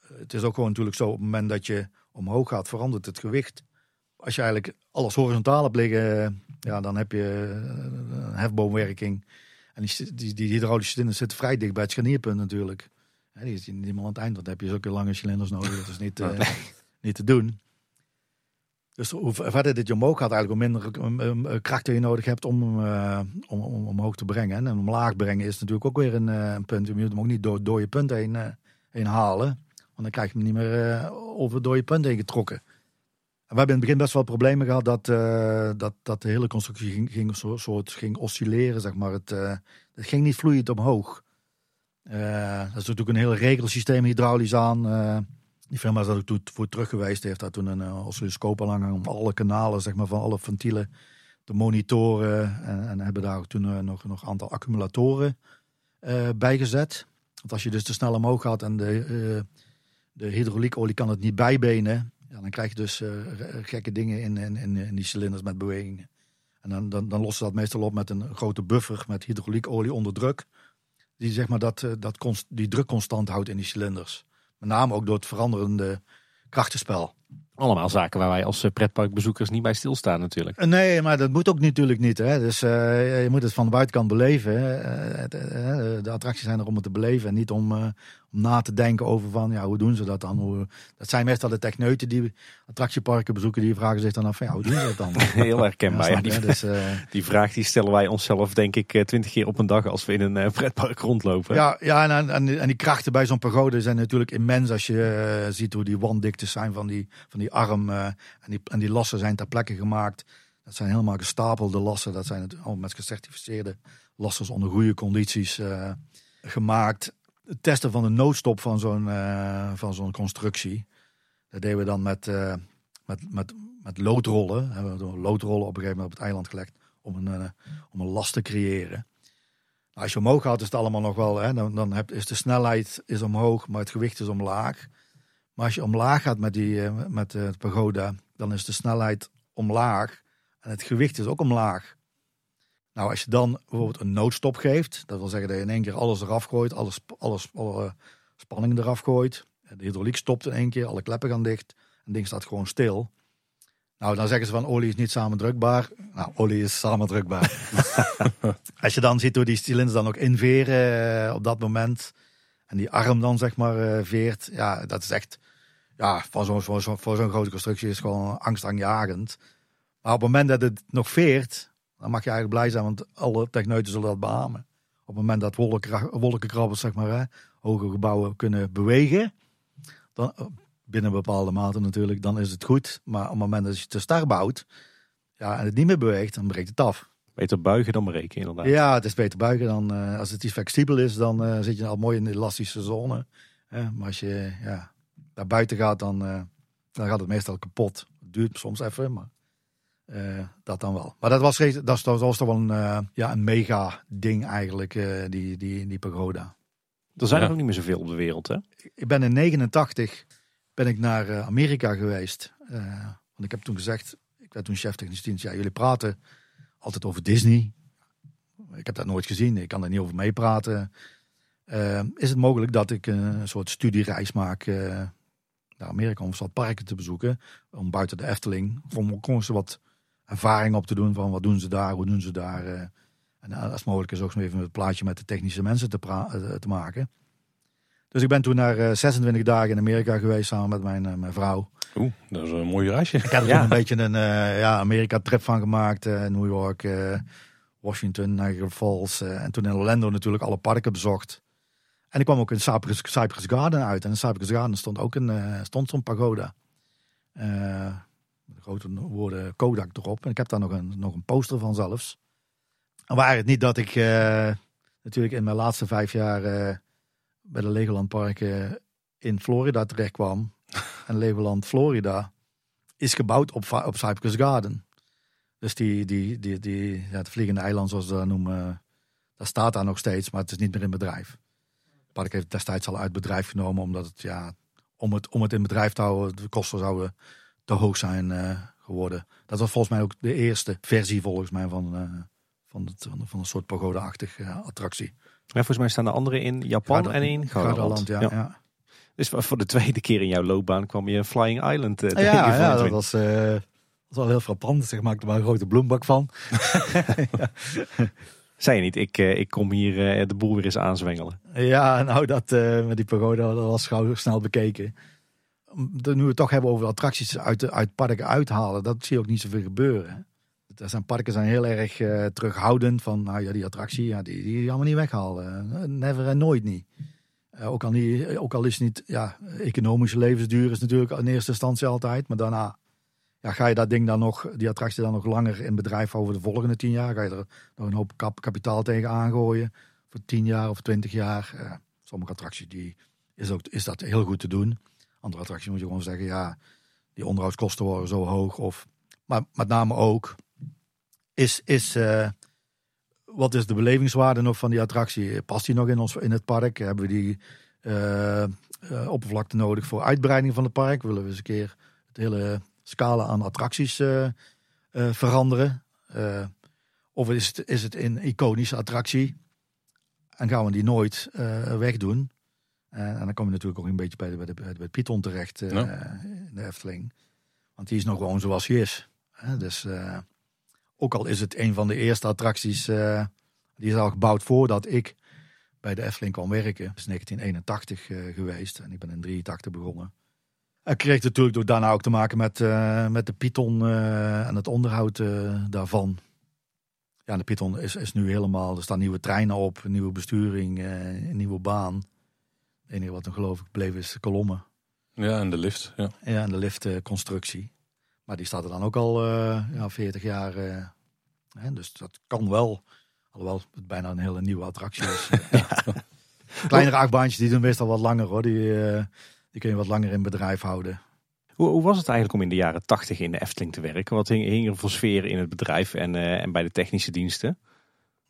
Eh, het is ook gewoon natuurlijk zo, op het moment dat je omhoog gaat, verandert het gewicht. Als je eigenlijk alles horizontaal hebt liggen, ja, dan heb je eh, een hefboomwerking. En die, die, die hydraulische cilinders zitten vrij dicht bij het scharnierpunt natuurlijk. die is niet helemaal aan het eind, dan heb je zulke lange cilinders nodig. Dat is niet, [laughs] uh, niet te doen. Dus hoe verder dit je omhoog gaat, eigenlijk hoe minder kracht je nodig hebt om, om, om omhoog te brengen. En omlaag brengen is natuurlijk ook weer een, een punt. Je moet hem ook niet door, door je punt heen, halen. Want dan krijg je hem niet meer over door je punt heen getrokken. En we hebben in het begin best wel problemen gehad dat, dat, dat de hele constructie ging, ging, soort, ging oscilleren. Zeg maar. het, het ging niet vloeiend omhoog. dat is natuurlijk een heel regelsysteem hydraulisch aan. Die firma is daar ook voor terug geweest. heeft daar toen een uh, oscilloscoop aan om alle kanalen zeg maar, van alle ventielen te monitoren. En, en hebben daar toen uh, nog, een aantal accumulatoren uh, Want als je dus te snel omhoog gaat en de, de hydrauliekolie kan het niet bijbenen. Ja, dan krijg je dus eh, gekke dingen in, in, in, die cilinders met bewegingen. En dan, dan, dan lossen ze dat meestal op met een grote buffer met hydrauliekolie onder druk. Die zeg maar dat, eh, dat const, die druk constant houdt in die cilinders. Met name ook door het veranderende krachtenspel. Allemaal zaken waar wij als eh, pretparkbezoekers niet bij stilstaan natuurlijk. Eh, Nee, maar dat moet ook natuurlijk niet. Hè? Dus eh, je moet het van de buitenkant beleven. Eh, de attracties zijn er om het te beleven en niet om, om na te denken over van, ja, hoe doen ze dat dan? Hoe, dat zijn meestal de techneuten die attractieparken bezoeken, die vragen zich dan af van, ja, hoe doen ze dat dan? [laughs] Heel herkenbaar. Ja, snap die, Dus, eh, die vraag die stellen wij onszelf denk ik eh, twintig keer op een dag als we in een eh, pretpark rondlopen. Ja, ja en, en, en die krachten bij zo'n pagode zijn natuurlijk immens als je ziet hoe die wanddiktes zijn van die, van die arm. en, die, en die lassen zijn ter plekke gemaakt. Dat zijn helemaal gestapelde lassen. Dat zijn het allemaal met gecertificeerde lassers onder goede condities gemaakt. Het testen van de noodstop van zo'n eh, van zo'n constructie. Dat deden we dan met, eh, met, met, met loodrollen. Hebben loodrollen op een gegeven moment op het eiland gelegd om een, eh, om een last te creëren. Nou, als je omhoog gaat, is het allemaal nog wel. Hè, dan dan is de snelheid is omhoog, maar het gewicht is omlaag. Maar als je omlaag gaat met, die, met het pagoda, dan is de snelheid omlaag. En het gewicht is ook omlaag. Nou, als je dan bijvoorbeeld een noodstop geeft, dat wil zeggen dat je in één keer alles eraf gooit, alles, alles, alle spanningen eraf gooit. De hydrauliek stopt in één keer, alle kleppen gaan dicht. En het ding staat gewoon stil. Nou, dan zeggen ze van olie is niet samendrukbaar. Nou, olie is samendrukbaar. [laughs] Als je dan ziet hoe die cilinders dan ook inveren eh, op dat moment. En die arm dan zeg maar eh, veert. Ja, dat is echt... Ja, voor zo'n voor zo'n voor zo'n grote constructie is gewoon angstaanjagend. Maar op het moment dat het nog veert, dan mag je eigenlijk blij zijn, want alle techneuten zullen dat beamen. Op het moment dat wolken, wolkenkrabbers, zeg maar, hè, hoge gebouwen kunnen bewegen, dan, eh, binnen bepaalde mate natuurlijk, dan is het goed. Maar op het moment dat je te start bouwt, ja, en het niet meer beweegt, dan breekt het af. Beter buigen dan breken inderdaad. Ja, het is beter buigen dan eh, als het iets flexibel is, dan eh, zit je al mooi in de elastische zone. Hè? Maar als je ja, naar buiten gaat, dan, dan gaat het meestal kapot. Het duurt soms even, maar eh, dat dan wel. Maar dat was, dat was, dat was toch wel een, eh, ja, een mega ding eigenlijk, eh, die, die, die pagoda. Er zijn Ja. er ook niet meer zoveel op de wereld hè. Ik ben in 89 ben ik naar Amerika geweest. Eh, want ik heb toen gezegd, ik werd toen chef technisch dienst. Ja, jullie praten altijd over Disney. Ik heb dat nooit gezien. Ik kan er niet over meepraten. Is het mogelijk dat ik een soort studiereis maak eh, naar Amerika om wat parken te bezoeken? Om buiten de Efteling. Om ook eens wat ervaring op te doen van wat doen ze daar, hoe doen ze daar. eh. en als het mogelijk is ook nog even het plaatje met de technische mensen te, eh, te maken. Dus ik ben toen naar eh, 26 dagen in Amerika geweest samen met mijn, eh, mijn vrouw. Oeh, dat is een mooi reisje. Ik heb er Ja. toen een beetje een eh, ja, Amerika-trip van gemaakt. eh, New York, eh, Washington, Niagara Falls. eh, en toen in Orlando natuurlijk alle parken bezocht. En ik kwam ook in Cypress, Cypress Garden uit. En in Cypress Garden stond ook een, eh, stond zo'n pagoda. Eh, grote woorden Kodak erop. En ik heb daar nog een, nog een poster van zelfs. En waar het niet dat ik eh, natuurlijk in mijn laatste vijf jaar eh, bij de Legoland Parken in Florida terecht kwam. [laughs] en Legoland Florida is gebouwd op, op Cypress Garden. Dus die, die, die, die, ja, het vliegende eiland, zoals ze dat noemen, dat staat daar nog steeds, maar het is niet meer in bedrijf. Het park heeft destijds al uit bedrijf genomen, omdat het, ja, om het, om het in bedrijf te houden, de kosten zouden te hoog zijn eh, geworden. Dat was volgens mij ook de eerste versie, volgens mij, van, eh, van, het, van, een soort pagoda-achtig eh, attractie. Ja, volgens mij staan er andere in Japan en in Gardaland. ja. Ja. ja. Dus voor de tweede keer in jouw loopbaan kwam je Flying Island tegen. Ja, ja, van dat was, dat wel heel frappant. Zeg, maakte er maar een grote bloembak van. [laughs] [laughs] Zei je niet, ik, ik kom hier de boel weer eens aanzwengelen. Ja, nou, dat met die pagoda, dat was gauw snel bekeken. Nu we het toch hebben over attracties uit, de, uit parken uithalen, dat zie je ook niet zoveel gebeuren. Er zijn parken zijn heel erg eh, terughoudend van, nou ja, die attractie, ja, die, die allemaal niet weghalen. Eh, Never en nooit niet. Eh, ook, al niet. ook al is het niet, ja, economische levensduur is natuurlijk in eerste instantie altijd, maar daarna ja, ga je dat ding dan nog, die attractie dan nog langer in bedrijf over de volgende tien jaar, ga je er nog een hoop kap- kapitaal tegen aangooien voor 10 jaar of 20 jaar. Eh, sommige attracties die is, ook, is dat heel goed te doen. Andere attracties moet je gewoon zeggen, ja, die onderhoudskosten worden zo hoog. Of, maar met name ook, is, is, eh, wat is de belevingswaarde nog van die attractie? Past die nog in, ons, in het park? Hebben we die eh, eh, oppervlakte nodig voor uitbreiding van het park? Willen we eens een keer de hele scala aan attracties veranderen? Of is het, is het een iconische attractie en gaan we die nooit wegdoen? En dan kom je natuurlijk ook een beetje bij de, bij de, bij de Python terecht eh, Ja. in de Efteling. Want die is nog gewoon zoals hij is. Hè? Dus eh, ook al is het een van de eerste attracties, eh, die is al gebouwd voordat ik bij de Efteling kwam werken. Dat is 1981 eh, geweest en ik ben in 83 begonnen. Ik kreeg natuurlijk door daarna ook te maken met, eh, met de Python eh, en het onderhoud eh, daarvan. Ja, de Python is, is nu helemaal, er staan nieuwe treinen op, nieuwe besturing, eh, een nieuwe baan. Het enige wat nog geloof ik bleef is de kolommen. Ja, en de lift. Ja. Ja, en de liftconstructie. Maar die staat er dan ook al eh, ja, 40 jaar. eh, hè, dus dat kan wel. Alhoewel het bijna een hele nieuwe attractie is. [laughs] Kleinere achtbaantjes die doen meestal wat langer hoor. Die, eh, die kun je wat langer in bedrijf houden. Hoe, hoe was het eigenlijk om in de jaren tachtig in de Efteling te werken? Wat hing, hing er voor sfeer in het bedrijf en, eh, en bij de technische diensten?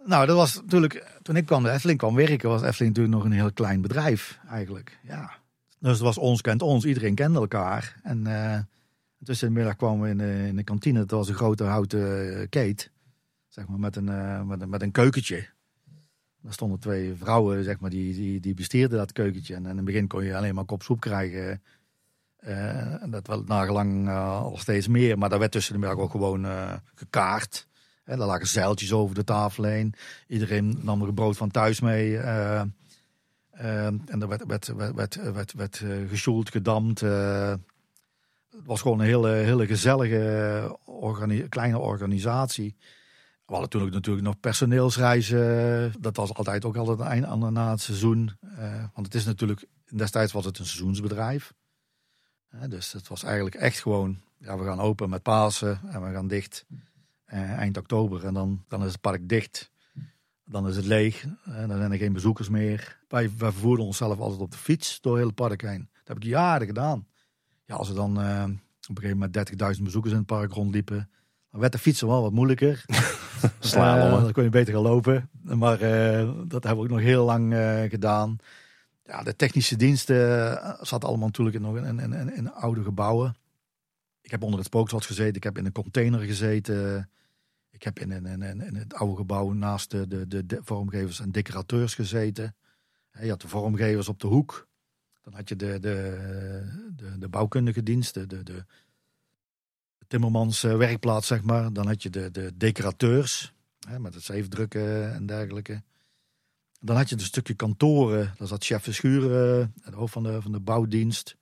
Nou, dat was natuurlijk. Toen ik kwam de Efteling kwam werken, was Efteling natuurlijk nog een heel klein bedrijf eigenlijk. Ja. Dus het was ons kent ons, iedereen kende elkaar. En eh, tussen de middag kwamen we in de, in de kantine. Het was een grote houten eh, keet, zeg maar, met een, eh, met een, met een keukentje. Daar stonden twee vrouwen, zeg maar, die, die, die bestierden dat keukentje. En in het begin kon je alleen maar kop soep krijgen. En dat wel nagelang al steeds meer. Maar daar werd tussen de middag ook gewoon eh, Hè, daar lagen zeiltjes over de tafel heen. Iedereen nam er brood van thuis mee. eh, eh, en er werd, werd, werd, werd, werd, werd eh, gesjoeld, gedamd. eh. het was gewoon een hele, hele gezellige kleine organisatie. We hadden toen natuurlijk nog personeelsreizen. Dat was altijd ook altijd een eind aan na het seizoen. Want het is natuurlijk, destijds was het een seizoensbedrijf. Dus het was eigenlijk echt gewoon, ja, we gaan open met Pasen en we gaan dicht eind oktober. En dan, dan is het park dicht. Dan is het leeg. En dan zijn er geen bezoekers meer. Wij, wij vervoerden onszelf altijd op de fiets door heel het park heen. Dat heb ik jaren gedaan. Ja, als er dan eh, op een gegeven moment 30.000 bezoekers in het park rondliepen. Dan werd de fietsen wel wat moeilijker. [laughs] Slalommen. Eh, dan kon je beter gaan lopen. Maar eh, dat hebben we ook nog heel lang eh, gedaan. Ja, de technische diensten eh, zat allemaal natuurlijk nog in, in, in, in oude gebouwen. Ik heb onder het spookslot gezeten. Ik heb in een container gezeten. Ik heb in, het oude gebouw naast de, de, de, vormgevers en decorateurs gezeten. Je had de vormgevers op de hoek. Dan had je de, de, de, de bouwkundige diensten, de, de, timmermans eh, werkplaats, zeg maar. Dan had je de, de decorateurs, hè, met het zeefdrukken en dergelijke. Dan had je een stukje kantoren. Daar zat chef Verschuren, het hoofd van de, van de bouwdienst.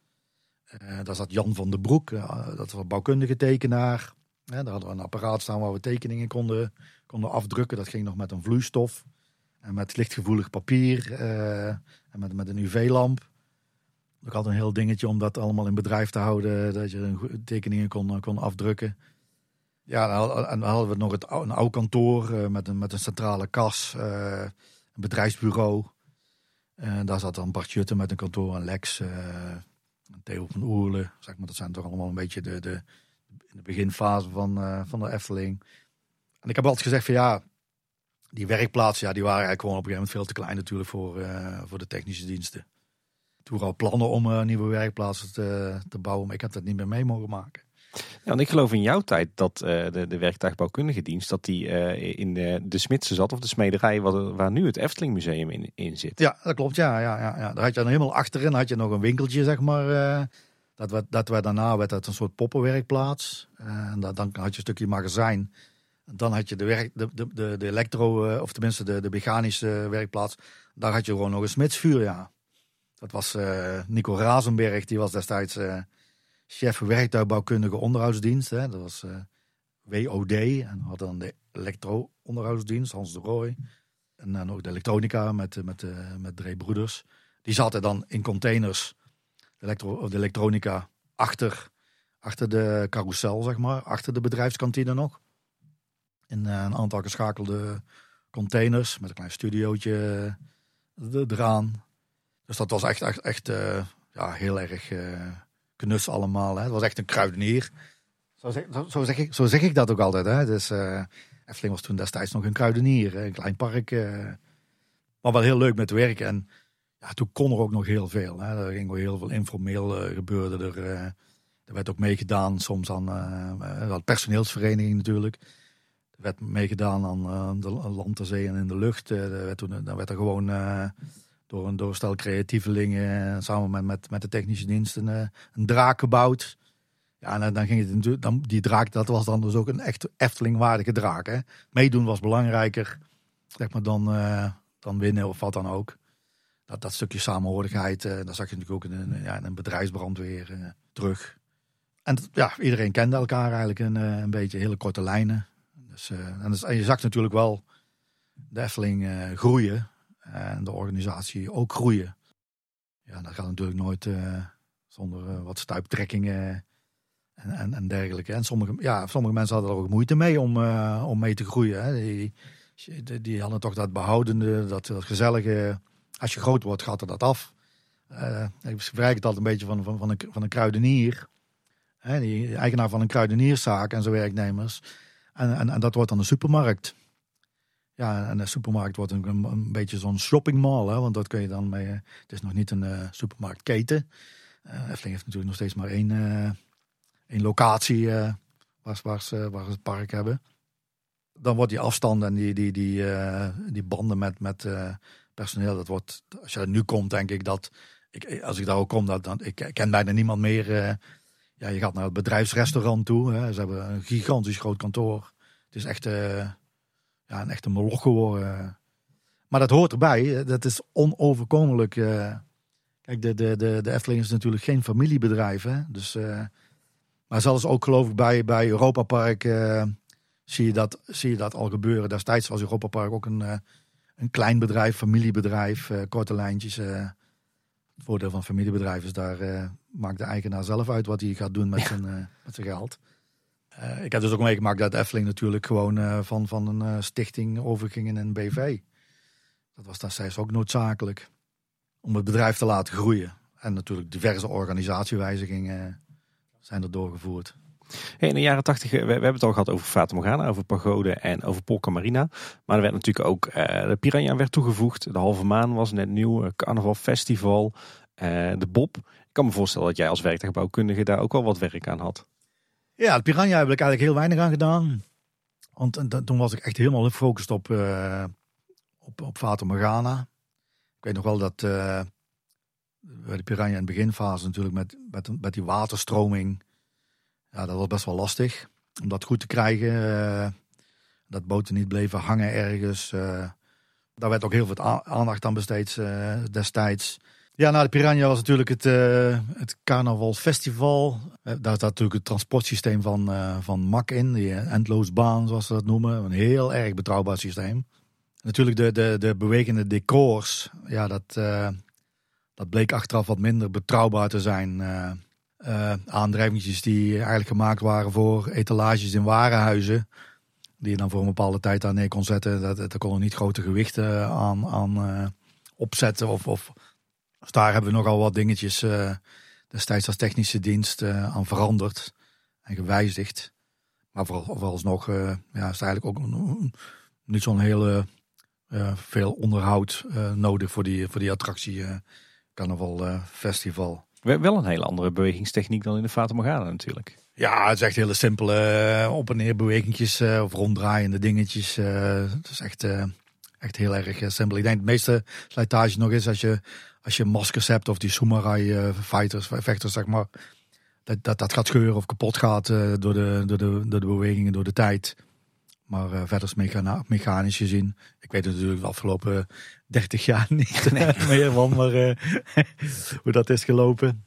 Eh, daar zat Jan van den Broek, eh, dat was een bouwkundige tekenaar. Hè, daar hadden we een apparaat staan waar we tekeningen konden, konden afdrukken. Dat ging nog met een vloeistof en met lichtgevoelig papier eh, en met, met een UV-lamp. Ik had een heel dingetje om dat allemaal in bedrijf te houden, dat je tekeningen kon, kon afdrukken. Ja, en dan hadden we nog het, een oud kantoor eh, met, een, met een centrale kas, eh, een bedrijfsbureau. En daar zat dan Bart Jutte met een kantoor en Lex, eh, Theo van Oerle. Zeg maar, dat zijn toch allemaal een beetje de, de, de beginfase van, eh, van de Efteling. En ik heb altijd gezegd van ja, die werkplaatsen, ja, die waren eigenlijk gewoon op een gegeven moment veel te klein natuurlijk voor, eh, voor de technische diensten. Toen al plannen om eh, nieuwe werkplaatsen te, te bouwen, maar ik heb dat niet meer mee mogen maken. Ja, want ik geloof in jouw tijd dat eh, de, de werktuigbouwkundige dienst, dat die eh, in de, de Smitsen zat, of de smederij, waar, waar nu het Efteling Museum in, in zit. Ja, dat klopt. Ja, ja, ja, ja. Daar had je dan helemaal achterin had je nog een winkeltje, zeg maar. eh, dat, werd, dat werd daarna werd dat een soort poppenwerkplaats. En dan, had je een stukje magazijn. Dan had je de, werk, de, de, de, de elektro, of tenminste de, de mechanische werkplaats. Daar had je gewoon nog een smitsvuur, ja. Dat was Nico Razenberg, die was destijds chef werktuigbouwkundige onderhoudsdienst. Hè. Dat was eh, WOD. En we hadden dan de elektro-onderhoudsdienst, Hans de Rooij. En dan ook de elektronica met, met, eh, met Dre Broeders. Die zaten dan in containers, de, elektro, de elektronica, achter, achter de carousel, zeg maar. Achter de bedrijfskantine nog. In eh, een aantal geschakelde containers met een klein studiootje eh, er- eraan. Dus dat was echt, echt, echt eh, ja, heel erg eh, knus allemaal. Hè. Het was echt een kruidenier. Zo zeg, zo, zeg, ik, zo zeg ik dat ook altijd. Hè. Dus, eh Efteling was toen destijds nog een kruidenier. Een klein park. eh, maar wel heel leuk met werken. En ja, toen kon er ook nog heel veel. Hè. Er ging heel veel informeel gebeurde er. Er werd ook meegedaan soms aan uh, personeelsvereniging natuurlijk. Er werd meegedaan aan uh, de land, de zee en in de lucht. Uh, werd toen, dan werd er gewoon door een doorstel creatievelingen samen met, met, de technische diensten een draak gebouwd. Ja, en dan ging het dan, die draak, dat was dan dus ook een echt Efteling-waardige draak. Hè? Meedoen was belangrijker, zeg maar, dan, dan winnen of wat dan ook. Dat, dat stukje samenhorigheid, uh, dat zag je natuurlijk ook in een, ja, in een bedrijfsbrandweer terug. En ja, iedereen kende elkaar eigenlijk een, een beetje, hele korte lijnen. Dus, en, en, je zag natuurlijk wel de Efteling groeien en de organisatie ook groeien. Ja, dat gaat natuurlijk nooit zonder wat stuiptrekkingen en, en, en, dergelijke. En sommige, ja, sommige mensen hadden er ook moeite mee om, om mee te groeien. Hè. Die, die, hadden toch dat behoudende, dat, dat gezellige als je groot wordt, gaat er dat af. Ik vergelijk het altijd een beetje van, van, van, een, van een kruidenier. Hè, die eigenaar van een kruidenierszaak en zijn werknemers. En, en, en dat wordt dan een supermarkt. Ja, en de supermarkt wordt een, een, beetje zo'n shoppingmall. Hè, want dat kun je dan mee. Het is nog niet een uh, supermarktketen. Uh, heeft natuurlijk nog steeds maar één, één locatie waar, ze, waar ze het park hebben. Dan wordt die afstand en die, die, die, die banden met, met personeel, dat wordt, als je er nu komt, denk ik dat, ik, als ik daar ook kom, dat, dan, ik ken bijna niemand meer. Ja, je gaat naar het bedrijfsrestaurant toe. Hè. Ze hebben een gigantisch groot kantoor. Het is echt, ja, een echte moloch geworden. Maar dat hoort erbij. Dat is onoverkomelijk. Uh, kijk, de, de, de, de Efteling is natuurlijk geen familiebedrijf. Hè. Dus, maar zelfs ook geloof ik bij, bij Europa Park zie, je dat, zie je dat al gebeuren. Destijds was Europa Park ook een een klein bedrijf, familiebedrijf, korte lijntjes. Het voordeel van familiebedrijf is daar maakt de eigenaar zelf uit wat hij gaat doen met, zijn, met zijn geld. Ik heb dus ook meegemaakt dat Efteling natuurlijk gewoon van, van een stichting overging in een BV. Dat was destijds ook noodzakelijk om het bedrijf te laten groeien. En natuurlijk diverse organisatiewijzigingen zijn er doorgevoerd in de jaren tachtig, we, we, hebben het al gehad over Fata over Pagode en over Polka Marina. Maar er werd natuurlijk ook, de Piranha werd toegevoegd. De Halve Maan was net nieuw, Carnaval Festival, de Bob. Ik kan me voorstellen dat jij als werktuigbouwkundige daar ook wel wat werk aan had. Ja, de Piranha heb ik eigenlijk heel weinig aan gedaan. Want uh, toen was ik echt helemaal gefocust op, op, op Fata Morgana. Ik weet nog wel dat bij de Piranha in de beginfase natuurlijk met, met, met die waterstroming ja, dat was best wel lastig om dat goed te krijgen. Uh, dat boten niet bleven hangen ergens. Uh, daar werd ook heel veel aandacht aan besteed uh, destijds. Ja, nou, de Piranha was natuurlijk het, het carnavalfestival. daar zat natuurlijk het transportsysteem van, van MAC in. Die endloosbaan, zoals ze dat noemen. Een heel erg betrouwbaar systeem. Natuurlijk de, de, de bewegende decors. Ja, dat, dat bleek achteraf wat minder betrouwbaar te zijn uh, aandrijvingjes die eigenlijk gemaakt waren voor etalages in warenhuizen. Die je dan voor een bepaalde tijd aan neer kon zetten. Dat, dat kon niet grote gewichten aan, aan uh, opzetten. Of, of, dus daar hebben we nogal wat dingetjes uh, destijds als technische dienst aan veranderd en gewijzigd. Maar voor, vooralsnog ja, is eigenlijk ook niet zo'n hele veel onderhoud nodig voor die, voor die attractie Carnaval Festival. Wel een hele andere bewegingstechniek dan in de Fata Morgana natuurlijk. Ja, het is echt hele simpele eh, op- en neer bewegingjes uh, of ronddraaiende dingetjes. Uh, het is echt, uh, echt heel erg simpel. Ik denk de meeste slijtage nog is als je, als je maskers hebt of die Sumarai fighters, vechters zeg maar. Dat, dat dat gaat scheuren of kapot gaat door, de, door, de, door de bewegingen, door de tijd. Maar uh, verder is mechanisch gezien. Ik weet het natuurlijk de afgelopen 30 jaar [laughs] niet nee. [laughs] meer van maar, uh, [laughs] hoe dat is gelopen.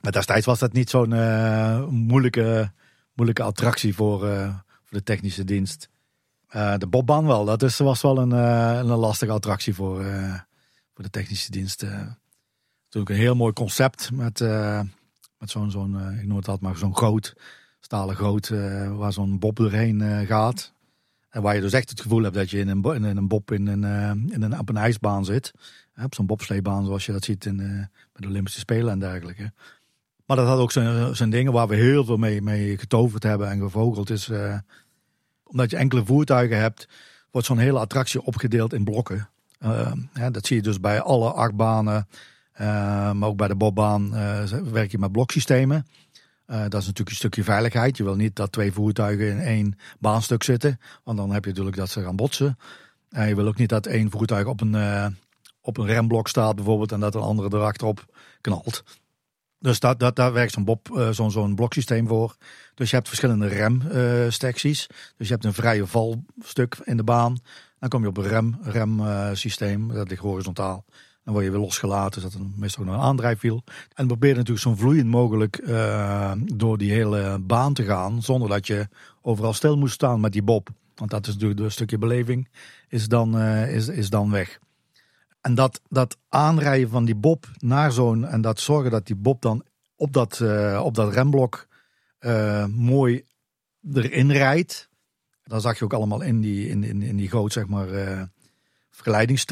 Maar destijds was dat niet zo'n uh, moeilijke, moeilijke attractie voor, voor de technische dienst. de bobbaan wel, dat is, was wel een, een lastige attractie voor, voor de technische dienst. natuurlijk een heel mooi concept met, met zo'n, zo'n ik noem het maar zo'n groot stalen goot waar zo'n bob doorheen gaat. En waar je dus echt het gevoel hebt dat je in een, in een bob in een, uh, in een, op een ijsbaan zit. op zo'n bobsleebaan zoals je dat ziet in, uh, de Olympische Spelen en dergelijke. Maar dat had ook zijn, zijn dingen waar we heel veel mee, mee getoverd hebben en gevogeld. Is, uh, omdat je enkele voertuigen hebt, wordt zo'n hele attractie opgedeeld in blokken. Dat zie je dus bij alle achtbanen, maar ook bij de bobbaan werk je met bloksystemen. dat is natuurlijk een stukje veiligheid. Je wil niet dat twee voertuigen in één baanstuk zitten. Want dan heb je natuurlijk dat ze gaan botsen. En je wil ook niet dat één voertuig op een, op een remblok staat bijvoorbeeld. En dat een andere erachterop knalt. Dus dat, dat, daar werkt zo'n uh, zo'n zo'n bloksysteem voor. Dus je hebt verschillende remsecties. Uh, dus je hebt een vrije valstuk in de baan. Dan kom je op een rem, remsysteem. Uh, dat ligt horizontaal. Dan word je weer losgelaten, zodat er meestal nog een aandrijfwiel. En probeer natuurlijk zo vloeiend mogelijk uh, door die hele baan te gaan. Zonder dat je overal stil moet staan met die bob. Want dat is natuurlijk een stukje beleving. Is dan, is, is dan weg. En dat, dat aanrijden van die bob naar zo'n. En dat zorgen dat die bob dan op dat, uh, op dat remblok uh, mooi erin rijdt. Dan zag je ook allemaal in die, in, in, in die goot, zeg maar, uh,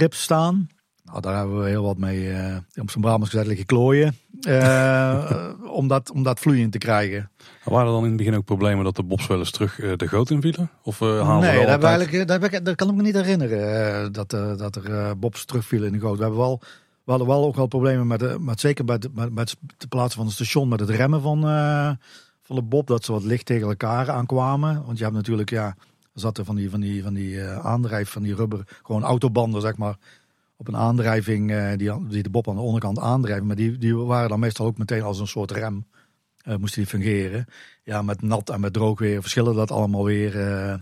staan. Nou, daar hebben we heel wat mee uh, op zijn Brabants gezet liggen klooien. Uh, [laughs] om, dat, om dat vloeiend te krijgen. Waren er dan in het begin ook problemen dat de bobs wel eens terug uh, de goot invielen? Of uh, nee, dat, eigenlijk, dat, ik, dat kan ik me niet herinneren. dat, dat er bobs terugvielen in de goot. We hebben wel, we hadden wel ook wel problemen met, de, met zeker bij, de, met, met de plaatsen van het station met het remmen van, van de bob. Dat ze wat licht tegen elkaar aankwamen. Want je hebt natuurlijk, ja, er zaten van die, van die, van die aandrijf, van die rubber, gewoon autobanden zeg maar op een aandrijving uh, die, die de bob aan de onderkant aandrijven. Maar die, die waren dan meestal ook meteen als een soort rem. Uh, moesten die fungeren. Ja, met nat en met droog weer verschillen dat allemaal weer. Uh,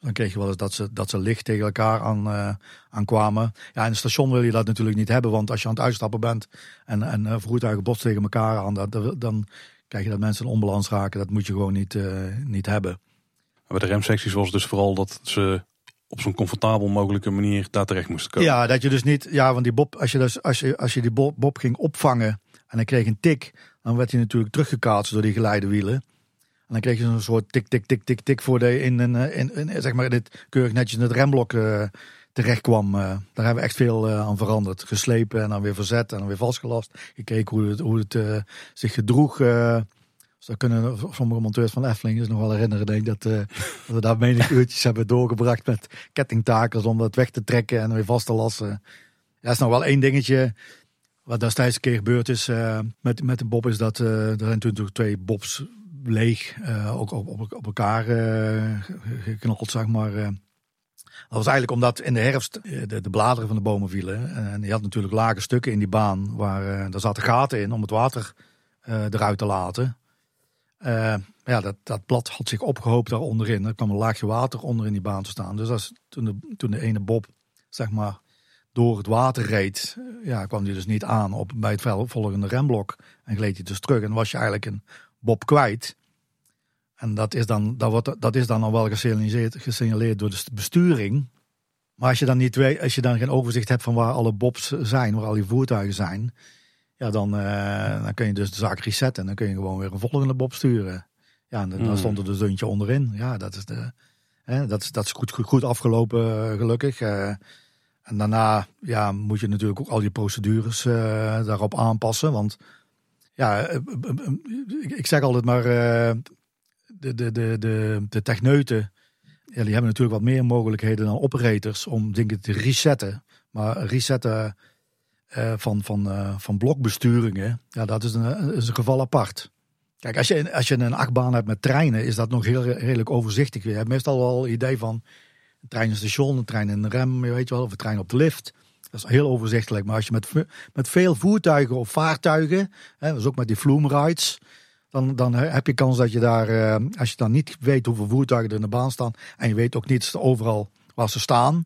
dan kreeg je wel eens dat ze, dat ze licht tegen elkaar aan, uh, aankwamen. Ja, in het station wil je dat natuurlijk niet hebben. Want als je aan het uitstappen bent en, en voertuigen botsen tegen elkaar aan, dat, dan krijg je dat mensen in onbalans raken. Dat moet je gewoon niet, niet hebben. Maar de remsecties was dus vooral dat ze op zo'n comfortabel mogelijke manier daar terecht moesten komen. Ja, dat je dus niet, ja, want die bob, als je, dus, als je, als je die bob, bob ging opvangen en hij kreeg een tik, dan werd hij natuurlijk teruggekaatst door die geleidewielen. En dan kreeg je zo'n soort tik, tik, tik, tik, tik voor de in, in, in, in zeg maar, dit keurig netjes in het remblok uh, terecht kwam. Uh, daar hebben we echt veel uh, aan veranderd. Geslepen en dan weer verzet en dan weer vastgelast. Gekeken hoe het, hoe het zich gedroeg. Dus dat kunnen sommige monteurs van Efteling dus nog wel herinneren. Denk dat, uh, dat we daar menig uurtjes hebben doorgebracht met kettingtakers om dat weg te trekken en weer vast te lassen. Ja, is nog wel één dingetje. Wat destijds een keer gebeurd is uh, met, met de bob, is dat uh, er zijn toen twee bobs leeg, ook op, op, elkaar geknold, zeg maar. dat was eigenlijk omdat in de herfst de, de, bladeren van de bomen vielen. En je had natuurlijk lage stukken in die baan, waar daar zaten gaten in om het water eruit te laten. Uh, ja, dat, dat blad had zich opgehoopt daar onderin. Er kwam een laagje water onder in die baan te staan. Dus als, toen, de, toen de ene bob, zeg maar, door het water reed, eh, ja, kwam die dus niet aan op, bij het volgende remblok. En gleed hij dus terug. En was je eigenlijk een bob kwijt. En dat is dan, dat wordt, dat is dan al wel gesignaleerd, gesignaleerd door de besturing. Maar als je dan niet weet, als je dan geen overzicht hebt van waar alle bobs zijn, waar al die voertuigen zijn, ja, dan, uh, dan kun je dus de zaak resetten. En dan kun je gewoon weer een volgende bob sturen. Ja, en dan mm. stond er dus duntje onderin. Ja, dat is, de, hè, dat is, dat is goed, goed, goed afgelopen, uh, gelukkig. Uh, en daarna ja, moet je natuurlijk ook al die procedures daarop aanpassen. Want ja, ik zeg altijd maar, de, de, de, de, de techneuten, ja, die hebben natuurlijk wat meer mogelijkheden dan operators om dingen te resetten. Maar resetten uh, van, van, uh, van blokbesturingen, ja, dat is een, is een geval apart. Kijk, als je, als je een achtbaan hebt met treinen, is dat nog heel redelijk overzichtig. Je hebt meestal wel een idee van een trein in een station, een trein in een rem, weet je wel, of een trein op de lift. Dat is heel overzichtelijk. Maar als je met, met veel voertuigen of vaartuigen, hè, dus ook met die rides, dan, dan heb je kans dat je daar, als je dan niet weet hoeveel voertuigen er in de baan staan, en je weet ook niet overal waar ze staan,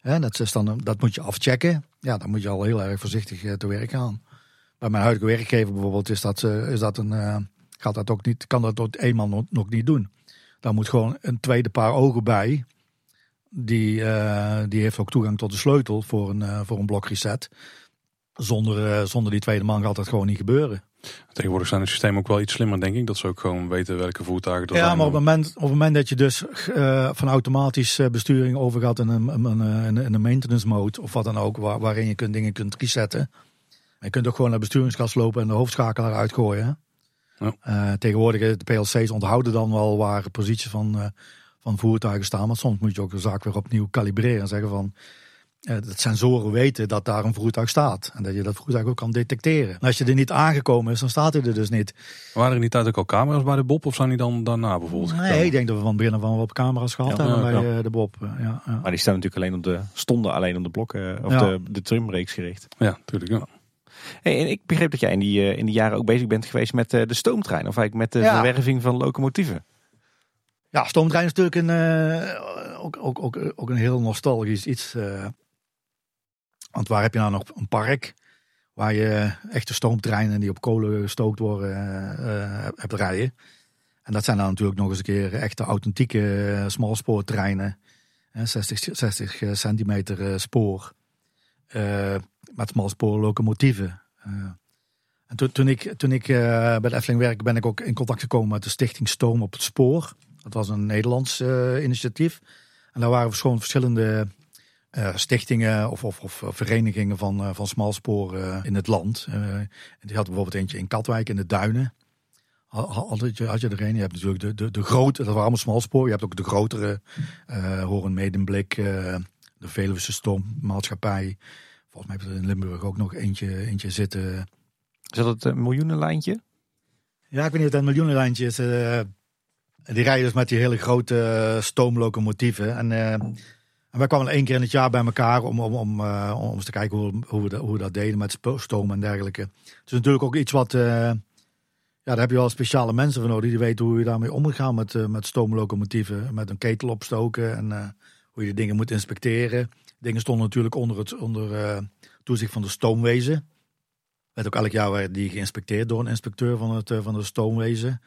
hè, dat, is dan, dat moet je afchecken ja, dan moet je al heel erg voorzichtig eh, te werk gaan. Bij mijn huidige werkgever bijvoorbeeld is dat, eh, is dat een, uh, gaat dat ook niet, kan dat ook eenmaal nog, nog niet doen. Daar moet gewoon een tweede paar ogen bij. Die, die heeft ook toegang tot de sleutel voor een, voor een blok reset. Zonder, zonder die tweede man gaat dat gewoon niet gebeuren. Tegenwoordig zijn het systeem ook wel iets slimmer, denk ik. Dat ze ook gewoon weten welke voertuigen er ja, zijn. Ja, maar op het, moment, op het moment dat je dus uh, van automatisch besturing overgaat in een, een, een, een maintenance mode of wat dan ook, waar, waarin je kunt, dingen kunt resetten. Je kunt ook gewoon naar besturingsgas lopen en de hoofdschakelaar uitgooien. Ja. Uh, tegenwoordig, de PLC's onthouden dan wel waar posities van, uh, van voertuigen staan. Maar soms moet je ook de zaak weer opnieuw kalibreren en zeggen van eh, dat sensoren weten dat daar een voertuig staat. En dat je dat voertuig ook kan detecteren. En als je er niet aangekomen is, dan staat hij er dus niet. Waren er die tijd ook al camera's bij de Bob of zijn die dan daarna bijvoorbeeld Nee, gekomen? ik denk dat we van het begin af aan wel op camera's gehad Ja, hebben ja, bij ja. eh, de Bob. Ja, ja. Maar die staan natuurlijk alleen op de, stonden alleen op de blokken eh, of Ja. de, de trimreeks gericht. Ja, natuurlijk. Ja. Hey, en ik begreep dat jij in die, eh, in die jaren ook bezig bent geweest met eh, de stoomtrein. Of eigenlijk met de Ja. verwerving van locomotieven. Ja, stoomtrein is natuurlijk een, eh, ook, ook, ook, ook een heel nostalgisch iets. Want waar heb je nou nog een park waar je echte stoomtreinen die op kolen gestookt worden eh, eh, hebt rijden. En dat zijn dan natuurlijk nog eens een keer echte authentieke eh, smalspoortreinen. Eh, 60, 60 centimeter spoor. eh, met smalspoorlocomotieven. En toen, toen ik, toen ik bij de Efteling werkte, ben ik ook in contact gekomen met de stichting Stoom op het Spoor. Dat was een Nederlands initiatief. En daar waren gewoon verschillende eh, stichtingen of, of, of verenigingen van, eh, van smalspoor eh, in het land. Eh, en die had bijvoorbeeld eentje in Katwijk in de Duinen. Had, had, je, had je er een? Je hebt natuurlijk de, de, de grote, dat waren allemaal smalspoor. Je hebt ook de grotere, eh Horen Medemblik, eh de Veluwse Stoommaatschappij. Volgens mij hebben er in Limburg ook nog eentje, eentje zitten. Is dat het eh, miljoenenlijntje? Ja, ik weet niet of dat een miljoenenlijntje is. eh, die rijden dus met die hele grote eh, stoomlocomotieven. En, eh, en wij kwamen één keer in het jaar bij elkaar om, om, om, eh, om eens te kijken hoe, hoe, we dat, hoe we dat deden met stoom en dergelijke. Het is natuurlijk ook iets wat... eh, ja, daar heb je wel speciale mensen voor nodig die weten hoe je daarmee om moet gaan met, eh, met stoomlocomotieven. Met een ketel opstoken en hoe je de dingen moet inspecteren. Dingen stonden natuurlijk onder, het, onder toezicht van de stoomwezen. Werd ook elk jaar werd die geïnspecteerd door een inspecteur van het, van de stoomwezen.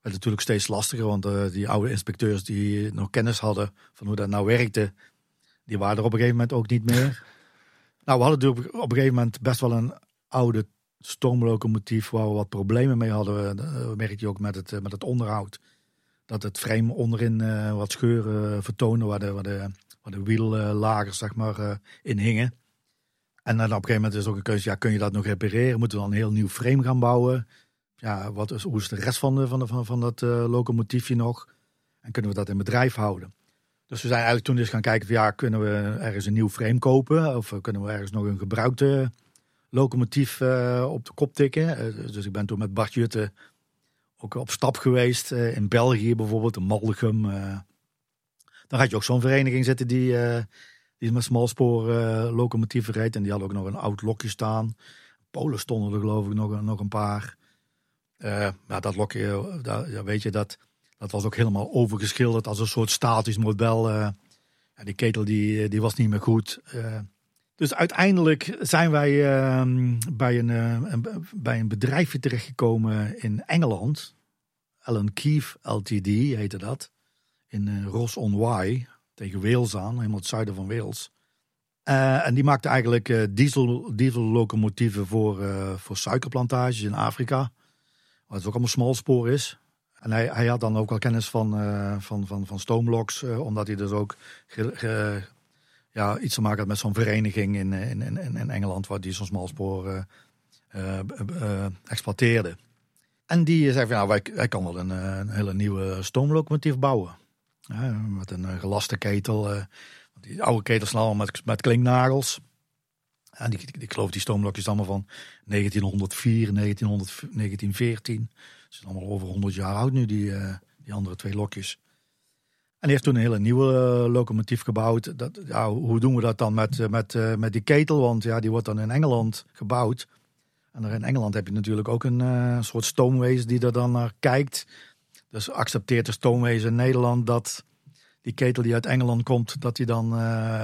Werd natuurlijk steeds lastiger, want die oude inspecteurs die nog kennis hadden van hoe dat nou werkte, die waren er op een gegeven moment ook niet meer. nou, we hadden op een gegeven moment best wel een oude stoomlocomotief waar we wat problemen mee hadden. Dat merkte je ook met het, eh, met het onderhoud. Dat het frame onderin eh, wat scheuren vertoonde, waar de, waar de, waar de wiellagers zeg maar, eh, in hingen. En dan op een gegeven moment is ook een keuze, ja, kun je dat nog repareren? Moeten we dan een heel nieuw frame gaan bouwen? Ja, wat is, hoe is de rest van, de, van, de, van, van dat eh, locomotiefje nog? En kunnen we dat in bedrijf houden? Dus we zijn eigenlijk toen dus gaan kijken, van, ja, kunnen we ergens een nieuw frame kopen? Of kunnen we ergens nog een gebruikte locomotief eh, op de kop tikken? Eh, dus ik ben toen met Bart Jutte ook op stap geweest. eh, in België bijvoorbeeld, in Maldegem. daar had je ook zo'n vereniging zitten die... die met smalspoor locomotieven reed. En die hadden ook nog een oud lokje staan. Polen stonden er geloof ik nog, nog een paar. Maar dat lokje, ja, weet je, dat, dat was ook helemaal overgeschilderd als een soort statisch model. eh. die ketel die, die was niet meer goed. eh. dus uiteindelijk zijn wij eh, bij, een, eh, een, bij een bedrijfje terechtgekomen in Engeland. Alan Keefe Ltd heette dat. In eh, Ross on Wye tegen Wales aan, helemaal het zuiden van Wales. En die maakte eigenlijk eh, diesel, diesellocomotieven voor, voor suikerplantages in Afrika. Wat ook allemaal smalspoor is. En hij, hij had dan ook wel kennis van, eh, van, van, van stoomloks, eh, omdat hij dus ook ja, iets te maken had met zo'n vereniging in, in, in, in Engeland, waar die zo'n smalspoor eh, exploiteerde. En die zei van, nou, wij, hij kan wel een, hele nieuwe stoomlocomotief bouwen. Met een gelaste ketel. die oude ketels staan allemaal met, met klinknagels. En die, die, ik geloof die stoomlokjes allemaal van 1904, 1900, 1914. Zijn allemaal over 100 jaar oud nu, die, eh, die andere twee lokjes. En die heeft toen een hele nieuwe eh, locomotief gebouwd. Dat, ja, hoe doen we dat dan met, eh, met, met die ketel? Want ja, die wordt dan in Engeland gebouwd. En daar in Engeland heb je natuurlijk ook een soort stoomwezen die er dan naar kijkt. Dus accepteert de stoomwezen in Nederland dat die ketel die uit Engeland komt, dat die dan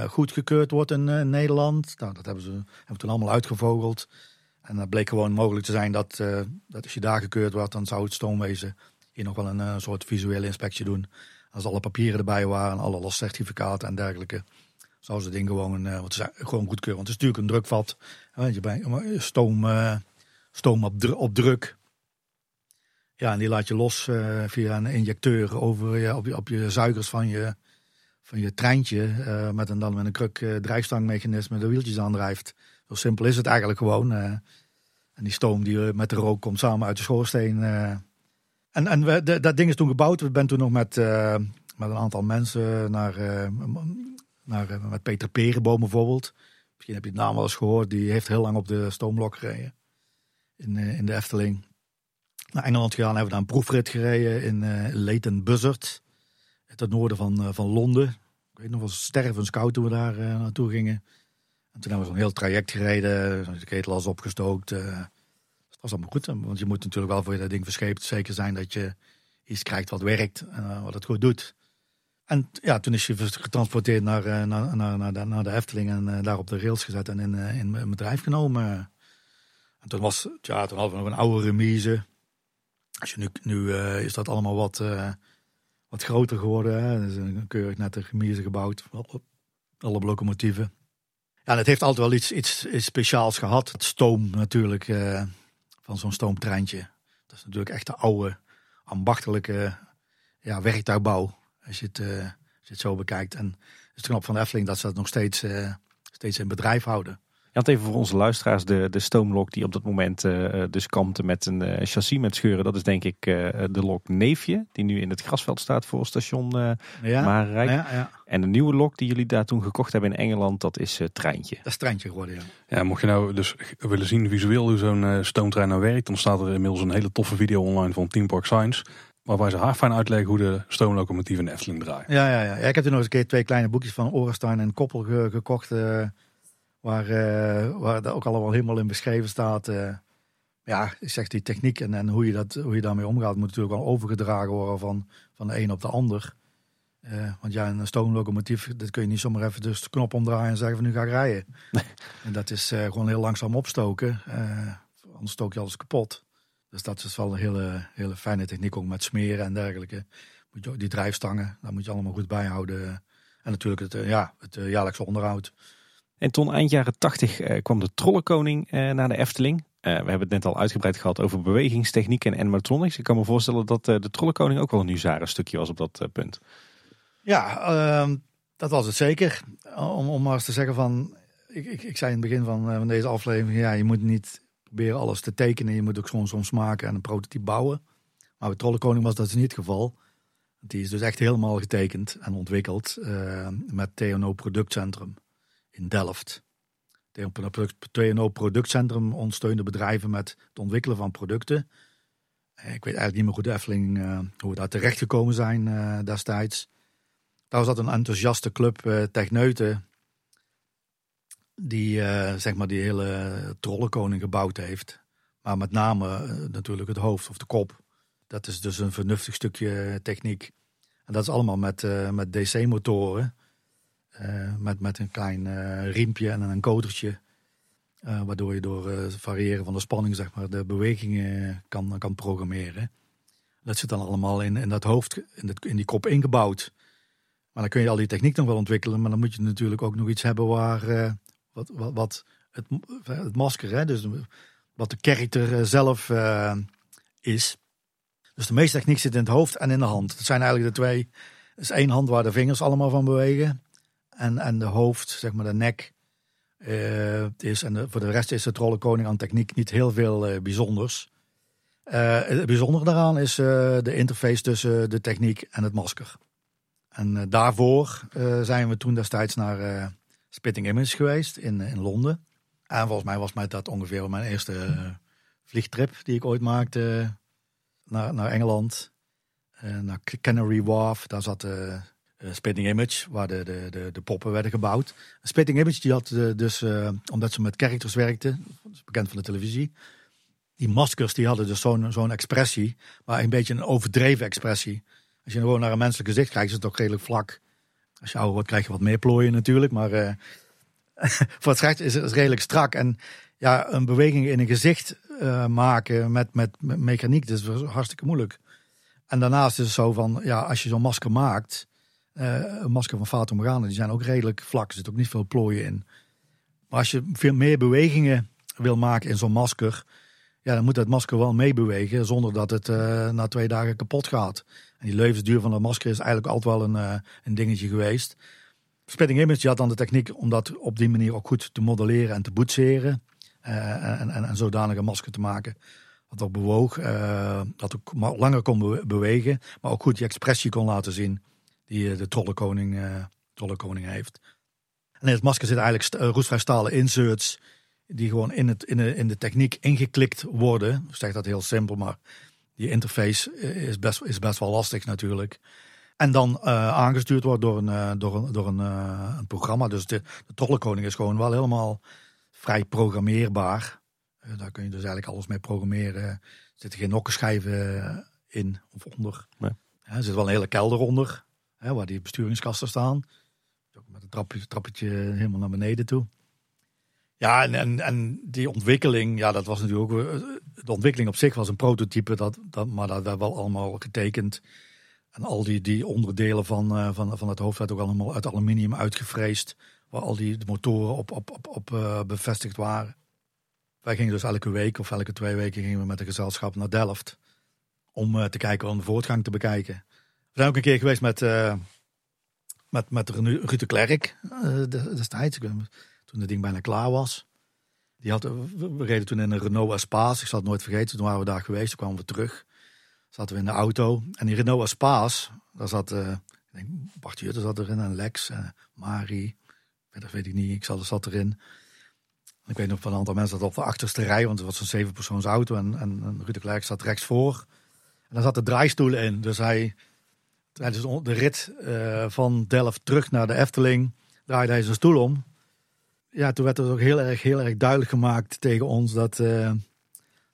goedgekeurd wordt in Nederland. Nou, dat hebben ze hebben toen allemaal uitgevogeld. En dat bleek gewoon mogelijk te zijn dat, eh, dat als je daar gekeurd wordt, dan zou het stoomwezen hier nog wel een eh, soort visuele inspectie doen. Als alle papieren erbij waren, alle loscertificaten en dergelijke, zou ze het ding gewoon, want ze zijn gewoon goedkeuren. Want het is natuurlijk een drukvat. Want je bent stoom, eh, stoom op, op druk. Ja, en die laat je los via een injecteur over je, op, je, op je zuigers van je, van je treintje. met een, dan met een kruk drijfstangmechanisme de wieltjes aandrijft. Zo simpel is het eigenlijk gewoon. eh. en die stoom die eh, met de rook komt samen uit de schoorsteen. eh. En, en we, de- dat ding is toen gebouwd. We ben toen nog met, met een aantal mensen naar, Naar, met Peter Perenboom bijvoorbeeld. Misschien heb je de naam wel eens gehoord. Die heeft heel lang op de stoomlok gereden. In, in de Efteling. Naar Engeland gegaan hebben we daar een proefrit gereden in uh, Leighton Buzzard. Het noorden van, van Londen. Ik weet nog wel sterven scout toen we daar naartoe gingen. En toen hebben we zo'n heel traject gereden. De ketel opgestookt. dat was allemaal goed. Want je moet natuurlijk wel voor je dat ding verscheept zeker zijn dat je iets krijgt wat werkt en wat het goed doet. En ja, toen is je getransporteerd naar, naar, naar, naar, de, naar de Efteling en daar op de rails gezet en in, in, in bedrijf genomen. En toen was, ja, toen hadden we nog een oude remise. Je nu, nu is dat allemaal wat, wat groter geworden. Hè? is een keurig nette remise gebouwd. Alle locomotieven. Ja, het heeft altijd wel iets, iets, iets speciaals gehad. Het stoom natuurlijk van zo'n stoomtreintje. Dat is natuurlijk echt de oude, ambachtelijke ja, werktuigbouw. Als je het, uh, als je het zo bekijkt. En het is knap van de Efteling dat ze dat nog steeds, uh, steeds in bedrijf houden. Je had even voor onze luisteraars de, de stoomlok die op dat moment uh, dus kampte met een uh, chassis met scheuren. Dat is denk ik uh, de lok Neefje, die nu in het grasveld staat voor station ja, Marenrijk. Ja, ja. En de nieuwe lok die jullie daar toen gekocht hebben in Engeland, dat is Treintje. Dat is Treintje geworden, ja. Ja, mocht je nou dus willen zien visueel hoe zo'n stoomtrein nou werkt, dan staat er inmiddels een hele toffe video online van Team Park Science. Waarbij ze haar fijn uitleggen hoe de stoomlocomotief in Efteling draait. Ja, ja, ja. ik heb er nog eens een keer twee kleine boekjes van Orenstein en Koppel gekocht. Uh, waar dat ook allemaal helemaal in beschreven staat. Uh, ja, ik zeg die techniek en, en hoe, je dat, hoe je daarmee omgaat, moet natuurlijk wel overgedragen worden van, van de een op de ander. Uh, want ja, een stoomlocomotief, dat kun je niet zomaar even dus de knop omdraaien en zeggen van nu ga ik rijden. Nee. [laughs] En dat is gewoon heel langzaam opstoken. anders stook je alles kapot. Dus dat is wel een hele, hele fijne techniek ook met smeren en dergelijke. Moet je, die drijfstangen, daar moet je allemaal goed bijhouden. En natuurlijk het, ja, het jaarlijkse onderhoud. En toen eind jaren 80 eh, kwam de Trollenkoning eh, naar de Efteling. Uh, we hebben het net al uitgebreid gehad over bewegingstechniek en animatronics. Ik kan me voorstellen dat de Trollenkoning ook wel een Huzaren stukje was op dat punt. Ja, ehm, dat was het zeker. Om, om maar eens te zeggen van... Ik, ik, ik zei in het begin van, van deze aflevering... Ja, je moet niet proberen alles te tekenen. Je moet ook gewoon soms maken en een prototype bouwen. Maar bij Trollenkoning was dat dus niet het geval. Die is dus echt helemaal getekend en ontwikkeld met TNO Productcentrum in Delft. Het TNO Productcentrum ondersteunde bedrijven met het ontwikkelen van producten. Eh, ik weet eigenlijk niet meer goed de uh, hoe we daar terecht gekomen zijn uh, destijds. Daar was dat een enthousiaste club techneuten die zeg maar die hele trollenkoning gebouwd heeft. Maar met name natuurlijk het hoofd of de kop. Dat is dus een vernuftig stukje techniek. En dat is allemaal met, met DC-motoren. Uh, met, met een klein uh, riempje en een kotertje. Uh, waardoor je door het variëren van de spanning zeg maar, de bewegingen kan, kan programmeren. Dat zit dan allemaal in, in dat hoofd, in, dat, in die kop ingebouwd. Maar dan kun je al die techniek nog wel ontwikkelen. Maar dan moet je natuurlijk ook nog iets hebben waar wat, wat, wat het, het masker, hè, dus wat de character zelf is. Dus de meeste techniek zit in het hoofd en in de hand. Dat zijn eigenlijk de twee. Er is één hand waar de vingers allemaal van bewegen en, en de hoofd, zeg maar de nek. Uh, is, en voor de rest is de Trollenkoning aan techniek niet heel veel uh, bijzonders. Uh, het bijzondere daaraan is de interface tussen de techniek en het masker. En daarvoor zijn we toen destijds naar Spitting Image geweest in, in Londen. En volgens mij was mij dat ongeveer mijn eerste vliegtrip die ik ooit maakte naar, naar Engeland. naar Canary Wharf, daar zat uh, Spitting Image, waar de, de, de, poppen werden gebouwd. Spitting Image die had uh, dus, uh, omdat ze met characters werkten, bekend van de televisie, die maskers die hadden dus zo'n zo'n expressie, maar een beetje een overdreven expressie. Als je gewoon naar een menselijk gezicht kijkt, is het toch redelijk vlak. Als je ouder wordt, krijg je wat meer plooien natuurlijk, maar [laughs] voor het recht is het redelijk strak. En ja, een beweging in een gezicht maken met, met, met mechaniek, dat is hartstikke moeilijk. En daarnaast is het zo van, ja, als je zo'n masker maakt, uh, een masker van Fata Morgana, die zijn ook redelijk vlak. Er zit ook niet veel plooien in. Maar als je veel meer bewegingen wil maken in zo'n masker, ja, dan moet dat masker wel meebewegen zonder dat het uh, na twee dagen kapot gaat. En die levensduur van dat masker is eigenlijk altijd wel een, uh, een dingetje geweest. Spitting Image had dan de techniek om dat op die manier ook goed te modelleren en te boetseren. en, en, en zodanig een masker te maken. Dat ook bewoog, dat ook langer kon bewegen, maar ook goed die expressie kon laten zien die eh, de Trollenkoning eh, trollenkoning heeft. En in het masker zitten eigenlijk uh, roestvrij stalen inserts die gewoon in, het, in, de, in de techniek ingeklikt worden. Ik zeg dat heel simpel, maar die interface is best, is best wel lastig natuurlijk. En dan uh, aangestuurd wordt door een, door een, door een, uh, een programma. Dus de, de Trollenkoning is gewoon wel helemaal vrij programmeerbaar. daar kun je dus eigenlijk alles mee programmeren. Er zitten geen nokkenschijven in of onder. Nee. er zit wel een hele kelder onder, waar die besturingskasten staan. Met een trappetje helemaal naar beneden toe. Ja, en, en, en die ontwikkeling, ja, dat was natuurlijk ook. De ontwikkeling op zich was een prototype, dat, dat, maar dat werd wel allemaal getekend. En al die, die onderdelen van, uh, van, van het hoofd werd ook allemaal uit aluminium uitgevreesd. Waar al die de motoren op, op, op, op uh, bevestigd waren. Wij gingen dus elke week of elke twee weken gingen we met een gezelschap naar Delft. Om te kijken om de voortgang te bekijken. Zijn ook een keer geweest met, met, met Ruud de Klerk destijds. Toen het ding bijna klaar was. Die had, we reden toen in een Renault Espace. Ik zal het nooit vergeten. Toen waren we daar geweest. Toen kwamen we terug zaten we in de auto. En die Renault Espace, daar zat, uh, ik denk, Bart Jutte zat erin, en Lex, uh, Mari, verder weet ik niet, ik zat, zat erin. Ik weet nog van een aantal mensen dat op de achterste rij, want het was een zevenpersoons auto en, en, en Ruud de Klerk zat rechts voor. En daar zat de draaistoel in, dus hij, tijdens de rit uh, van Delft terug naar de Efteling, draaide hij zijn stoel om. Ja, toen werd er ook heel erg, heel erg duidelijk gemaakt tegen ons dat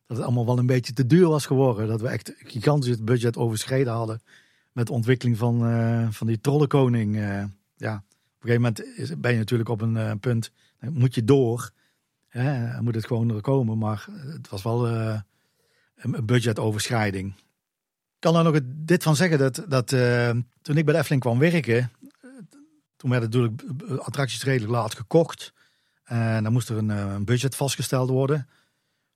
dat het allemaal wel een beetje te duur was geworden. Dat we echt gigantisch het budget overschreden hadden met de ontwikkeling van, uh, van die trollenkoning. Ja, op een gegeven moment ben je natuurlijk op een punt, moet je door. Hè, moet het gewoon er komen, maar het was wel een budgetoverschrijding. Ik kan er nog dit van zeggen, dat, dat toen ik bij de Efteling kwam werken, toen werden natuurlijk attracties redelijk laat gekocht. En dan moest er een, een budget vastgesteld worden.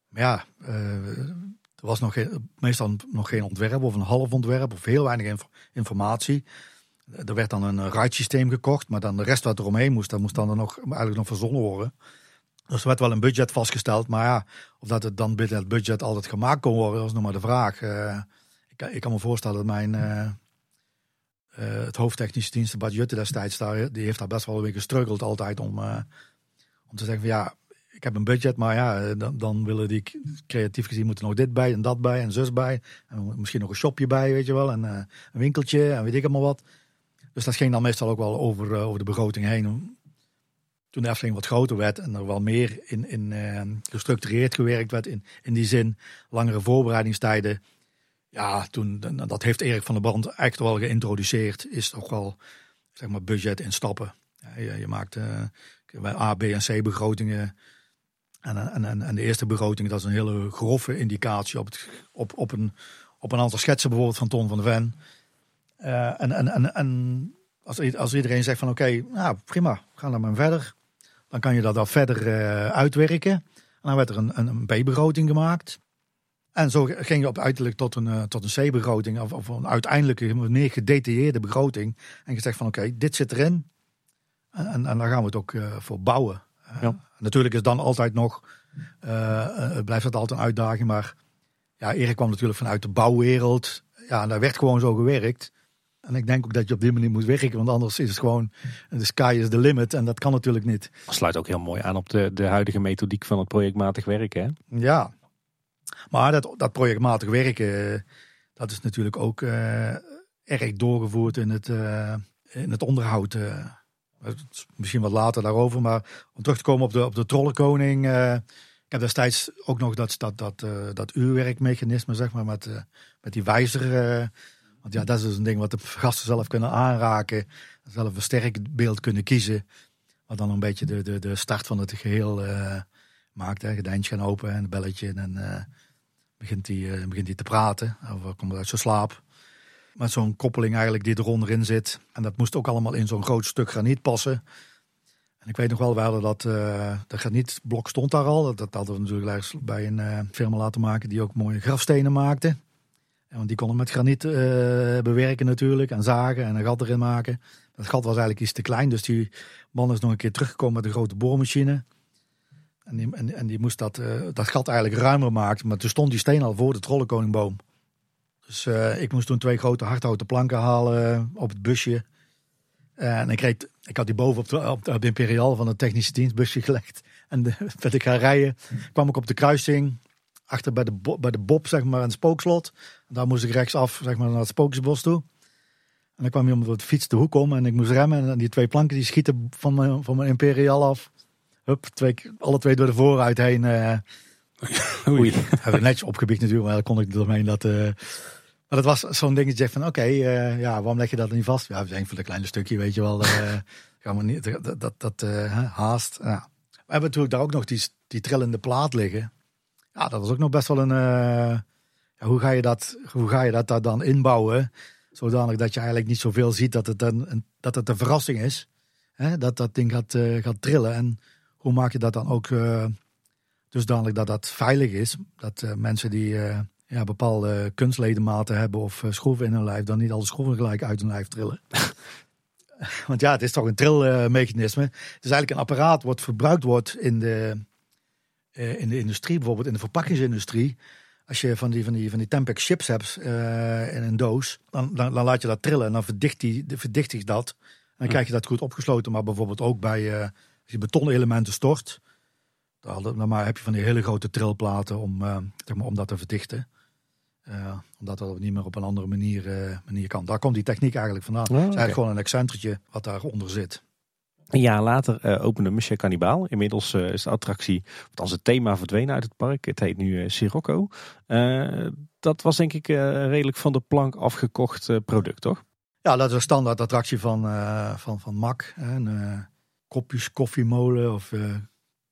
Maar ja, uh, er was nog meestal nog geen ontwerp of een half ontwerp of heel weinig inf informatie. Er werd dan een ride-systeem gekocht, maar dan de rest wat er omheen moest, dat moest dan er nog, eigenlijk nog verzonnen worden. Dus er werd wel een budget vastgesteld, maar ja, of dat het dan binnen het budget altijd gemaakt kon worden, was nog maar de vraag. Uh, ik, kan me voorstellen dat mijn, uh, het hoofdtechnische dienst, Bad Jutte destijds, daar, die heeft daar best wel een beetje gestruggeld altijd om, om te zeggen van ja, ik heb een budget, maar ja, dan, dan willen die creatief gezien moeten nog dit bij en dat bij en zus bij. En misschien nog een shopje bij, weet je wel. En een winkeltje en weet ik allemaal wat. Dus dat ging dan meestal ook wel over, over de begroting heen. Toen de Efteling wat groter werd en er wel meer in, in gestructureerd gewerkt werd, in, in die zin langere voorbereidingstijden. Ja, toen, dat heeft Erik van der Brand echt wel geïntroduceerd, is toch wel zeg maar budget in stappen. Je, je maakt A, B en C begrotingen en, de eerste begroting, dat is een hele grove indicatie op, op, op, een, op een aantal schetsen bijvoorbeeld van Ton van de Ven. Uh, en en, als, iedereen zegt van oké, nou prima, we gaan dan maar verder. Dan kan je dat dan verder uh, uitwerken. En dan werd er een, een, een B-begroting gemaakt. En zo ging je op uiterlijk tot een, uh, tot een C-begroting, of, of een uiteindelijke, meer gedetailleerde begroting. En gezegd van oké, okay, dit zit erin. En, en, en daar gaan we het ook voor bouwen. Ja. Natuurlijk is dan altijd nog, uh, blijft dat altijd een uitdaging. Maar ja, Erik kwam natuurlijk vanuit de bouwwereld. Ja, en daar werd gewoon zo gewerkt. En ik denk ook dat je op die manier moet werken, want anders is het gewoon de sky is the limit en dat kan natuurlijk niet. Dat sluit ook heel mooi aan op de, de huidige methodiek van het projectmatig werken. Hè? Ja, maar dat, dat projectmatig werken, dat is natuurlijk ook uh, erg doorgevoerd in het, uh, in het onderhoud. Misschien wat later daarover, maar om terug te komen op de, op de trollenkoning. Ik heb destijds ook nog dat, dat, dat, dat uurwerkmechanisme, zeg maar, met, met die wijzer. want ja, dat is dus een ding wat de gasten zelf kunnen aanraken. Zelf een sterk beeld kunnen kiezen. Wat dan een beetje de, de, de start van het geheel maakt. Hè. Gaan open en een belletje. En begint hij begint die te praten. Of komt uit zijn slaap. Met zo'n koppeling eigenlijk die eronder in zit. En dat moest ook allemaal in zo'n groot stuk graniet passen. En ik weet nog wel, we hadden dat, de granietblok stond daar al. Dat hadden we natuurlijk bij een firma laten maken die ook mooie grafstenen maakte. En want die konden met graniet bewerken natuurlijk en zagen en een gat erin maken. Dat gat was eigenlijk iets te klein, dus die man is nog een keer teruggekomen met een grote boormachine. En die, moest dat, dat gat eigenlijk ruimer maken. Maar toen stond die steen al voor de trollenkoningboom. Dus uh, ik moest toen twee grote hardhouten planken halen op het busje. En ik, reed, ik had die boven op de, op de Imperial van de technische dienstbusje [laughs] gelegd. En de, werd ik gaan rijden, kwam ik op de kruising achter bij de, bij de Bob, zeg maar, een spookslot. Daar moest ik rechtsaf, zeg maar, naar het Spookjesbos toe. En dan kwam je op de fiets de hoek om en ik moest remmen. En die twee planken die schieten van mijn, van mijn Imperial af. Hup, twee, alle twee door de vooruit heen. eh [laughs] Oei. hebben we netjes opgebied natuurlijk, maar daar kon ik doorheen dat... eh maar dat was zo'n dingetje van, oké, eh, ja, waarom leg je dat niet vast? Ja, we zijn voor een kleine stukje, weet je wel. [laughs] gaan we niet, dat, dat, haast. Ja. We hebben natuurlijk daar ook nog die, die trillende plaat liggen. Ja, dat was ook nog best wel een... ja, hoe, ga je dat, hoe ga je dat daar dan inbouwen? Zodanig dat je eigenlijk niet zoveel ziet dat het een, een- dat het een verrassing is. Hè? Dat dat ding gaat, gaat trillen. En hoe maak je dat dan ook eh dusdanig dat dat veilig is? Dat eh, mensen die eh, ja, bepaalde kunstledematen hebben of schroeven in hun lijf, dan niet alle schroeven gelijk uit hun lijf trillen. [laughs] Want ja, het is toch een trilmechanisme. het is eigenlijk een apparaat wat verbruikt wordt in de, in de industrie, bijvoorbeeld in de verpakkingsindustrie. Als je van die, van die, van die Tempex chips hebt in een doos, dan, dan, dan laat je dat trillen en dan verdicht, die, dat. En dan krijg je dat goed opgesloten. Maar bijvoorbeeld ook bij je betonelementen stort, dan, maar heb je van die hele grote trilplaten om, zeg maar, om dat te verdichten. Eh, omdat dat niet meer op een andere manier, eh, manier kan. Daar komt die techniek eigenlijk vandaan. Het is eigenlijk gewoon een excentretje wat daaronder zit. Een jaar later opende Monsieur Cannibal. Inmiddels is de attractie, althans het thema verdwenen uit het park. Het heet nu eh, Sirocco. Dat was denk ik redelijk van de plank afgekocht product, toch? Ja, dat is een standaard attractie van, van, van MAC. hè. Kopjes koffiemolen of eh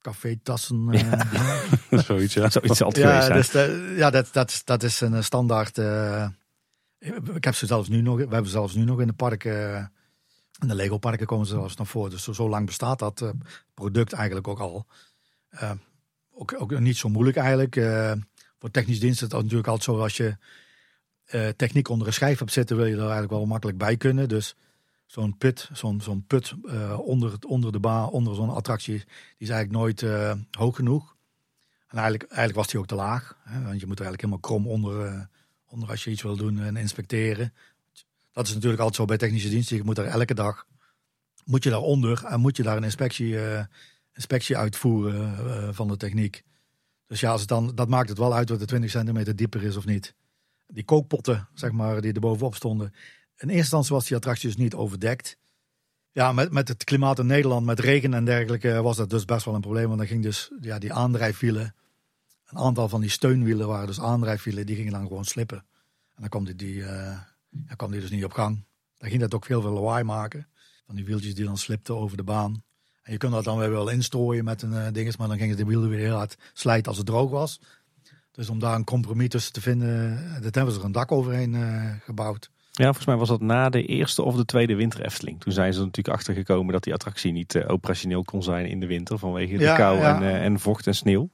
cafétassen. [laughs] eh. [laughs] Zoiets, ja. Zoiets altijd ja, dus, eh, ja dat, dat, is- dat is een standaard. eh, ik heb ze zelfs nu nog, we hebben ze zelfs nu nog in de parken. in de Lego parken komen ze zelfs naar voor. Dus zo, zo lang bestaat dat product eigenlijk ook al. Ook, ook niet zo moeilijk eigenlijk. Eh, voor technisch dienst is het natuurlijk altijd zo als je eh, techniek onder een schijf hebt zitten, wil je er eigenlijk wel makkelijk bij kunnen. Dus zo'n put, zo'n zo'n put eh, onder, het- onder de baan, onder zo'n attractie, die is eigenlijk nooit eh, hoog genoeg. En eigenlijk, eigenlijk was die ook te laag. Hè? Want je moet er eigenlijk helemaal krom onder, eh, onder als je iets wil doen en inspecteren. Dat is natuurlijk altijd zo bij technische diensten. Je moet er elke dag, moet je daaronder en moet je daar een inspectie, inspectie uitvoeren van de techniek. Dus ja, als het dan, dat maakt het wel uit of het 20 centimeter dieper is of niet. Die kookpotten, zeg maar, die er bovenop stonden. In eerste instantie was die attractie dus niet overdekt. Ja, met, met het klimaat in Nederland, met regen en dergelijke, was dat dus best wel een probleem. Want dan ging dus ja, die aandrijfwielen, een aantal van die steunwielen waren dus aandrijfwielen, die gingen dan gewoon slippen. En dan kwam die, die, eh, ja, kwam die dus niet op gang. Dan ging dat ook veel veel lawaai maken. Van die wieltjes die dan slipten over de baan. En je kunt dat dan weer wel instrooien met een uh, dinges, maar dan gingen de wielen weer heel hard slijten als het droog was. Dus om daar een compromis tussen te vinden, daar hebben ze er een dak overheen eh, gebouwd. Ja, volgens mij was dat na de eerste of de tweede winter Efteling. Toen zijn ze er natuurlijk achtergekomen dat die attractie niet eh, operationeel kon zijn in de winter vanwege de Ja, kou ja. En, eh, en vocht en sneeuw.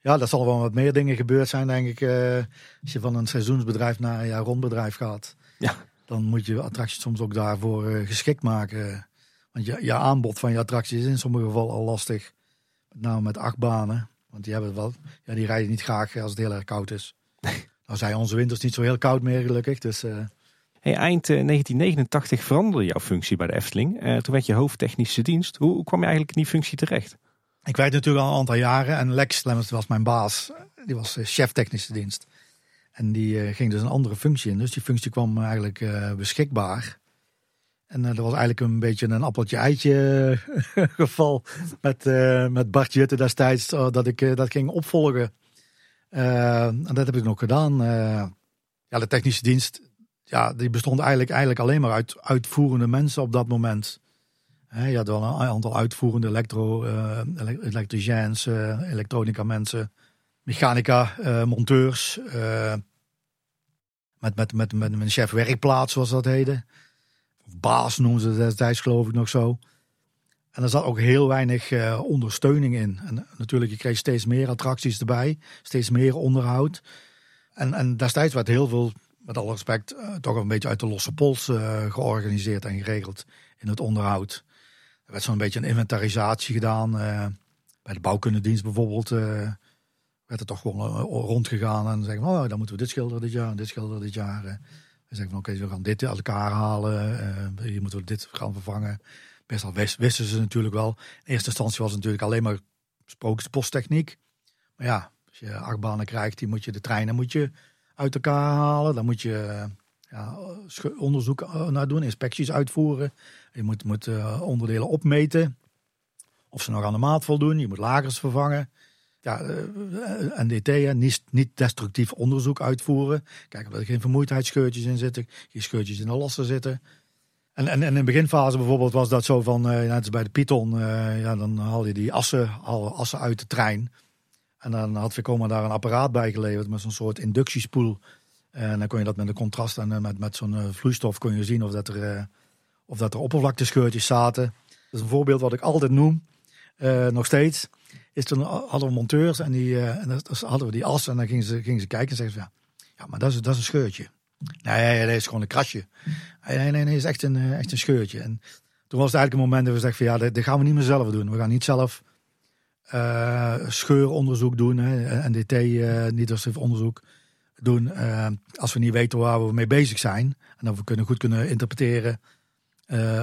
Ja, dat zal wel wat meer dingen gebeurd zijn, denk ik. eh, als je van een seizoensbedrijf naar een jaar rondbedrijf gaat. Ja. Dan moet je attracties soms ook daarvoor geschikt maken. Want je, je aanbod van je attractie is in sommige gevallen al lastig. Met name met acht banen. Want die hebben wel. Ja, die rijden niet graag als het heel erg koud is. [laughs] nou zijn onze winters niet zo heel koud meer, gelukkig. Dus eh, Hey, eind eh, 1989 veranderde jouw functie bij de Efteling. Eh, toen werd je hoofdtechnische dienst. Hoe, hoe kwam je eigenlijk in die functie terecht? ik werkte natuurlijk al een aantal jaren. En Lex Lemmers was mijn baas. Die was eh, chef technische dienst. En die eh, ging dus een andere functie in. Dus die functie kwam eigenlijk eh, beschikbaar. En eh, dat was eigenlijk een beetje een appeltje-eitje [laughs] geval met, eh, met Bart Jutte destijds. eh, dat ik eh, dat ging opvolgen. Eh, en dat heb ik nog gedaan. Eh, ja, de technische dienst ja, die bestond eigenlijk, eigenlijk alleen maar uit uitvoerende mensen op dat moment. Hè, je had wel een aantal uitvoerende elektro, eh, elektronica mensen, mechanica, monteurs. eh, met, met, met, met een chef werkplaats, zoals dat heette. Of baas noemden ze destijds, geloof ik nog zo. En er zat ook heel weinig eh, ondersteuning in. En natuurlijk, je kreeg steeds meer attracties erbij, steeds meer onderhoud. En, en destijds werd heel veel, met alle respect, eh, toch een beetje uit de losse pols eh, georganiseerd en geregeld in het onderhoud. Er werd zo'n beetje een inventarisatie gedaan. eh, bij de bouwkundedienst bijvoorbeeld eh, werd er toch gewoon eh, rondgegaan en zeggen: Oh, dan moeten we dit schilderen dit jaar en dit schilderen dit jaar. eh. We zeggen van oké, we gaan dit uit elkaar halen. Hier moeten we dit gaan vervangen. Best al wisten ze natuurlijk wel. In eerste instantie was het natuurlijk alleen maar posttechniek. Maar ja, als je achtbanen krijgt, die moet je de treinen moet je uit elkaar halen. Dan moet je ja, onderzoek naar doen, inspecties uitvoeren. Je moet, moet uh, onderdelen opmeten. Of ze nog aan de maat voldoen. Je moet lagers vervangen. Ja, NDT, niet, niet destructief onderzoek uitvoeren. Kijken of er geen vermoeidheidsscheurtjes in zitten. Geen scheurtjes in de lassen zitten. En, en, in de beginfase bijvoorbeeld was dat zo van, net als bij de Python, uh, ja, dan haal je die assen, assen uit de trein. En dan had Vekoma daar een apparaat bij geleverd met zo'n soort inductiespoel. En dan kon je dat met een contrast en met, met zo'n vloeistof kon je zien of dat er, of dat er oppervlaktescheurtjes zaten. Dat is een voorbeeld wat ik altijd noem, nog steeds. Is toen hadden we monteurs en, die, en hadden we die as en dan gingen ze, gingen ze kijken en zeggen ze, ja, ja maar dat is, dat is een scheurtje. Nee, dat is gewoon een krasje. Nee, nee, nee, is echt een, eh, echt een scheurtje. En toen was het eigenlijk een moment dat we zeggen van ja, dat, gaan we niet meer zelf doen. We gaan niet zelf uh, scheuronderzoek doen, hè, NDT, uh, eh, niet onderzoek doen. Uh, als we niet weten waar we mee bezig zijn. En dat we kunnen, goed kunnen interpreteren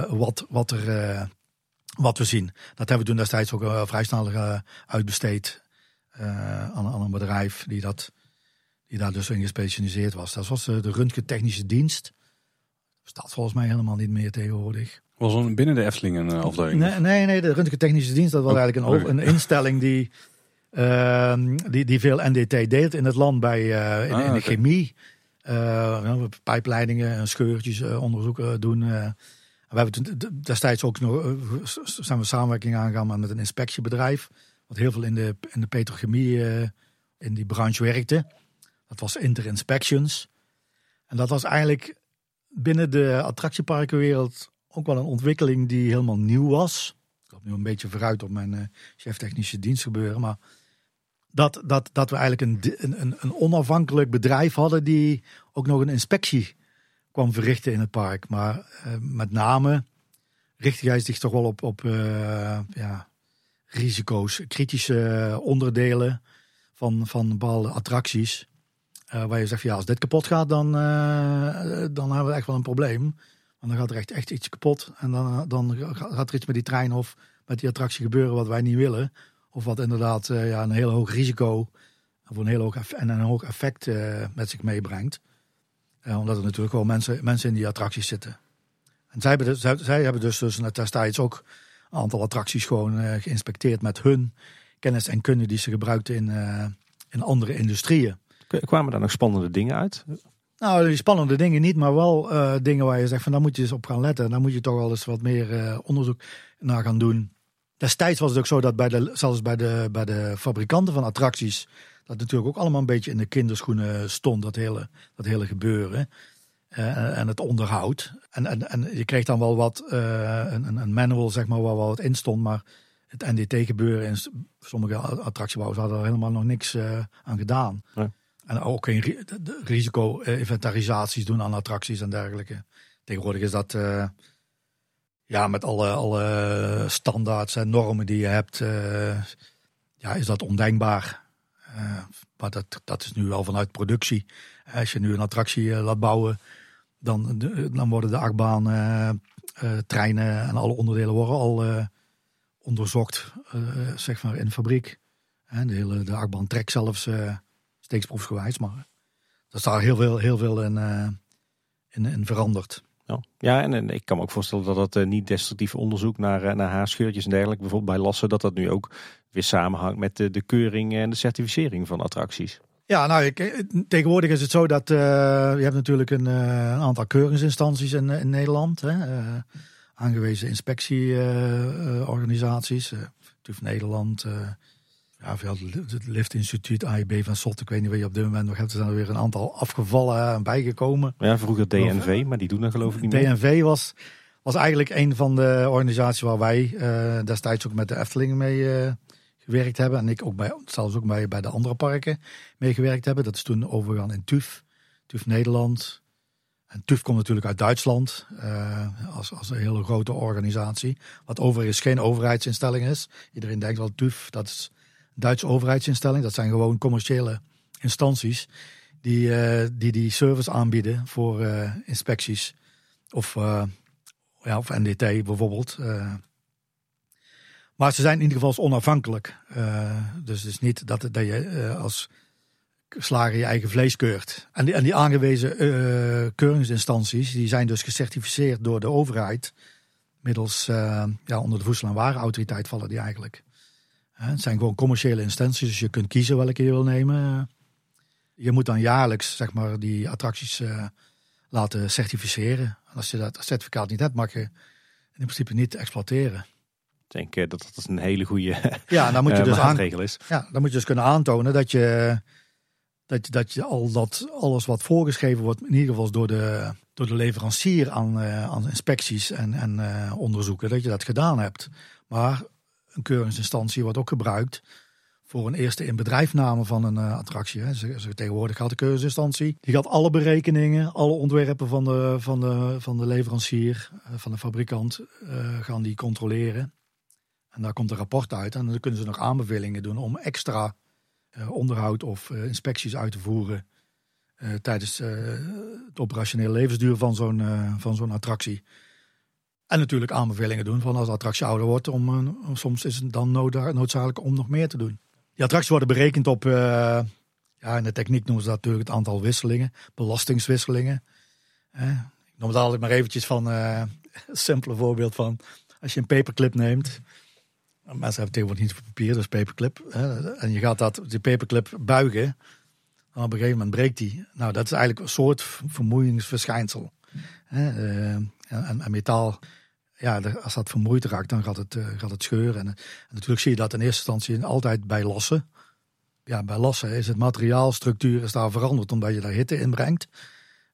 wat, wat, er, wat we zien. Dat hebben we toen destijds ook vrij snel uitbesteed aan, aan een bedrijf die dat die daar dus in gespecialiseerd was. Dat was de, de röntgentechnische dienst. Staat volgens mij helemaal niet meer tegenwoordig. Was een binnen de Efteling een afdeling? Nee, nee, nee, de röntgentechnische dienst dat was oh, eigenlijk een, een instelling die, uh, die, die veel NDT deelt in het land bij, uh, in, ah, in, de chemie. Uh, pijpleidingen, scheurtjes uh, onderzoeken doen. we hebben toen destijds ook nog zijn we samenwerking aangegaan met een inspectiebedrijf. Wat heel veel in de, in de petrochemie in die branche werkte. Dat was Inter Inspections. En dat was eigenlijk binnen de attractieparkenwereld ook wel een ontwikkeling die helemaal nieuw was. Ik loop nu een beetje vooruit op mijn uh, chef technische dienst gebeuren. Maar dat, dat, dat we eigenlijk een, een, een onafhankelijk bedrijf hadden die ook nog een inspectie kwam verrichten in het park. Maar uh, met name richtte hij zich toch wel op, op uh, ja, risico's, kritische onderdelen van, van bepaalde attracties. Uh, waar je zegt, ja, als dit kapot gaat, dan, uh, dan hebben we echt wel een probleem. Want dan gaat er echt, echt iets kapot. En dan, dan gaat er iets met die trein of met die attractie gebeuren wat wij niet willen. Of wat inderdaad ja, een heel hoog risico of een heel hoog en een hoog effect met zich meebrengt. omdat er natuurlijk wel mensen, mensen in die attracties zitten. En zij hebben, dus, zij hebben dus, dus destijds ook een aantal attracties gewoon geïnspecteerd met hun kennis en kunde die ze gebruikten in, in andere industrieën. Kwamen daar nog spannende dingen uit? Nou, die spannende dingen niet, maar wel uh, dingen waar je zegt van daar moet je eens op gaan letten. Daar moet je toch wel eens wat meer uh, onderzoek naar gaan doen. Destijds was het ook zo dat bij de, zelfs bij de, bij de fabrikanten van attracties, dat natuurlijk ook allemaal een beetje in de kinderschoenen stond, dat hele, dat hele gebeuren. Uh, en het onderhoud. En, en, en je kreeg dan wel wat, een, een manual zeg maar, waar wel wat in stond, maar het NDT gebeuren in sommige attractiebouwers hadden er helemaal nog niks aan gedaan. Nee. En ook geen risico-inventarisaties doen aan attracties en dergelijke. Tegenwoordig is dat uh, ja, met alle, alle standaards en normen die je hebt, uh, ja, is dat ondenkbaar. Maar dat, dat is nu wel vanuit productie. Als je nu een attractie laat bouwen, dan, dan worden de achtbaan, treinen en alle onderdelen worden al onderzocht, zeg maar in de fabriek. De hele de achtbaan trek zelfs steeksproefsgewijs. Maar dat is daar heel veel, heel veel in, uh, in, in veranderd. Ja, ja en, en, ik kan me ook voorstellen dat dat uh, niet destructief onderzoek naar, uh, naar haarscheurtjes en dergelijke, bijvoorbeeld bij Lassen, dat dat nu ook weer samenhangt met de, de keuring en de certificering van attracties. Ja, nou, ik, tegenwoordig is het zo dat uh, je hebt natuurlijk een, een aantal keuringsinstanties in, in Nederland. Hè, aangewezen inspectieorganisaties. TUF Nederland, ja, veel het Liftinstituut, AIB van Sot, ik weet niet wat je op dit moment nog hebt. Er zijn er weer een aantal afgevallen en bijgekomen. Ja, vroeger DNV, maar die doen dan geloof ik niet DNV meer. DNV was, was eigenlijk een van de organisaties waar wij uh, destijds ook met de Efteling mee uh, gewerkt hebben. En ik ook bij, zelfs ook bij, bij de andere parken mee gewerkt hebben. Dat is toen overgegaan in TUF, TUF Nederland. En TUF komt natuurlijk uit Duitsland uh, als, als een hele grote organisatie. Wat overigens geen overheidsinstelling is. Iedereen denkt wel TUF, dat is Duitse overheidsinstelling. Dat zijn gewoon commerciële instanties die, eh, die die service aanbieden voor eh, inspecties. Of, eh, ja, of NDT bijvoorbeeld. maar ze zijn in ieder geval onafhankelijk. Dus het is niet dat, dat je als slager je eigen vlees keurt. En die, en die aangewezen keuringsinstanties, die zijn dus gecertificeerd door de overheid. Middels, ja, onder de Voedsel- en Warenautoriteit vallen die eigenlijk. Het zijn gewoon commerciële instanties, dus je kunt kiezen welke je wil nemen. Je moet dan jaarlijks, zeg maar, die attracties eh, laten certificeren. En als je dat certificaat niet hebt, mag je in principe niet exploiteren. Ik denk eh, dat dat een hele goede [laughs] Ja, dan moet je eh, dus aan, is. ja, dan moet je dus kunnen aantonen dat je, dat, je- dat je al dat alles wat voorgeschreven wordt, in ieder geval door de, door de leverancier aan, eh, aan inspecties en, en eh, onderzoeken, dat je dat gedaan hebt. Maar een keuringsinstantie wordt ook gebruikt voor een eerste in bedrijfname van een eh, attractie. Hè. Ze, tegenwoordig gaat de keuringsinstantie, die gaat alle berekeningen, alle ontwerpen van de, van de, van de leverancier, eh, van de fabrikant, eh, gaan die controleren. En daar komt een rapport uit en dan kunnen ze nog aanbevelingen doen om extra onderhoud of inspecties uit te voeren tijdens het operationele levensduur van zo'n van zo'n attractie. En natuurlijk aanbevelingen doen van als de attractie ouder wordt, om, eh, om- soms is het dan nood- noodzakelijk om nog meer te doen. Die attracties worden berekend op, eh, ja, in de techniek noemen ze dat natuurlijk het aantal wisselingen, belastingswisselingen. Ik noem het altijd maar eventjes van eh, een simpele voorbeeld van als je een paperclip neemt. Mensen hebben tegenwoordig niet voor papier, dus paperclip. Hè, en je gaat dat, die paperclip buigen. En op een gegeven moment breekt die. Nou, dat is eigenlijk een soort vermoeiingsverschijnsel. Hè, en, metaal, ja, als dat vermoeid raakt, dan gaat het, eh, gaat het scheuren. En, natuurlijk zie je dat in eerste instantie altijd bij lassen. Ja, bij lassen is het materiaalstructuur is daar veranderd omdat je daar hitte in brengt.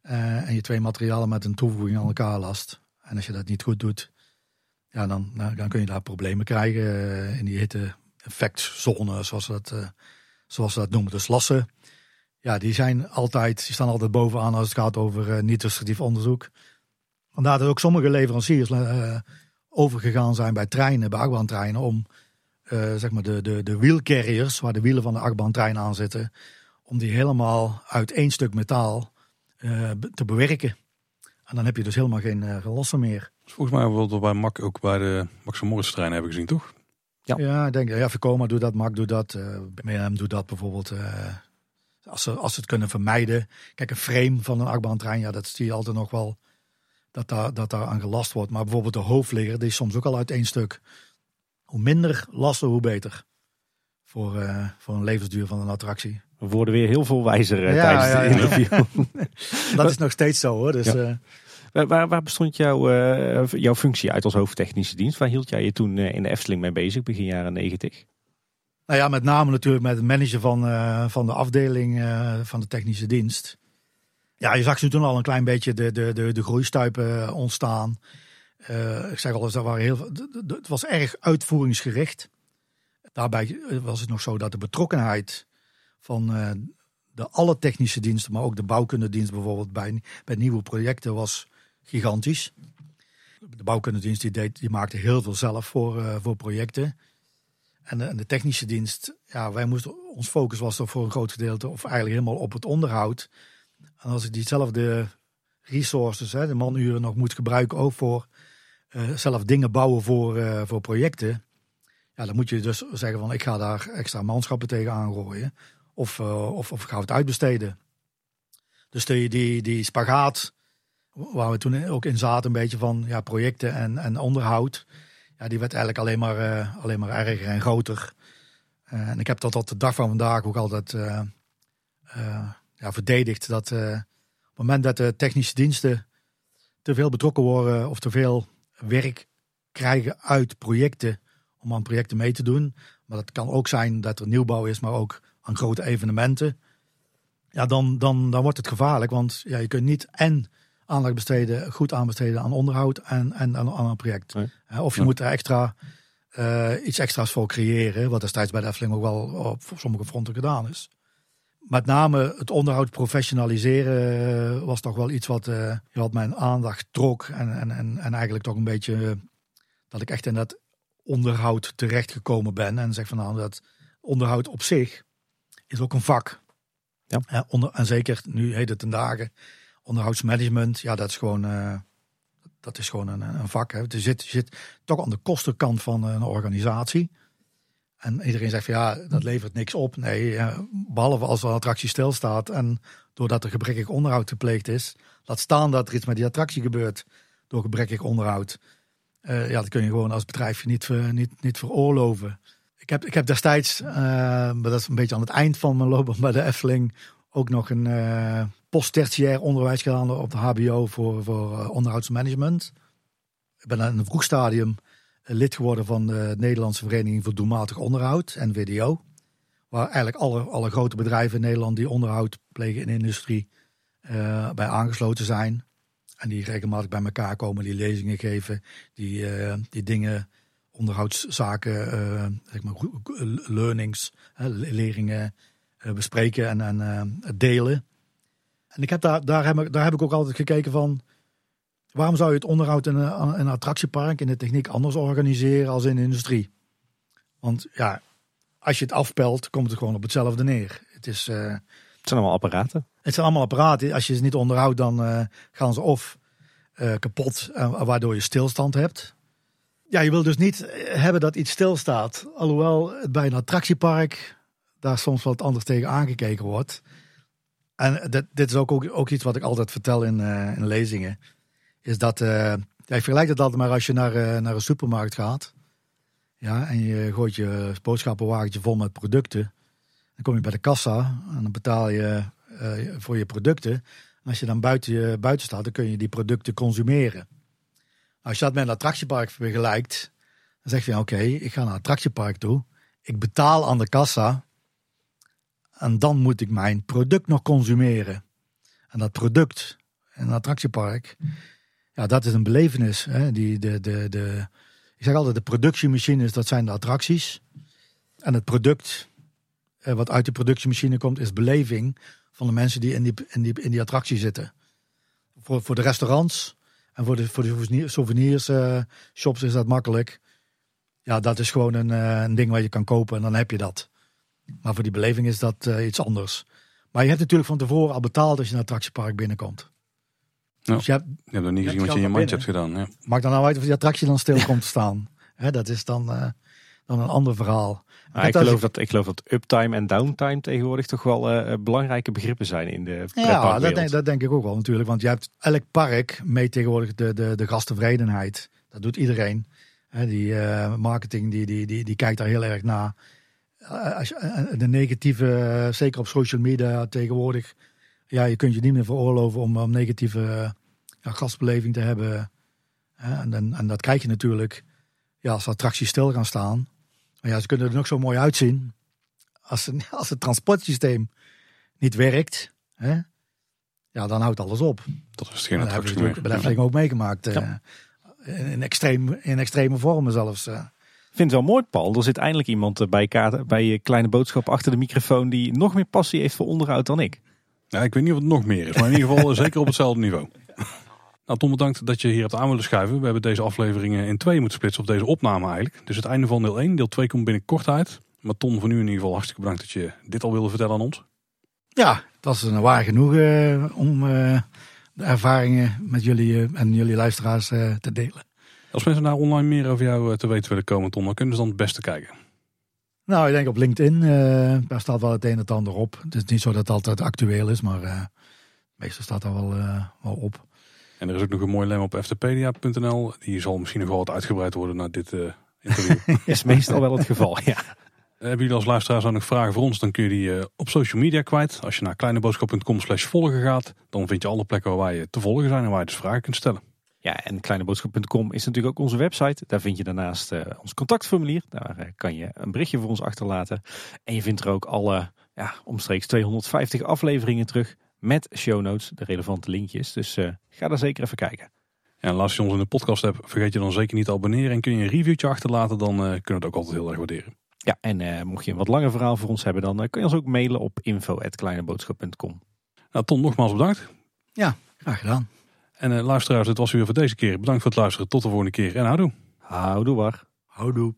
Eh, en je twee materialen met een toevoeging aan elkaar last. En als je dat niet goed doet, ja, dan, nou, dan kun je daar problemen krijgen eh, in die hitte-effectzone, zoals, dat, zoals we dat noemen. Dus lassen, ja, die zijn altijd, die staan altijd bovenaan als het gaat over niet-destructief onderzoek. Vandaar dat ook sommige leveranciers eh, overgegaan zijn bij treinen, bij achtbaantreinen, om eh, zeg maar de, de, de wheelcarriers, waar de wielen van de achtbaantrein aan zitten, om die helemaal uit één stuk metaal eh, te bewerken. En dan heb je dus helemaal geen eh, geen lassen meer. Volgens mij hebben we dat bij Mac ook bij de Max van Morris trein hebben gezien, toch? Ja. Ja, ik denk, ja, Vekoma doet dat, Mac doet dat, eh M&M doet dat bijvoorbeeld. eh, als, ze, als ze het kunnen vermijden. Kijk, een frame van een achtbaantrein, ja, dat zie je altijd nog wel dat daar, dat daar aan gelast wordt. Maar bijvoorbeeld de hoofdligger, die is soms ook al uit één stuk. Hoe minder lasten, hoe beter. Voor, eh, voor een levensduur van een attractie. We worden weer heel veel wijzer eh, Ja, tijdens ja, ja. interview. [laughs] Dat is nog steeds zo hoor. Dus, eh, waar, waar, bestond jouw, jouw functie uit als hoofdtechnische dienst? Waar hield jij je toen in de Efteling mee bezig, begin jaren negentig? Nou ja, met name natuurlijk met het managen van, van de afdeling van de technische dienst. Ja, je zag ze toen al een klein beetje de, de, de, de groeistuipen eh, ontstaan. Eh, ik zeg al eens, dat waren heel, het was erg uitvoeringsgericht. Daarbij was het nog zo dat de betrokkenheid van eh, de alle technische diensten, maar ook de bouwkundedienst bijvoorbeeld bij, bij nieuwe projecten was gigantisch. De bouwkundedienst die, deed, die maakte heel veel zelf voor, voor projecten. En de, en de technische dienst, ja, wij moesten, ons focus was toch voor een groot gedeelte, of eigenlijk helemaal op het onderhoud. En als ik diezelfde resources, hè, de manuren nog moet gebruiken, ook voor eh, zelf dingen bouwen voor, eh, voor projecten. Ja, dan moet je dus zeggen van ik ga daar extra manschappen tegen aangooien. Of, eh, of, of ik ga het uitbesteden. Dus die, die, die spagaat, waar we toen ook in zaten, een beetje van ja, projecten en, en onderhoud. Ja, die werd eigenlijk alleen maar, alleen maar erger en groter. En ik heb dat tot de dag van vandaag ook altijd ja, verdedigd. Dat eh, op het moment dat de technische diensten te veel betrokken worden of te veel werk krijgen uit projecten om aan projecten mee te doen. Maar dat kan ook zijn dat er nieuwbouw is, maar ook aan grote evenementen. Ja, dan, dan, dan wordt het gevaarlijk, want ja, je kunt niet en aandacht besteden, goed aanbesteden aan onderhoud en, en aan, aan een project. Nee. Of je moet er extra, eh, iets extra's voor creëren, wat destijds bij de Efteling ook wel op sommige fronten gedaan is. Met name het onderhoud professionaliseren eh, was toch wel iets wat, eh, wat mijn aandacht trok. En, en, en, en eigenlijk toch een beetje eh, dat ik echt in dat onderhoud terechtgekomen ben. En zeg van nou, dat onderhoud op zich is ook een vak. Ja. Eh, onder, en zeker nu heet het ten dagen onderhoudsmanagement. Ja, dat is gewoon, dat is gewoon een, een vak. Hè. Je, zit, je zit toch aan de kostenkant van een organisatie. En iedereen zegt van ja, dat levert niks op. Nee, eh, behalve als een attractie stilstaat en doordat er gebrekkig onderhoud gepleegd is. Laat staan dat er iets met die attractie gebeurt door gebrekkig onderhoud. Eh, ja, dat kun je gewoon als bedrijf niet, niet, niet veroorloven. Ik heb, ik heb destijds, eh, maar dat is een beetje aan het eind van mijn loopbaan bij de Efteling, ook nog een eh posttertiair onderwijs gedaan op de HBO voor, voor onderhoudsmanagement. Ik ben in een vroeg stadium lid geworden van de Nederlandse Vereniging voor Doelmatig Onderhoud, NVDO. Waar eigenlijk alle, alle grote bedrijven in Nederland die onderhoud plegen in de industrie eh, bij aangesloten zijn. En die regelmatig bij elkaar komen, die lezingen geven, die, eh, die dingen, onderhoudszaken, eh, zeg maar, learnings, leringen eh, bespreken en, en eh, delen. En ik heb daar, daar, heb ik, daar heb ik ook altijd gekeken van, waarom zou je het onderhoud in een, een attractiepark in de techniek anders organiseren als in de industrie? Want ja, als je het afpelt, komt het gewoon op hetzelfde neer. Het is... eh, Het zijn allemaal apparaten. het zijn allemaal apparaten. Als je ze niet onderhoudt, dan eh, gaan ze of eh, kapot, waardoor je stilstand hebt. Ja, je wil dus niet hebben dat iets stilstaat. Alhoewel het bij een attractiepark daar soms wat anders tegen aangekeken wordt. En dit, dit is ook, ook, ook iets wat ik altijd vertel in, in lezingen. Is dat, ja, ik vergelijk het altijd maar als je naar, eh, naar een supermarkt gaat. Ja, en je gooit je boodschappenwagentje vol met producten. Dan kom je bij de kassa en dan betaal je eh, voor je producten. En als je dan buiten, je, buiten staat, dan kun je die producten consumeren. Als je dat met een attractiepark vergelijkt, dan zeg je: Oké, ik ga naar een attractiepark toe. Ik betaal aan de kassa. En dan moet ik mijn product nog consumeren. En dat product in een attractiepark, ja, dat is een belevenis. Hè? Die, de, de, de, ik zeg altijd: de productiemachines, dat zijn de attracties. En het product, eh, wat uit de productiemachine komt, is beleving van de mensen die in die, in die, in die attractie zitten. Voor, voor de restaurants en voor de, voor de souvenirs eh, shops is dat makkelijk. Ja, dat is gewoon een, eh, een ding wat je kan kopen en dan heb je dat. Maar voor die beleving is dat eh, iets anders. Maar je hebt natuurlijk van tevoren al betaald als je het attractiepark binnenkomt. Ja. Dus je hebt, Je hebt nog niet gezien wat je in je mandje hebt gedaan. Ja. maakt dan nou uit of die attractie dan stil komt te staan. [laughs] Hè, dat is dan, eh, dan een ander verhaal. Ik, geloof dat, ik geloof dat uptime en downtime tegenwoordig toch wel eh, belangrijke begrippen zijn in de Ja, dat pretparkwereld. denk, dat denk ik ook wel natuurlijk. Want je hebt elk park meet tegenwoordig de, de, de gasttevredenheid. Dat doet iedereen. Hè, die eh, marketing die, die, die, die kijkt daar heel erg naar. Eh, als je, eh, de negatieve, eh, zeker op social media tegenwoordig. Ja, je kunt je niet meer veroorloven om, om negatieve eh, ja, gastbeleving te hebben. En, en dat krijg je natuurlijk ja, als attracties stil gaan staan. Maar ja, ze kunnen er nog zo mooi uitzien. Als, [laughs] als het transportsysteem niet werkt, hè, ja, dan houdt alles op. Dat is geen Dat attractie natuurlijk meer. Efteling ook meegemaakt. eh, in, in, extreem, in extreme vormen zelfs. eh. Ik vind het wel mooi, Paul. Er zit eindelijk iemand bij, Kater, bij je Kleine Boodschap achter de microfoon die nog meer passie heeft voor onderhoud dan ik. Ja, ik weet niet of het nog meer is, maar in ieder geval eh, zeker op hetzelfde niveau. [laughs] Nou, Tom, bedankt dat je hier hebt aan willen schuiven. We hebben deze afleveringen in twee moeten splitsen, of deze opname eigenlijk. Dus het einde van deel 1. Deel 2 komt binnenkort uit. Maar Tom, voor nu in ieder geval hartstikke bedankt dat je dit al wilde vertellen aan ons. Ja, het was een waar genoeg eh, om eh, de ervaringen met jullie en jullie luisteraars te delen. Als mensen daar online meer over jou te weten willen komen, Tom, dan kunnen ze dan het beste kijken. Nou, ik denk op LinkedIn, eh, daar staat wel het een en het ander op. Het is niet zo dat het altijd actueel is, maar eh, meestal staat daar wel, eh, wel op. En er is ook nog een mooi lem op ftpedia.nl. Die zal misschien nog wel wat uitgebreid worden na dit eh, interview. [laughs] Is meestal wel het geval, ja. Hebben jullie als luisteraars ook nog vragen voor ons, dan kun je die eh, op social media kwijt. Als je naar kleineboodschap.com slash volgen gaat, dan vind je alle plekken waar wij te volgen zijn en waar je dus vragen kunt stellen. Ja, en kleineboodschap.com is natuurlijk ook onze website. Daar vind je daarnaast eh, ons contactformulier. Daar eh, kan je een berichtje voor ons achterlaten. En je vindt er ook alle ja, omstreeks 250 afleveringen terug met show notes, de relevante linkjes. Dus eh, ga daar zeker even kijken. En als je ons in de podcast hebt, vergeet je dan zeker niet te abonneren. En kun je een reviewtje achterlaten, dan eh, kunnen we het ook altijd heel erg waarderen. Ja, en eh, mocht je een wat langer verhaal voor ons hebben, dan eh, kun je ons ook mailen op info.kleineboodschap.com. Nou, Tom, nogmaals bedankt. Graag gedaan. En eh, luisteraars, dit was weer voor deze keer. Bedankt voor het luisteren. Tot de volgende keer en houdoe. Houdoe war. Houdoe.